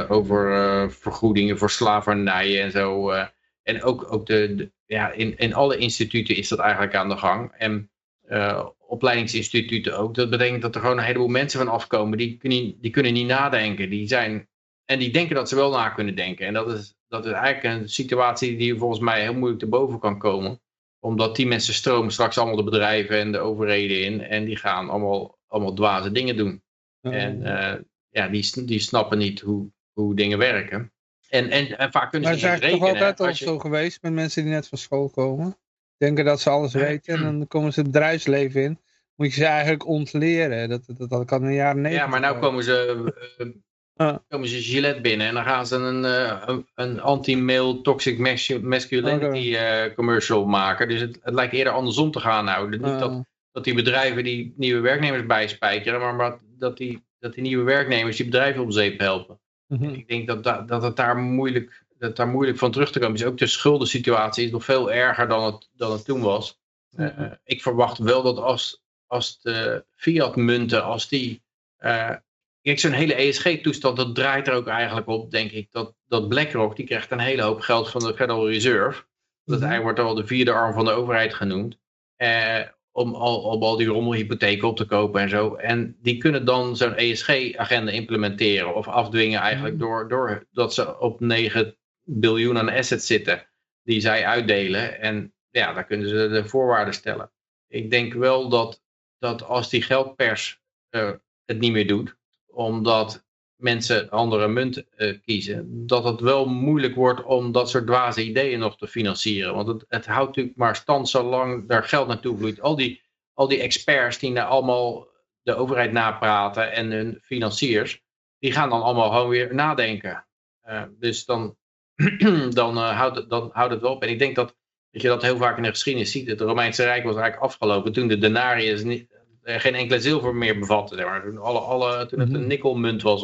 over vergoedingen voor slavernijen en zo. en ook, ook de, ja, in, in alle instituten is dat eigenlijk aan de gang. En opleidingsinstituten ook. Dat betekent dat er gewoon een heleboel mensen van afkomen. Die, die, die kunnen niet nadenken. Die zijn, en die denken dat ze wel na kunnen denken. En dat is, dat is eigenlijk een situatie die volgens mij heel moeilijk te boven kan komen omdat die mensen stromen straks allemaal de bedrijven en de overheden in. En die gaan allemaal, allemaal dwaze dingen doen. En uh, ja, die, die snappen niet hoe, hoe dingen werken. En, en, en vaak kunnen maar ze niet rekenen. Maar het is toch altijd al zo geweest met mensen die net van school komen? Denken dat ze alles weten en dan komen ze het bedrijfsleven in. Moet je ze eigenlijk ontleren. Dat, dat, dat kan in de jaren negentig. Ja, maar nou komen ze uh, komen ze Gillette binnen en dan gaan ze een, uh, een, een anti-male toxic masculinity uh, commercial maken. Dus het, het, lijkt eerder andersom te gaan nou. Niet dat, dat die bedrijven die nieuwe werknemers bijspijkeren, maar, maar dat, die, dat die nieuwe werknemers die bedrijven op zeep helpen. Mm -hmm. Ik denk dat, dat, dat het daar moeilijk, dat daar moeilijk van terug te komen is. Ook de schuldensituatie is nog veel erger dan het, dan het toen was. Mm -hmm. uh, ik verwacht wel dat als, als de fiat-munten, als die Kijk, zo'n hele ESG-toestand, dat draait er ook eigenlijk op, denk ik, dat, dat BlackRock, die krijgt een hele hoop geld van de Federal Reserve. Dat mm -hmm. wordt al de vierde arm van de overheid genoemd. Eh, om, al, om al die rommelhypotheken op te kopen en zo. En die kunnen dan zo'n ESG-agenda implementeren of afdwingen eigenlijk mm door, door dat ze op 9 biljoen aan assets zitten die zij uitdelen. En ja, daar kunnen ze de voorwaarden stellen. Ik denk wel dat, dat als die geldpers uh, het niet meer doet, omdat mensen andere munt uh, kiezen, dat het wel moeilijk wordt om dat soort dwaze ideeën nog te financieren. Want het, het houdt natuurlijk maar stand zolang er geld naartoe vloeit. Al die, al die experts die nou allemaal de overheid napraten en hun financiers, die gaan dan allemaal gewoon weer nadenken. Uh, dus dan, dan, uh, houdt het, dan houdt het wel op. En ik denk dat, dat je dat heel vaak in de geschiedenis ziet. Het Romeinse Rijk was eigenlijk afgelopen toen de denarius niet, eh, geen enkele zilver meer bevatte. Zeg maar. toen, alle, alle, toen het een mhm. nikkelmunt was.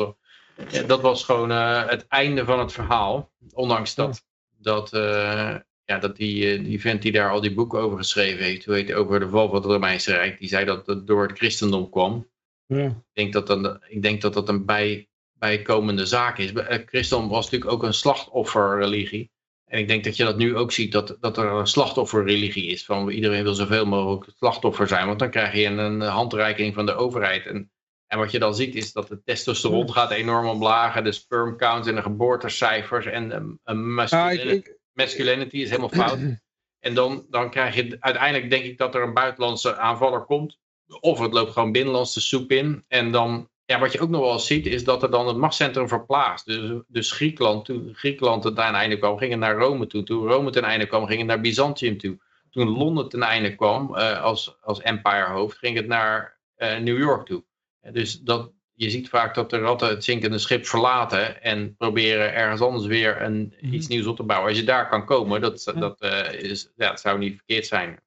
Ja, dat was gewoon uh, het einde van het verhaal. Ondanks dat, dat, uh, ja, dat die, die vent die daar al die boeken over geschreven heeft, hoe heet over de val van het Romeinse Rijk, die zei dat het door het christendom kwam. Ja. Ik, denk dat dan, ik denk dat dat een bij, bijkomende zaak is. Christendom was natuurlijk ook een slachtofferreligie. En ik denk dat je dat nu ook ziet, dat, dat er een slachtofferreligie is. Van iedereen wil zoveel mogelijk slachtoffer zijn, want dan krijg je een, handreiking van de overheid. En, en wat je dan ziet is dat de testosteron gaat enorm omlaag, de sperm count en de geboortecijfers en een masculinity, masculinity is helemaal fout. En dan, dan krijg je uiteindelijk denk ik dat er een buitenlandse aanvaller komt. Of het loopt gewoon binnenlands de soep in. En dan ja, wat je ook nog wel ziet is dat er dan het machtscentrum verplaatst. Dus, dus Griekenland, toen Griekenland ten einde kwam, ging het naar Rome toe. Toen Rome ten einde kwam, ging het naar Byzantium toe. Toen Londen ten einde kwam uh, als, als empire hoofd, ging het naar uh, New York toe. Dus dat, je ziet vaak dat de ratten het zinkende schip verlaten en proberen ergens anders weer een, Mhm. iets nieuws op te bouwen. Als je daar kan komen, dat, dat, eh, is, ja, dat zou niet verkeerd zijn.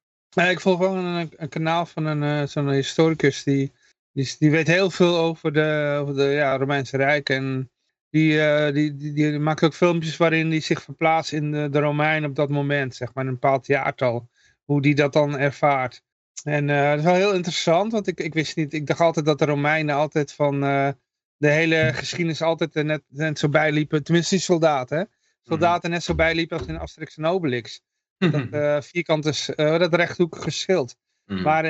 Ik volg wel een, een kanaal van een, eh, zo'n historicus die, die, die weet heel veel over de, over de ja, Romeinse Rijk. En die, eh, die, die, die maakt ook filmpjes waarin hij zich verplaatst in de, de Romeinen op dat moment, zeg maar, in een bepaald jaartal. Hoe die dat dan ervaart. En eh, dat is wel heel interessant, want ik, ik wist niet, ik dacht altijd dat de Romeinen altijd van eh, de hele geschiedenis altijd eh, net, net zo bijliepen, tenminste die soldaten, hè? Soldaten net zo bijliepen als in Asterix en Obelix. Dat eh, vierkante, s- eh, dat rechthoekige schild. Mhm. Maar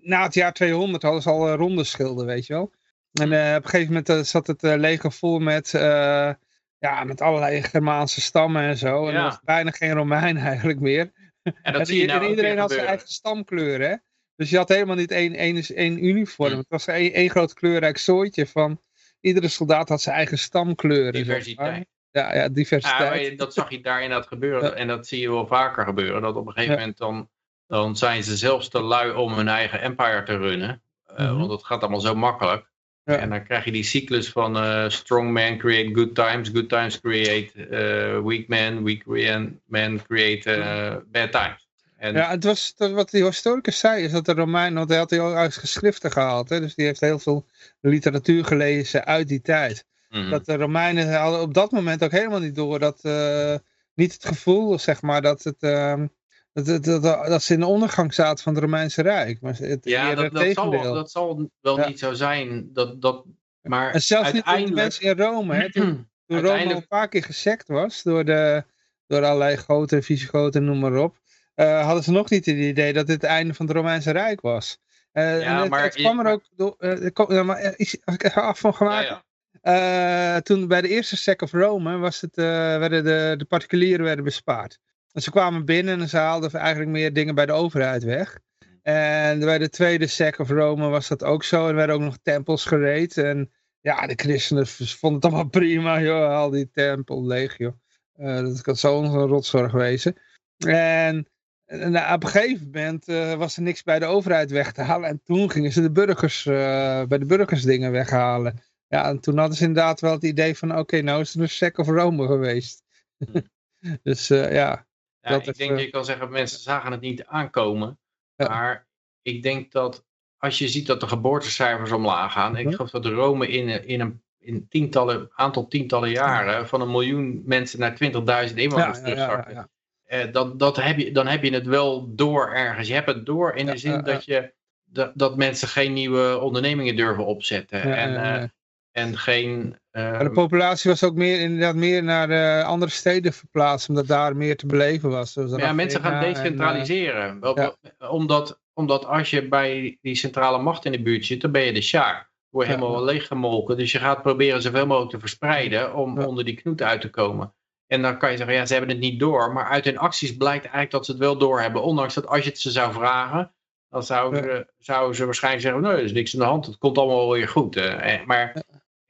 na het jaar 200 hadden ze al ronde schilden, weet je wel. En op een gegeven moment zat het leger vol met, ja, met allerlei Germaanse stammen en zo. En Ja. er was bijna geen Romein eigenlijk meer. En dat zie je nou en iedereen had zijn eigen stamkleur, hè. Dus je had helemaal niet één, één, één uniform. Hmm. Het was één, één groot kleurrijk zooitje van... Iedere soldaat had zijn eigen stamkleur. en zo. Diversiteit. Ja, ja, diversiteit. je- dat zag je daar inderdaad gebeuren. Ja. En dat zie je wel vaker gebeuren. Dat op een gegeven Ja. moment dan, dan zijn ze zelfs te lui om hun eigen empire te runnen. Eh, Mhm. Want het gaat allemaal zo makkelijk. Ja. En dan krijg je die cyclus van eh, strong men create good times. Good times create eh, weak men. Weak men- create eh, bad times. En, Ja, het was wat die historicus zei, is dat de Romein, want hij had heel uit geschriften gehaald, hè, dus die heeft heel veel literatuur gelezen uit die tijd. mhm. Dat de Romeinen hadden op dat moment ook helemaal niet door dat, niet het gevoel, zeg maar, dat, het, ehm, dat, dat, dat, ze in de ondergang zaten van het Romeinse Rijk. Maar het ja, dat, dat, zal, dat zal wel Ja. niet zo zijn. Dat, dat, maar en zelfs niet de uiteindelijk... mensen in Rome, hè, toen, toen Rome Uiteindelijk- een paar keer gesekt was door, de, door allerlei goten, visigoten, noem maar op, eh, hadden ze nog niet het idee dat dit het einde van het Romeinse Rijk was. Eh, Ja, het, maar het kwam er maar- ook door, ja, maar, eh, als ik even af van ja, gemaakt, ja. eh, toen bij de eerste sec of Rome was het, werden de, de particulieren werden bespaard. En ze kwamen binnen en ze haalden eigenlijk meer dingen bij de overheid weg. En bij de tweede sec of Rome was dat ook zo. Er werden ook nog tempels gereed. En ja, de christenen vonden het allemaal prima, joh. Al die tempel leeg, joh. Eh, dat kan zo'n rotzorg wezen. En, en op een gegeven moment eh, was er niks bij de overheid weg te halen. En toen gingen ze de burgers, eh, bij de burgers dingen weghalen. Ja, en toen hadden ze inderdaad wel het idee van, oké, nou is het een sec of Rome geweest. dus eh, ja. Ja, ik denk eh, dat je kan zeggen, mensen zagen het niet aankomen. Ja. Maar ik denk dat als je ziet dat de geboortecijfers omlaag gaan. Ik Mhm. geloof dat Rome in, in een in tientallen, aantal tientallen jaren van een miljoen mensen naar 20.000 inwoners Ja. Eh, dat, dat heb je, dan heb je het wel door ergens. Je hebt het door in de zin dat, je, dat, dat mensen geen nieuwe ondernemingen durven opzetten. Ja, en, eh, en geen... Maar de populatie was ook meer, inderdaad meer naar eh, andere steden verplaatst, omdat daar meer te beleven was. Zoals Ja, mensen gaan Athena en, eh, decentraliseren. Wel, omdat, omdat als je bij die centrale macht in de buurt zit, dan ben je de sjaak. Word je Ja. helemaal leeggemolken. Dus je gaat proberen zoveel mogelijk te verspreiden om Ja. onder die knoet uit te komen. En dan kan je zeggen, ja, ze hebben het niet door. Maar uit hun acties blijkt eigenlijk dat ze het wel doorhebben. Ondanks dat als je het ze zou vragen, dan zouden, ze, zouden ze waarschijnlijk zeggen, nee, er is niks aan de hand. Het komt allemaal wel weer goed. Eh, Maar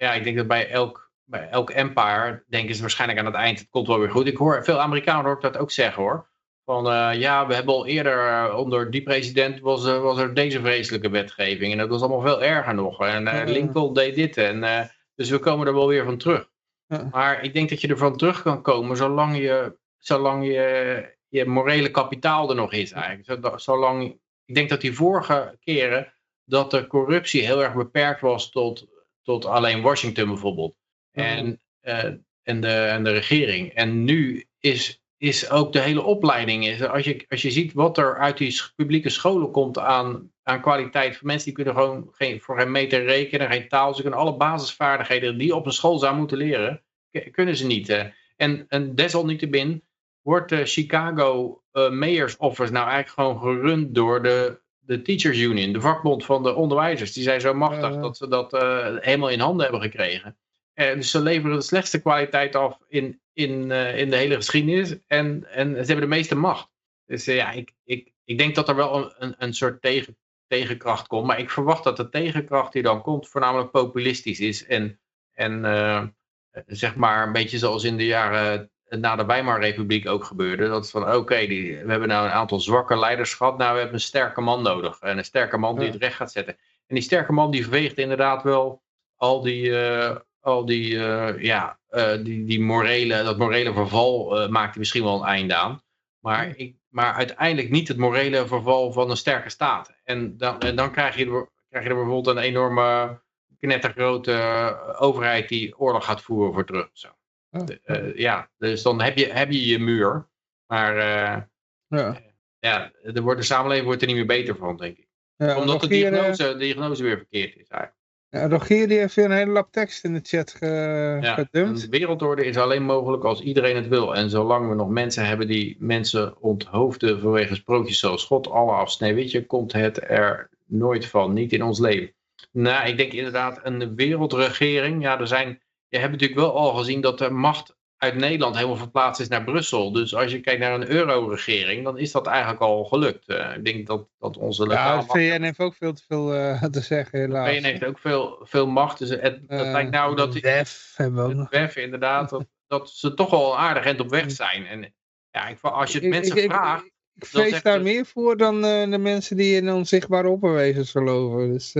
ja, ik denk dat bij elk, bij elk empire denken ze waarschijnlijk aan het eind, het komt wel weer goed. Ik hoor veel Amerikanen hoor ik dat ook zeggen hoor. Van eh, ja, we hebben al eerder eh, onder die president was, eh, was er deze vreselijke wetgeving. En dat was allemaal veel erger nog. En. Lincoln deed dit. En, dus we komen er wel weer van terug. Ja. Maar ik denk dat je ervan terug kan komen zolang je, zolang je, je morele kapitaal er nog is eigenlijk. Zolang, ik denk dat die vorige keren dat de corruptie heel erg beperkt was tot, tot alleen Washington bijvoorbeeld. En, eh, en, de, en de regering. En nu is, is ook de hele opleiding. Is, als, je, als je ziet wat er uit die publieke scholen komt aan, aan kwaliteit van mensen, die kunnen gewoon geen, voor geen meter rekenen, geen taal. Ze kunnen alle basisvaardigheden die op een school zou moeten leren, kunnen ze niet. eh. En, en desalniettemin wordt de Chicago eh, Mayor's Office nou eigenlijk gewoon gerund door de, de Teachers Union, de vakbond van de onderwijzers. Die zijn zo machtig dat ze dat eh, helemaal in handen hebben gekregen. Eh, dus ze leveren de slechtste kwaliteit af in, in, eh, in de hele geschiedenis. En, en ze hebben de meeste macht. Dus ja, ik, ik, ik denk dat er wel een, een, een soort tegen, tegenkracht komt. Maar ik verwacht dat de tegenkracht die dan komt voornamelijk populistisch is. En, en zeg maar een beetje zoals in de jaren na de Weimarrepubliek ook gebeurde. Dat is van oké, we hebben nou een aantal zwakke leiders gehad. Nou, we hebben een sterke man nodig. En een sterke man die het recht gaat zetten. En die sterke man die veegt inderdaad wel al die, al die, ja, die, die morele, dat morele verval maakt hij misschien wel een einde aan. Maar, ik, maar uiteindelijk niet het morele verval van een sterke staat. En dan, en dan krijg, je, krijg je er bijvoorbeeld een enorme knettergrote overheid die oorlog gaat voeren voor terug. Zo. Oh. ja, dus dan heb je, heb je je muur. Maar ja. ja, er wordt, de samenleving wordt er niet meer beter van, denk ik. Ja, Omdat de diagnose, de diagnose weer verkeerd is eigenlijk. Ja, Rogier die heeft weer een hele lap tekst in de chat ge ja, gedumpt. Een wereldorde is alleen mogelijk als iedereen het wil. En zolang we nog mensen hebben die mensen onthoofden vanwege sprookjes zoals God alle afsneeuwwitje, komt het er nooit van. Niet in ons leven. Nou, ik denk inderdaad een wereldregering. Ja, er zijn, je hebt natuurlijk wel al gezien dat de macht uit Nederland helemaal verplaatst is naar Brussel. Dus als je kijkt naar een euro-regering, dan is dat eigenlijk al gelukt. Uh, ik denk dat, dat onze Ja, de VN heeft ook veel te veel uh, te zeggen, helaas. De VN heeft ook veel, veel macht. Dus het, dat uh, lijkt nou dat... WEF hebben we ook nog. WEF, inderdaad. Dat, dat ze toch wel aardig end op weg zijn. En ja, ik, als je het mensen ik, vraagt... Ik, ik vrees daar meer voor dan de mensen die in onzichtbare opperwezens geloven. Dus...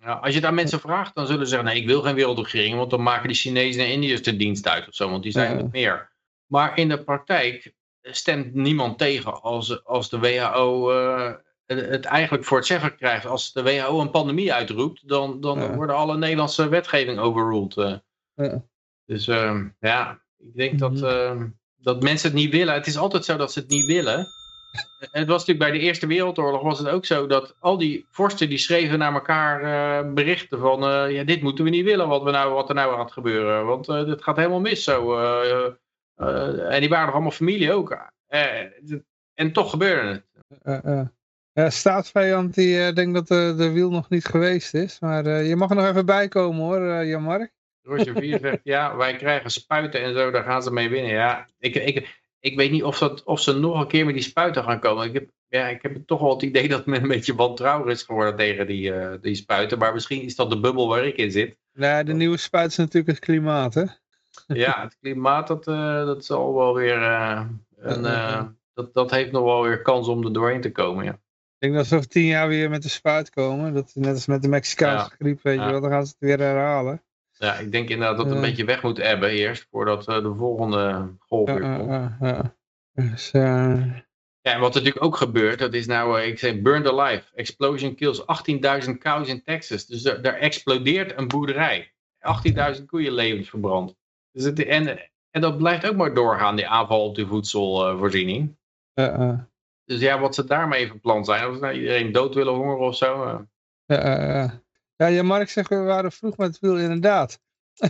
Ja, als je daar mensen vraagt, dan zullen ze zeggen, nee, ik wil geen wereldregering, want dan maken die Chinezen en Indiërs de dienst uit of zo, want die zijn het meer. Maar in de praktijk stemt niemand tegen als, als de WHO uh, het eigenlijk voor het zeggen krijgt. Als de WHO een pandemie uitroept, dan, dan worden alle Nederlandse wetgeving overruled. Uh. Ja. Dus uh, ja, ik denk dat, mhm. dat mensen het niet willen. Het is altijd zo dat ze het niet willen het was natuurlijk bij de Eerste Wereldoorlog was het ook zo dat al die vorsten die schreven naar elkaar uh, berichten van uh, ja, dit moeten we niet willen wat, we nou, wat er nou gaat gebeuren, want uh, dit gaat helemaal mis zo. en die waren nog allemaal familie ook. en toch gebeurde het. Ja, staatsvijand die denkt dat de, de wiel nog niet geweest is, maar je mag er nog even bij komen hoor, Jan-Mark. Roger 4 zegt, ja, wij krijgen spuiten en zo, daar gaan ze mee winnen. Ja, ik, ik, ik weet niet of, dat, of ze nog een keer met die spuiten gaan komen. Ik heb, ja, ik heb toch wel het idee dat men een beetje wantrouwig is geworden tegen die, uh, die spuiten. Maar misschien is dat de bubbel waar ik in zit. Nee, de nieuwe spuit is natuurlijk het klimaat, hè? Ja, het klimaat, dat, uh, dat zal wel weer... Uh, een, dat, dat heeft nog wel weer kans om er doorheen te komen, ja. Ik denk dat ze over tien jaar weer met de spuit komen. Dat, net als met de Mexicaanse griep, weet je wel. Dan gaan ze het weer herhalen. Ja, ik denk inderdaad dat het een beetje weg moet ebben eerst, voordat uh, de volgende golf weer komt. Ja, dus, ja, en wat er natuurlijk ook gebeurt, dat is nou, ik zeg, burned alive. Explosion kills 18.000 cows in Texas. Dus daar explodeert een boerderij. 18.000 koeien levens verbrand. Dus het, en, en dat blijft ook maar doorgaan, die aanval op de voedselvoorziening. Dus ja, wat ze daarmee van plan zijn, of nou iedereen dood willen hongeren of zo. Ja, ja, ja, Mark zegt, we waren vroeg met het wiel inderdaad.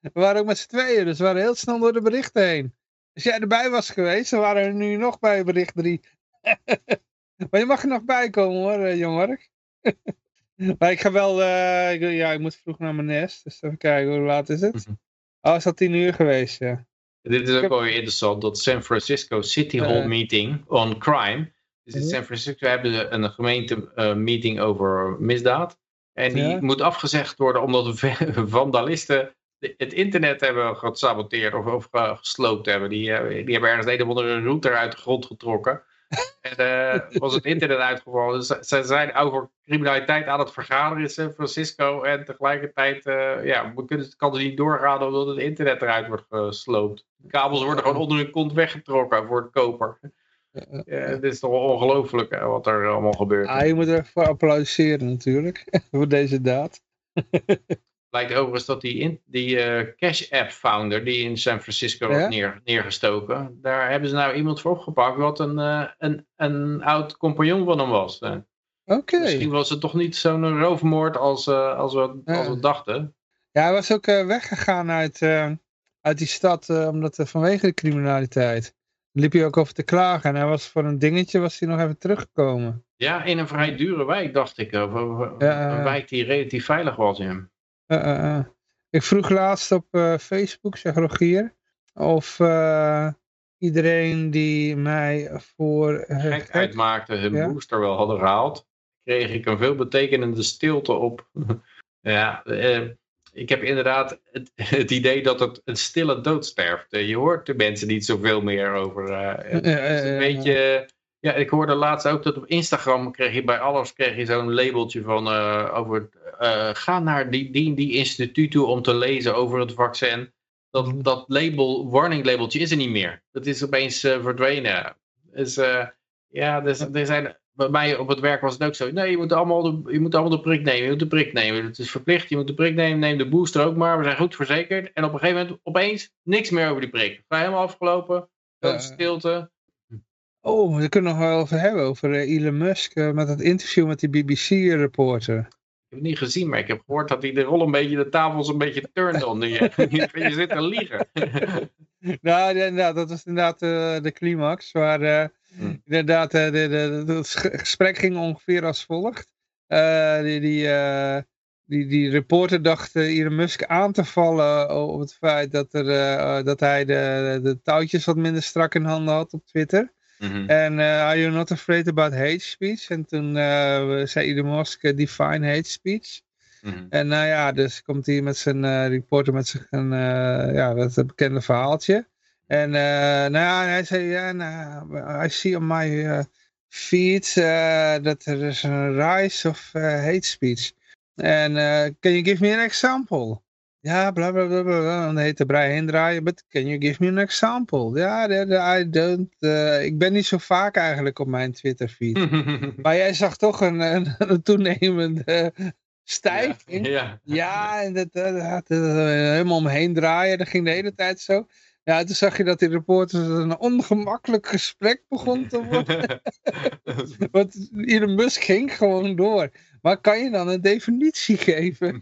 we waren ook met z'n tweeën, dus we waren heel snel door de berichten heen. Als jij erbij was geweest, dan waren we nu nog bij bericht 3. maar je mag er nog bij komen hoor, uh, Jan Mark. maar ik ga wel, uh, ik, ja, ik moet vroeg naar mijn nest, dus even kijken, hoe laat is het? Mhm. Oh, is dat tien uur geweest, ja. Dit is ook wel weer interessant, dat San Francisco City Hall uh, meeting on crime. Dus in San Francisco hebben ze een gemeente meeting over misdaad. En die moet afgezegd worden omdat vandalisten het internet hebben gesaboteerd of, of gesloopt hebben. Die, eh, die hebben ergens een of andere router uit de grond getrokken. en uh, was het internet uitgevallen. Dus ze zijn over criminaliteit aan het vergaderen in San Francisco. En tegelijkertijd ja, kunnen, kan het niet doorgaan omdat het internet eruit wordt gesloopt. De kabels worden gewoon onder hun kont weggetrokken voor het koper. Ja, het is toch ongelooflijk wat er allemaal gebeurt. Ah, je moet er voor applaudisseren natuurlijk, voor deze daad. Lijkt overigens dat die, in, die uh, Cash App founder die in San Francisco ja? neer, neergestoken, daar hebben ze nou iemand voor opgepakt wat een, uh, een, een oud compagnon van hem was. Uh. Oké. Misschien was het toch niet zo'n roofmoord als, als, we, als we dachten. Ja, hij was ook weggegaan uit, uit die stad omdat, vanwege de criminaliteit liep hij ook over te klagen. En hij was voor een dingetje was hij nog even teruggekomen. Ja, in een vrij dure wijk, dacht ik. Een wijk die relatief veilig was. Ja. ik vroeg laatst op Facebook, zeg Rogier, of iedereen die mij voor... Gek uitmaakte hun ja? booster wel hadden gehaald, kreeg ik een veelbetekenende stilte op. ja, uh, ik heb inderdaad het, het, idee dat het een stille dood sterft. Eh, je hoort de mensen niet zoveel meer over. Uh, het is een beetje, Ja, ik hoorde laatst ook dat op Instagram kreeg je bij alles kreeg je zo'n labeltje van uh, over uh, ga naar die, die, die instituut toe om te lezen over het vaccin. Dat, mhm. dat label, warning labeltje is er niet meer. Dat is opeens uh, verdwenen. Dus ja, dus, er zijn, bij mij op het werk was het ook zo. Nee, je moet allemaal de, je moet allemaal de prik nemen. Je moet de prik nemen. Het is verplicht. Je moet de prik nemen. Neem de booster ook maar. We zijn goed verzekerd. En op een gegeven moment opeens niks meer over die prik. Helemaal afgelopen. stilte. Oh, we kunnen nog wel over hebben, over eh, Elon Musk uh, met het interview met die BBC-reporter. Ik heb het niet gezien, maar ik heb gehoord dat hij de rol een beetje, de tafels een beetje turned om. Je, je zit te liegen. nou, inderdaad, dat was inderdaad uh, de climax, waar uh, hm. inderdaad de, de, de, het gesprek ging ongeveer als volgt. die, die, die, die reporter dacht Elon Musk aan te vallen op het feit dat, er, dat hij de, de touwtjes wat minder strak in handen had op Twitter. Mhm. En uh, are you not afraid about hate speech? En toen uh, zei Elon Musk, uh, define hate speech. Mhm. En nou ja, dus komt hij met zijn reporter met zijn, ja, dat bekende verhaaltje. En nou ja, hij zei, ja, nou, I see on my feed that there is a rise of hate speech. And can you give me an example? Ja, bla bla bla bla. Dan heet de Brian draaien. But can you give me an example? Ja, I don't. Uh, ik ben niet zo vaak eigenlijk op mijn Twitter feed. maar jij zag toch een, een, een toenemende stijging. Ja, ja. en dat, dat, helemaal omheen draaien. Dat ging de hele tijd zo. Ja, toen zag je dat die reporters een ongemakkelijk gesprek begon te worden. Want Elon Musk ging gewoon door. Maar kan je dan een definitie geven?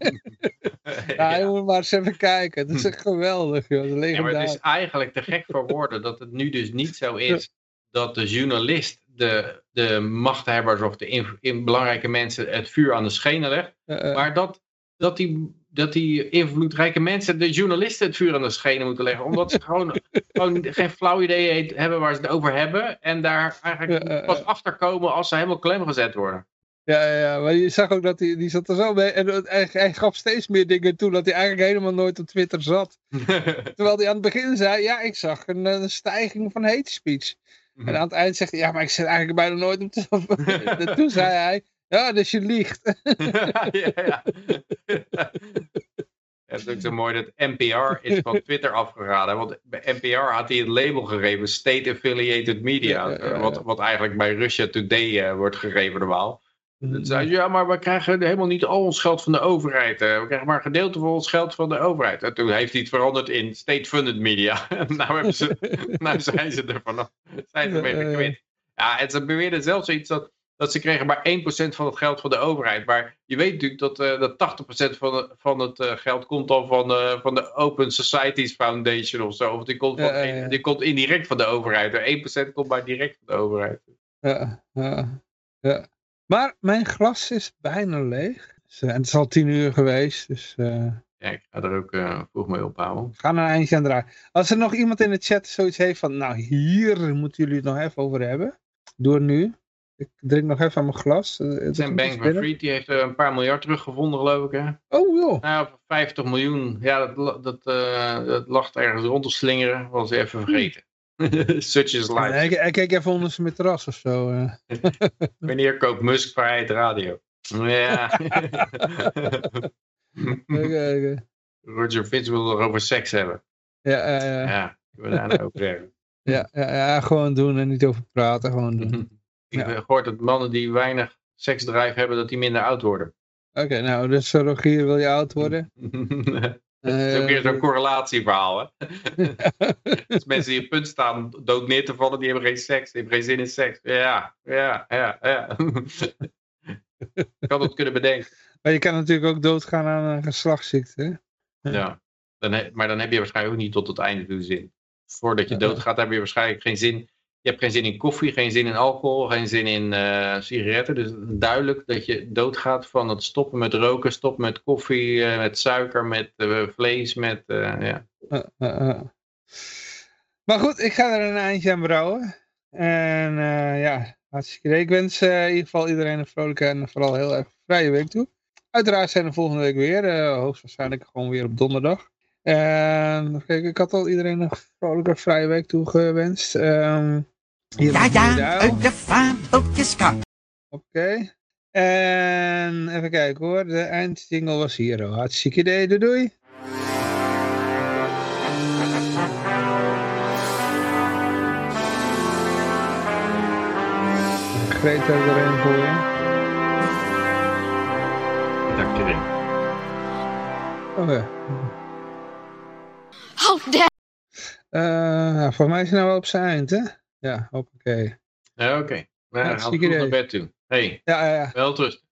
ja, je moet maar eens even kijken. Dat is echt geweldig. Joh. Ja, maar het is eigenlijk te gek voor woorden dat het nu dus niet zo is dat de journalist de, de machthebbers of de in, belangrijke mensen het vuur aan de schenen legt. Maar dat, dat, die, dat die invloedrijke mensen de journalisten het vuur aan de schenen moeten leggen. Omdat ze gewoon, gewoon geen flauw idee hebben waar ze het over hebben. En daar eigenlijk pas achter komen als ze helemaal klem gezet worden. Ja, ja, maar je zag ook dat hij die zat er zo mee. En hij, hij gaf steeds meer dingen toe dat hij eigenlijk helemaal nooit op Twitter zat. Terwijl hij aan het begin zei, ja, ik zag een, een stijging van hate speech. En aan het eind zegt hij, ja, maar ik zit eigenlijk bijna nooit op Twitter. en toen zei hij, ja, dus je liegt. ja, ja. Het is ook zo mooi dat NPR is van Twitter afgeraden. Want bij NPR had hij het label gegeven, State Affiliated Media. Wat, wat eigenlijk bij Russia Today uh, wordt gegeven normaal. Dan zei ja, maar we krijgen helemaal niet al ons geld van de overheid. We krijgen maar een gedeelte van ons geld van de overheid. En toen heeft hij het veranderd in state-funded media. nou, ze, nou zijn ze er vanaf. Zijn ze mee kwijt. Ja, en ze beweerden zelfs iets dat, dat ze kregen maar 1% van het geld van de overheid. Maar je weet natuurlijk dat, uh, dat 80% van, de, van het uh, geld komt dan van, uh, van de Open Societies Foundation of zo. Of die komt, van, die komt indirect van de overheid. 1% komt maar direct van de overheid. Ja, ja, ja. Maar mijn glas is bijna leeg. Dus, en het is al tien uur geweest. Dus, ja, ik ga er ook uh, vroeg mee ophouden. Ga naar een eindje aan draaien. Als er nog iemand in de chat zoiets heeft van... Nou, hier moeten jullie het nog even over hebben. Het nu. Ik drink nog even aan mijn glas. Zijn Bank van Fried die heeft een paar miljard teruggevonden, geloof ik. Hè? Oh, joh. Nou, 50 miljoen. Ja, dat, dat, dat lag ergens rond te slingeren. Was even vergeten. Such is life. Hij, keek even onder zijn matras of zo. Uh. Wanneer koopt Musk vrijheid radio? Ja. Roger Fitz wil het over seks hebben. Ja, ja, ja. Ja, we daar nou hebben. Ja, ja, ja, gewoon doen en niet over praten, gewoon doen. Ik heb gehoord dat mannen die weinig seksdrive hebben, dat die minder oud worden. Oké, nou, dus Rogier wil je oud worden? Dat is ook weer zo'n correlatieverhaal. Hè? dus mensen die op punt staan dood neer te vallen, die hebben geen seks. Die hebben geen zin in seks. Ja, ja, ja, ja. Ik had het kunnen bedenken. Maar je kan natuurlijk ook doodgaan aan een geslachtsziekte. Ja, dan maar dan heb je waarschijnlijk ook niet tot het einde toe zin. Voordat je doodgaat heb je waarschijnlijk geen zin je hebt geen zin in koffie, geen zin in alcohol, geen zin in uh, sigaretten. Dus duidelijk dat je doodgaat van het stoppen met roken, stoppen met koffie, uh, met suiker, met uh, vlees, met... ja. Maar goed, ik ga er een eindje aan brouwen. En ja, hartstikke idee. Ik wens in ieder geval iedereen een vrolijke en vooral heel erg vrije week toe. Uiteraard zijn we volgende week weer. hoogstwaarschijnlijk gewoon weer op donderdag. En kijk, ik had al iedereen een vrolijke vrije week toegewenst. Um, Hier Ja, ja, uit de fabeltjeskrant. Oké. En even kijken hoor. De eindsingle was hier. Oh, hartstikke idee. Doei doei. Greta erin voor je. Dank je erin. Oh ja. Oh. Eh, nou, voor mij is het nou wel op zijn eind, hè? Ja, oké. Ja, oké. Maar Ja, gaan idee. naar bed toe. hey, Ja, ja, ja. wel rust.